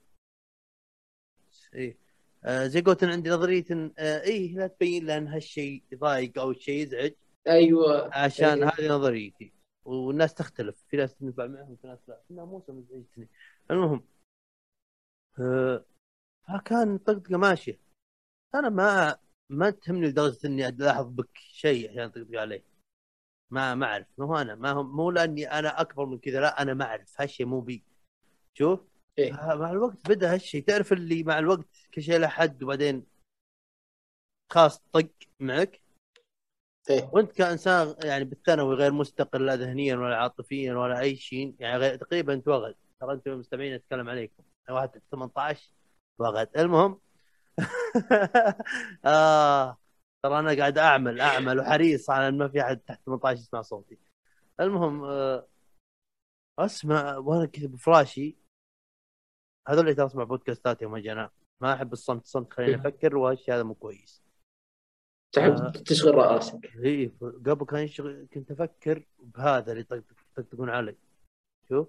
إي. آه زي قلت عندي نظرية إن، آه إي لا تبين لأن هالشيء يضايق أو شيء يزعج. أيوه. عشان إيه. هذه نظريتي. والناس تختلف. في ناس تنفع معهم وفي ناس لا. الناموسه مزعجتني. المهم آه فكان طقطقة ماشية. أنا ما ما تهمني لدرجة إني ألاحظ بك شيء عشان طقطق عليه ما ما أعرف. مو أنا ما هو مو لأني أنا أكبر من كذا لا أنا ما أعرف. هالشيء مو بي. شوف. إيه. مع الوقت بدأ هالشيء تعرف اللي مع الوقت كل شيء له حد وبعدين خلاص طق معك؟ إيه. وأنت كإنسان يعني بالثانوي غير مستقل لا ذهنيا ولا عاطفيا ولا أي شيء. يعني غير تقريبا انت وغد ترى أنتم المستمعين أتكلم عليكم. واحد تحت 18 وغد المهم (laughs) آه. ترى أنا قاعد أعمل أعمل وحريص على إن ما في أحد تحت 18 يسمع صوتي. المهم آه أسمع وأنا كذا بفراشي. هذول اللي ترى اسمع بودكاستات يوم أجي ما أحب الصمت الصمت خليني أفكر وهالشيء هذا مو كويس. تحب آه. تشغل رأسك. إي قبل كان يشغل كنت أفكر بهذا اللي يطقطق- يطقطقون علي شوف.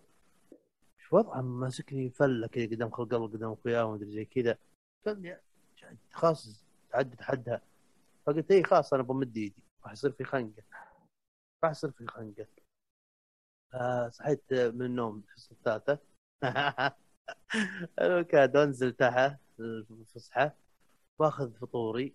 شو وضعه؟ ماسكني فلة كذا قدام خلق الله قدام اخوياه ومدري زي كذا. خلاص تعدت حدها فقلت اي خلاص أنا بمد إيدي. راح يصير في خنقة. راح يصير في خنقة. آه صحيت من النوم الحصه الثالثه (laughs) الوكاد أنزل تحت الفسحة. وأخذ فطوري.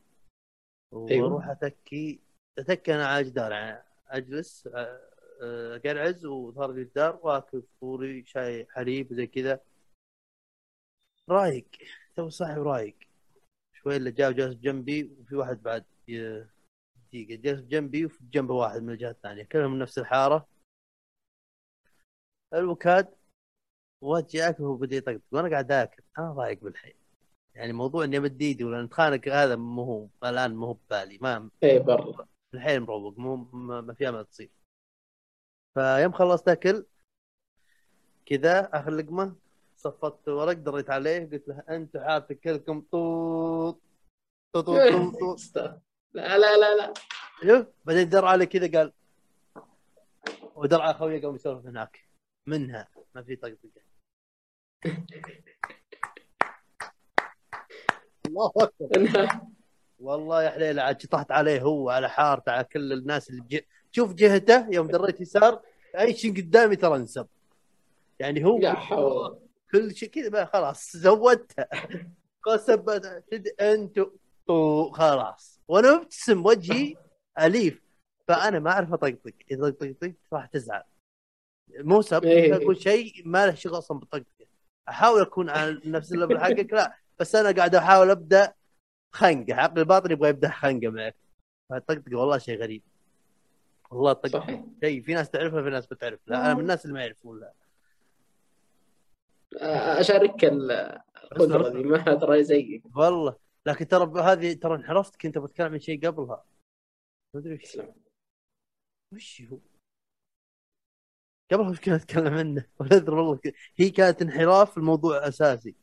أيوة. وأروح أتكي. أتكي أنا على جدار. يعني أجلس آه، آه، اقرعز وظهر لي الجدار وأكل فطوري شاي حليب زي كذا. رايق. تو صاحي ورايق شوي اللي جاء جالس جنبي وفي واحد بعد دقيقة جالس جنبي وفي جنبه واحد من الجهة الثانية كلهم من نفس الحارة. الوكاد وجهي اكل وهو بدأ يطقطق. وأنا قاعد اكل أنا ضايق بالحين. يعني موضوع إني امد ايدي ولا نتخانق هذا مو هو الآن مو هو ببالي. ما اي برا الحين مروق مو ما ما في أمل تصير. فيوم خلصت أكل كذا اخر لقمه صفطت ورق دريت عليه قلت له انت حالتك كلكم طوط طوط طوط طوط لا لا لا لا. شوف بعدين در علي كذا قال ودر على خويه قام يسولف هناك. منها ما في طقطقه (laughs) الله أكبر. والله يا حليله عاد شطحت عليه هو على حارته على كل الناس اللي بجي... شوف جهته يوم دريت يسار أي شيء قدامي ترى انسب. يعني هو لا حول. كل شيء كذا بقى خلاص زودتها. قسم أنت طو خلاص. وأنا مبتسم وجهي أليف. فأنا ما أعرف أطقطق. إذا طقطقت راح تزعل. مو سب إيه. أقول شيء ما له شغل أصلا بالطقطقة. أحاول أكون على نفس ال level حقك لا. بس أنا قاعد أحاول أبدأ خنقة. عقلي الباطن يبغى يبدأ خنقة معك فالطقطقة والله شيء غريب. والله الطقطقة صحيح. شيء في ناس تعرفها في ناس ما تعرف. لا أنا من الناس اللي ما يعرفون لا. اشارك القدرة دي ما ادري زيك والله. لكن ترى هذه ترى انحرفت كنت بتكلم عن شيء قبلها. ما أدري وش. وش هو؟ قبلها وش كنت أتكلم عنه؟ (laughs) ولا أدري والله. هي كانت انحراف الموضوع أساسي.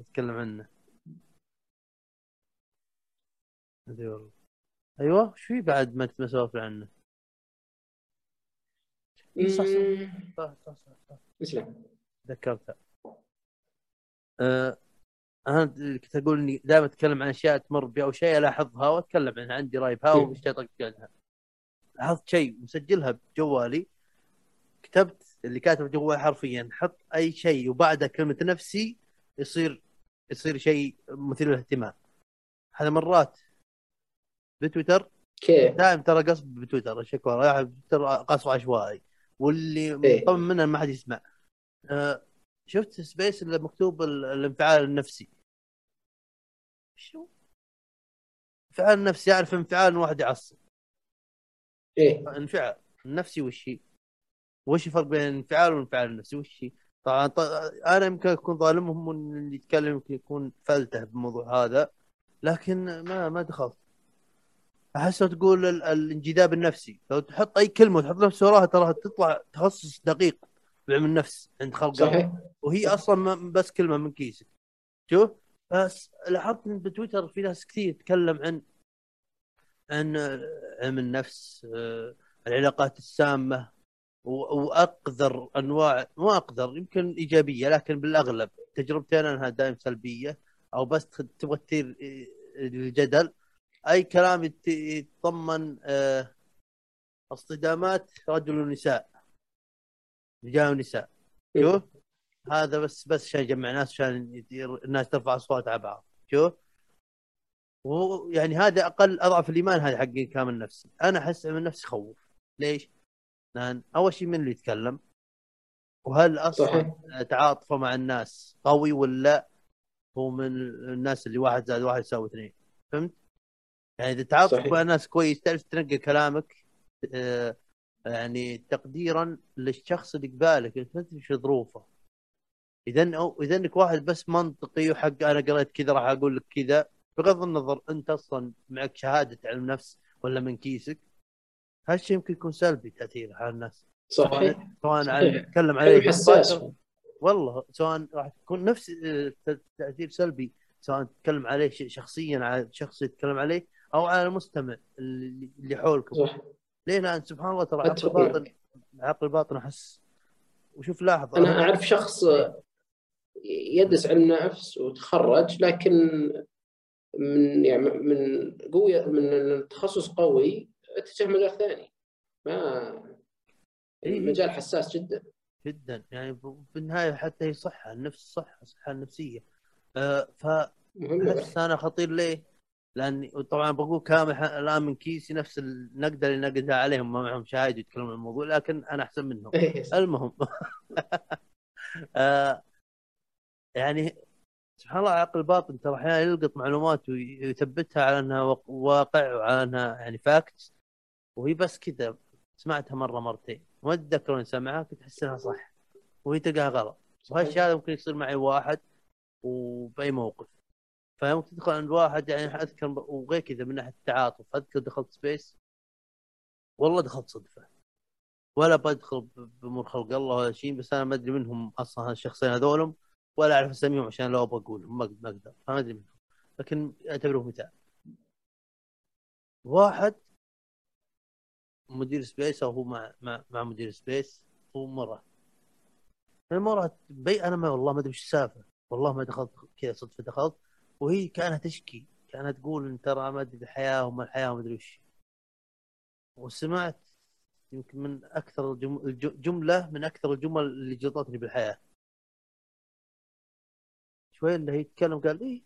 أتكلم عنه. ما أدري والله. أيوه وش في بعد ما تسولف عنه؟ صح صح صح صح صح, صح. اسلم تذكرتها أه أنا كنت أقول إني دائما أتكلم عن أشياء تمر بي أو شيء ألاحظها وأتكلم عنها. عندي راي بها إيه. اطقق عنها لاحظت شيء مسجلها بجوالي. كتبت اللي كاتب جوالي حرفيا حط أي شيء وبعده كلمة نفسي يصير يصير شيء مثير للاهتمام. هذا مرات بتويتر. كيف دائم ترى قصب بتويتر. شكوى رايح بتويتر قصف عشوائي واللي إيه. مطمن منه ما حد يسمع. آه شفت سبيس اللي مكتوب ال- الانفعال النفسي. شو؟ انفعال النفسي يعرف انفعال واحد يعصب. إيه. انفعال النفسي وش هي؟ وش الفرق بين الانفعال والانفعال النفسي؟ وش هي؟ طبعا ط... أنا يمكن أكون ظالمهم اللي يتكلم يمكن يكون فلتة بالموضوع هذا. لكن ما ما دخلت. أحس لو تقول ال... الانجذاب النفسي لو تحط أي كلمة وتحط نفس وراها ترى تطلع تخصص دقيق. بعلم النفس عند خلق. صحيح. وهي أصلا ما- بس كلمة من كيسك. شوف بس لاحظت إن بتويتر في ناس كثير تتكلم عن عن علم النفس آه، العلاقات السامة وأقذر انواع مو أقذر يمكن إيجابية لكن بالأغلب تجربتي أنا أنها دائما سلبية أو بس تبغى تثير آه، الجدل. أي كلام يت- يتضمن آه، اصطدامات رجل ونساء. رجال ونساء. شوف هذا بس بس عشان يجمع ناس عشان الناس ترفع أصوات على بعض. شوف. ويعني هذا أقل أضعف الإيمان هذا حق كامل نفسي. أنا أحس من نفسي خوف ليش؟ لأن أول شيء من اللي يتكلم. وهل أصلا تعاطفه مع الناس قوي ولا هو من الناس اللي واحد زائد واحد يساوي اثنين؟ فهمت؟ يعني إذا تعاطف. مع الناس كويس تعرف تنقل كلامك آه، يعني تقديرا للشخص اللي قبالك أنت ما تدري شو ظروفه. اذا أو إذا إنك واحد بس منطقي وحق أنا قريت كذا راح أقول لك كذا بغض النظر أنت أصلا معك شهادة علم نفس ولا من كيسك هالشيء يمكن يكون سلبي تاثيره على الناس. صحيح. سواء نتكلم عليه علم حساس. والله سواء راح تكون نفس آه، تأثير سلبي سواء تتكلم عليه شخصيا على شخص يتكلم عليه أو على المستمع اللي اللي حولكم. صح ليه لأن سبحان الله ترى عقل. الباطن عقل الباطن أحس. وشوف لاحظ. أنا أعرف شخص يدرس علم نفس وتخرج لكن من يعني من قوية من تخصص قوي اتجه مجال ثاني. ما إيه. المجال حساس جدا. جدا. يعني بالنهايه حتى هي صحة النفس صحة الصحه النفسيه أه فاحس أنا خطير ليه؟ لاني طبعا بقول كامل الآن من كيسي نفس النقده اللي نقدها عليهم ما معهم شهاده يتكلمون عن الموضوع لكن أنا أحسن منهم. إيه،. (laughs) المهم. (laughs) آه يعني سبحان الله عقل الباطن ترى أحيانا يلقط معلومات ويثبتها على أنها واقع وعلى أنها يعني فاكت. وهي بس كذا سمعتها مرة مرتين. ما أتذكر وين سمعها كنت أحس إنها صح. وهي تلقاها غلط. وهالشيء هذا ممكن يصير معي واحد وبأي موقف. فممكن تدخل عند واحد يعني أذكر وغير كذا من ناحية التعاطف. أذكر دخلت سبيس والله دخلت صدفة. ولا بدخل بامور خلق الله ولا شيء بس أنا ما أدري منهم أصلا الشخصين هذولم ولا أعرف اسميهم عشان لو أبغى اقولهم ما أقدر. فما أدري منهم. لكن اعتبره مثال. واحد مدير space أو هو مع مع, مع مدير space هو مرة. المرة بي أنا ما والله ما أدري وش السالفة. والله ما دخلت كذا صدفة دخلت وهي كانها تشكي كانت تقول إن ترى ما أدري الحياة وما الحياة وما أدري وش وسمعت يمكن من أكثر جملة من أكثر الجمل اللي جلطتني بالحياة. شوي اللي هي تتكلم قال إيه؟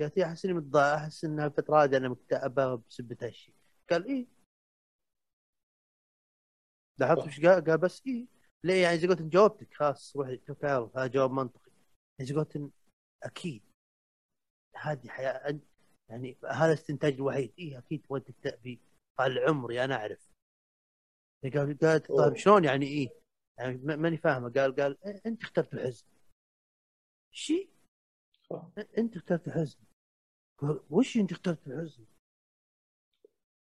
قالت إيه أحس إني متضايق أحس انها فتره هذه أنا مكتئبة بسبه هالشيء قال إيه؟ لاحظت وش قال؟ قال بس إيه؟ ليه؟ يعني إذا قلت جاوبتك خلاص روحي الله هذا جواب منطقي. إذا قلت أكيد هذه حياة يعني هذا الاستنتاج الوحيد إيه أكيد تبغى تكتئبي قال عمري أنا أعرف. قال قالت طيب. شلون يعني؟ إيه؟ يعني ما- ماني فاهمة. قال قال إيه، أنت اخترت الحزن. شيء صح. أنت اخترت الحزن. قال وش أنت اخترت الحزن؟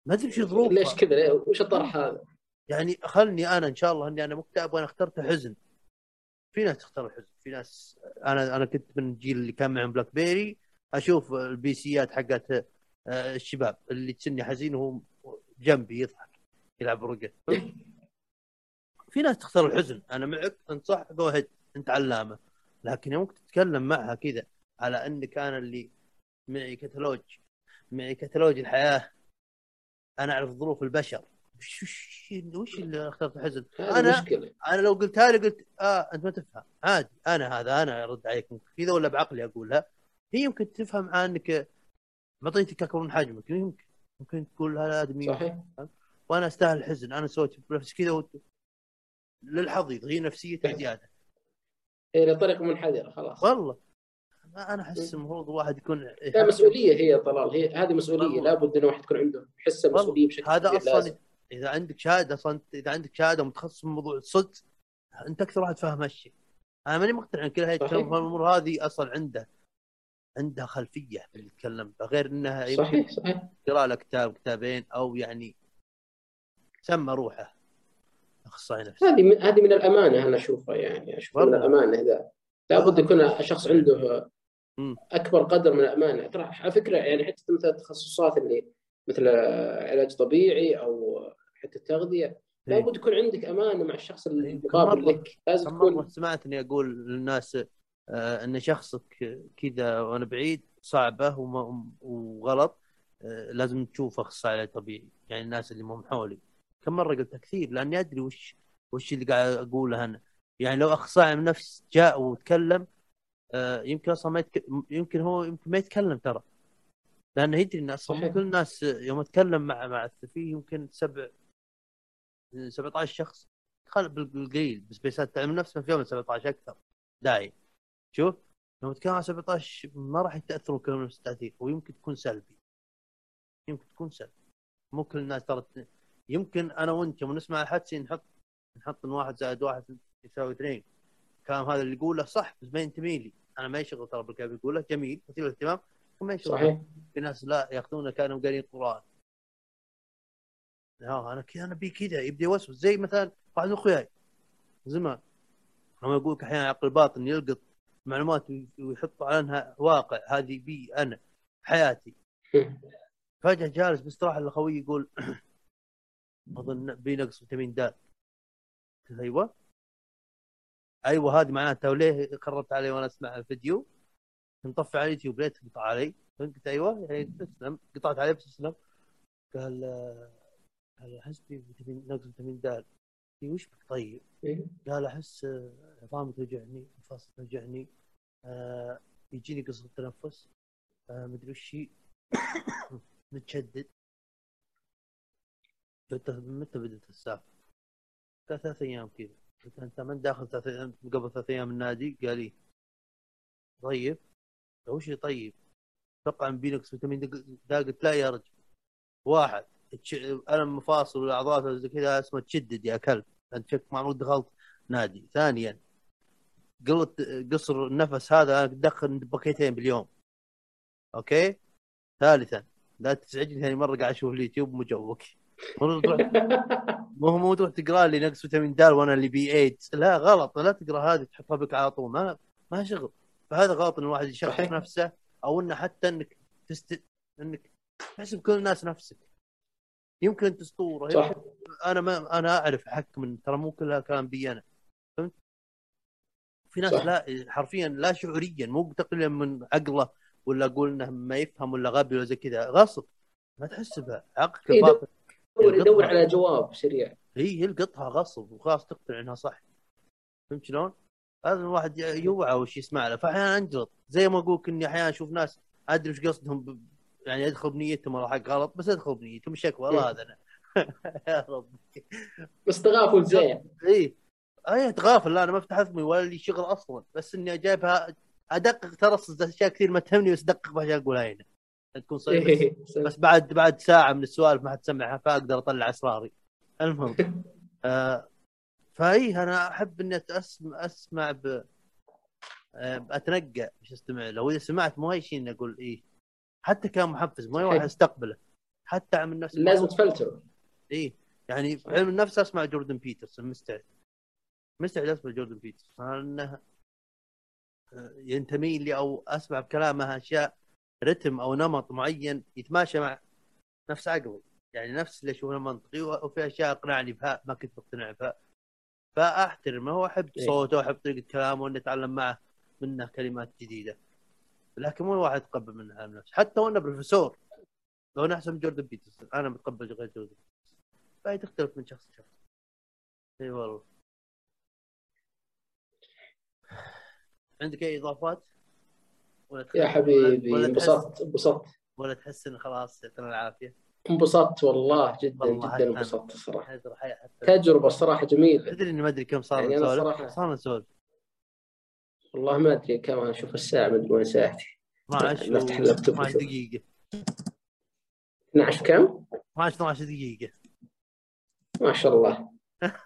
ما أدري وش ظروفها ليش كذا؟ ليه؟ وش الطرح هذا؟ يعني خلني أنا إن شاء الله إني أنا مكتئب وأنا اخترت الحزن. في ناس تختار الحزن. في ناس أنا أنا كنت من الجيل اللي كان معهم BlackBerry. أشوف البي سيات حقت آه، الشباب اللي تسني حزين وهو جنبي يضحك يلعب ورقه في ناس تختار الحزن أنا معك انت صح جو هيد أنت علامة. لكن يوم تتكلم معها كذا على إنك أنا اللي معي كتالوج معي كتالوج الحياة أنا أعرف ظروف البشر. وش وش وش اللي أخترت الحزن؟ أنا مشكلة. أنا لو قلتها لي قلت آه أنت ما تفهم. عادي أنا هذا أنا أرد عليك. كذا ولا بعقلي أقولها. هي يمكن تفهم عنك معطيتك اكبر من حجمك يمكن. ممكن تقول هذا ادمي صحيح. وأنا استاهل الحزن أنا سويت بنفس كذا وت... للحظ يغير نفسيتي زيادة. هي لطريقه منحدرة خلاص. والله. ما أنا أحس المفروض الواحد يكون لا مسؤولية هي طلال. هي هذه مسؤولية. لابد ان الواحد يكون عنده حس والله. المسؤوليه بشكل هذا أصلا لازم. إذا عندك شهادة أصلا إذا عندك شهادة متخصص في موضوع الصدق أنت أكثر واحد فاهم هالشيء. أنا ماني مقتنع ان كل هاي. الأمور هذه أصلا عنده. عندها خلفية في اللي يتكلم غير انها صحيح صحيح يقرأ له كتاب كتابين أو يعني سمى روحه أخصائي نفسي هذه من هذه من الأمانة أنا أشوفها يعني أشوف من. الامانه إذا لابد يكون الشخص عنده. أكبر قدر من الأمانة ترى على فكرة يعني حتى مثل التخصصات اللي مثل علاج طبيعي أو حتى التغذية إيه. لابد يكون عندك أمانة مع الشخص إيه. كم مرة- لك لازم تكون مرة سمعت اني أقول للناس أن شخصك كذا وأنا بعيد صعبة وغلط آه لازم تشوف أخصائي علاج طبيعي يعني الناس اللي مو حولي. كم مرة قلتها كثير لأني أدري وش وش اللي قاعد أقوله أنا. يعني لو أخصائي نفس جاء وتكلم آه يمكن أصلا ما يتك... يمكن هو يمكن ما يتكلم ترى. لأنه يدري إن أصلا. كل الناس يوم أتكلم مع مع فيه يمكن سبع 17 شخص. خل بالقليل بسبيسات تعلم نفس ما في يوم 17 أكثر داعي شوف لما تتكلم عن 17 ما راح يتاثرون كلهم نفس التاثير ويمكن تكون سلبي. يمكن تكون سلبي. مو كل الناس ترى يمكن أنا وأنت يوم نسمع الحدسي نحط نحط إن واحد زائد واحد يساوي اثنين. الكلام هذا اللي يقوله صح بس ما ينتمي لي. أنا ما يشغل ترى بالكلام اللي يقوله جميل مثير للاهتمام ما يشغل. صحيح. في ناس لا يأخذونه كانوا قارين قرآن. لا أنا كذا أنا بي كذا يبدأ يوسوس. زي مثلا واحد من أخوياي زمان. لما يقول لك أحيانا عقل باطن يلقط معلومات وي- ويحط على انها واقع. هذه بي أنا حياتي. فجأة جالس باستراحه الأخوي يقول (clears throat) أظن بي نقص فيتامين د. أيوه. أيوه هذه معناتها. وليه قررت علي وأنا أسمع الفيديو؟ نطفي على اليوتيوب ليه تقطع علي؟ قلت أيوه يعني تسلم. قطعت عليه بس تسلم قال آه، قال أحس بفيتامين نقص فيتامين د. وش بك طيب؟ إيه. قال أحس آه، عظامي توجعني مفاصل توجعني آه يجيني قصة تنفس آه مدري وش هي (coughs) متشدد قلت له متى بدت السالفة؟ قال ثلاث أيام كذا قلت أنت من داخل ثلاث أيام قبل ثلاث أيام النادي؟ قال لي طيب قال وش طيب؟ أتوقع إن بي نقص فيتامين د قلت لا يا رجل واحد الم مفاصل والأعضاء زي كذا اسمه تشدد يا كلب. أنت شك معمول دخلت نادي. ثانيا قلت قصر النفس هذا أنا تدخل باكيتين باليوم. okay؟ ثالثا لا تزعجني ثاني مرة قاعد أشوف اليوتيوب مو joke. مو (laughs) مو مو تروح تقرأ لي نقص فيتامين د وأنا اللي بي إيدز. لا غلط. لا تقرأ هذه تحطها بك على طول. ما ما شغل. فهذا غلط إن الواحد صحيح. نفسه أو إنه حتى إنك تست إنك تحسب كل الناس نفسك. يمكن أنت أسطورة. صح. يمكن أنا ما أنا أعرف احكم ترى مو كلها كلام بي أنا. فهمت؟ في ناس صح. لا حرفيا لا شعوريا مو تقليلا من عقله ولا أقول إنه ما يفهم ولا غبي ولا زي كذا. غصب. ما تحس بها عقلك الباطن يدور يدور على جواب سريع. هي يلقطها غصب وخلاص تقتنع إنها صح. فهمت شلون؟ لازم الواحد يوعى وش يسمع له. فاحيانا أنجلط. زي ما أقول إني أحيانا أشوف ناس أدري وش قصدهم. يعني ادخل بنيتهم ولا حق غلط بس ادخل بنيتهم شكوى والله هذا أنا. (laughs) يا ربي. بس تغافل زين. اي اي اتغافل لا أنا ما افتح اثمي ولا لي شغل أصلا. بس إني جايبها أدقق ترصد أشياء كثير ما تهمني بس أدقق باشياء أقولها هنا. تكون صريح إيه. بس, بعد بعد ساعة من السوالف ما حد سمعها فأقدر أطلع أسراري. المهم. (laughs) آه فإي أنا أحب إني اسمع أسمع ب آه، اتنقى مش استمع لو إذا سمعت مو اي شيء إني أقول إيه. حتى كان محفز ما واحد استقبله حتى عن نفسي لازم تفلتر إيه يعني في علم النفس أسمع جوردن بيترسون مستعد. مستعد أسمع جوردن بيترسون. لأنه آه، ينتمي لي أو أسمع بكلامه أشياء رتم أو نمط معين يتماشى مع نفس عقلي. يعني نفس اللي اشوفه منطقي وفي أشياء أقنعني بها ما كنت مقتنع بها. فأحترمه وأحب إيه. صوته وأحب طريقة كلامه وأني أتعلم معه منه كلمات جديدة. لكن مو الواحد يتقبل منها على نفسه. حتى وأنا بروفيسور لو أنا أحسن من جوردن بيترسون أنا متقبل غير جوردن فهي تختلف من شخص لشخص. إي والله. عندك أي إضافات؟ ولا يا حبيبي انبسطت انبسطت. ولا تحس إن خلاص يعطينا العافية؟ انبسطت والله جدا والله جدا. انبسطت الصراحه تجربة الصراحه جميلة. تدري إني ما أدري كم صار يعني صار نسولف. والله ما أدري كم أشوف الساعة ما ادري وين ساعتي. 12 نفتح اللابتوب 12 وشوف. دقيقة. 12 كم؟ 12 12 دقيقة. ما شاء الله.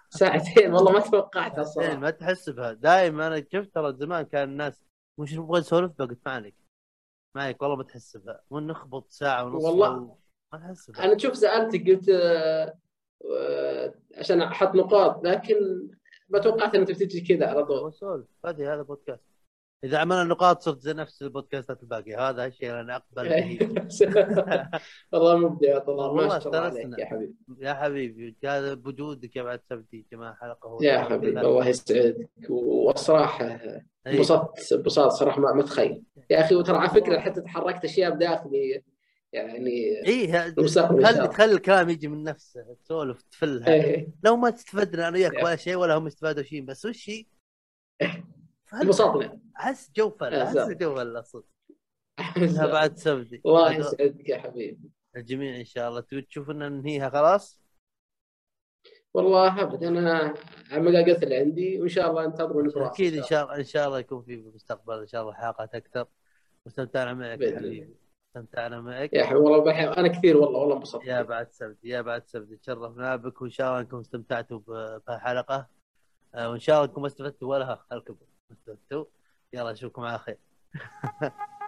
ساعتين والله ما توقعتها الصراحه ما تحس بها. دائما أنا شفت ترى زمان كان الناس وش نبغى نسولف بقت معك والله ما تحس بها. مو نخبط ساعة ونص والله. ما تحس بها. أنا تشوف سالتك قلت آه، آه، عشان أحط نقاط لكن ما توقعت انك تجي كذا على طول. هذه هذا بودكاست. إذا عملنا نقاط صرت زي نفس البودكاستات الباقية. هذا الشيء اللي أنا أقبل به (laughs) والله مبدع والله ما شاء الله عليك. يا حبيبي. يا حبيبي هذا بوجودك يا بعد سبتي جماعة حلقة هو. يا حبيبي الله يسعدك. والصراحه أي. انبسطت انبساط صراحة ما اتخيل يا أخي وترى على فكرة حتى تحركت أشياء بداخلي يعني اي ه- المستقبل إن شاء خلي. تخلي الكلام يجي من نفسه تسولف تفلها. إيه، لو ما تستفدنا أنا وياك يا. ولا شيء ولا هم يستفادوا شيء بس وش هي؟ انبسطنا أحس جو فل أحس بالضبط. جو فل أصلا. إنها بعد سبدي. الله يسعدك يا حبيبي. الجميع إن شاء الله. تبي تشوف إن ننهيها خلاص؟ والله ابدا أنا قلت اللي عندي وإن شاء الله انتظروني في راسي أكيد إن شاء الله إن شاء الله يكون في بالمستقبل إن شاء الله حلقات أكثر. واستمتعنا معك. حبيبي. استمتعنا معك. يا حبيبي والله. أنا كثير والله والله انبسطت. يا بعد سبدي يا بعد سبدي تشرفنا بك وإن شاء الله أنكم استمتعتوا بهالحلقة. آه، وإن شاء الله أنكم ما استفدتوا ولا هالكبر ما استفدتوا. يلا أشوفكم على خير. (laughs)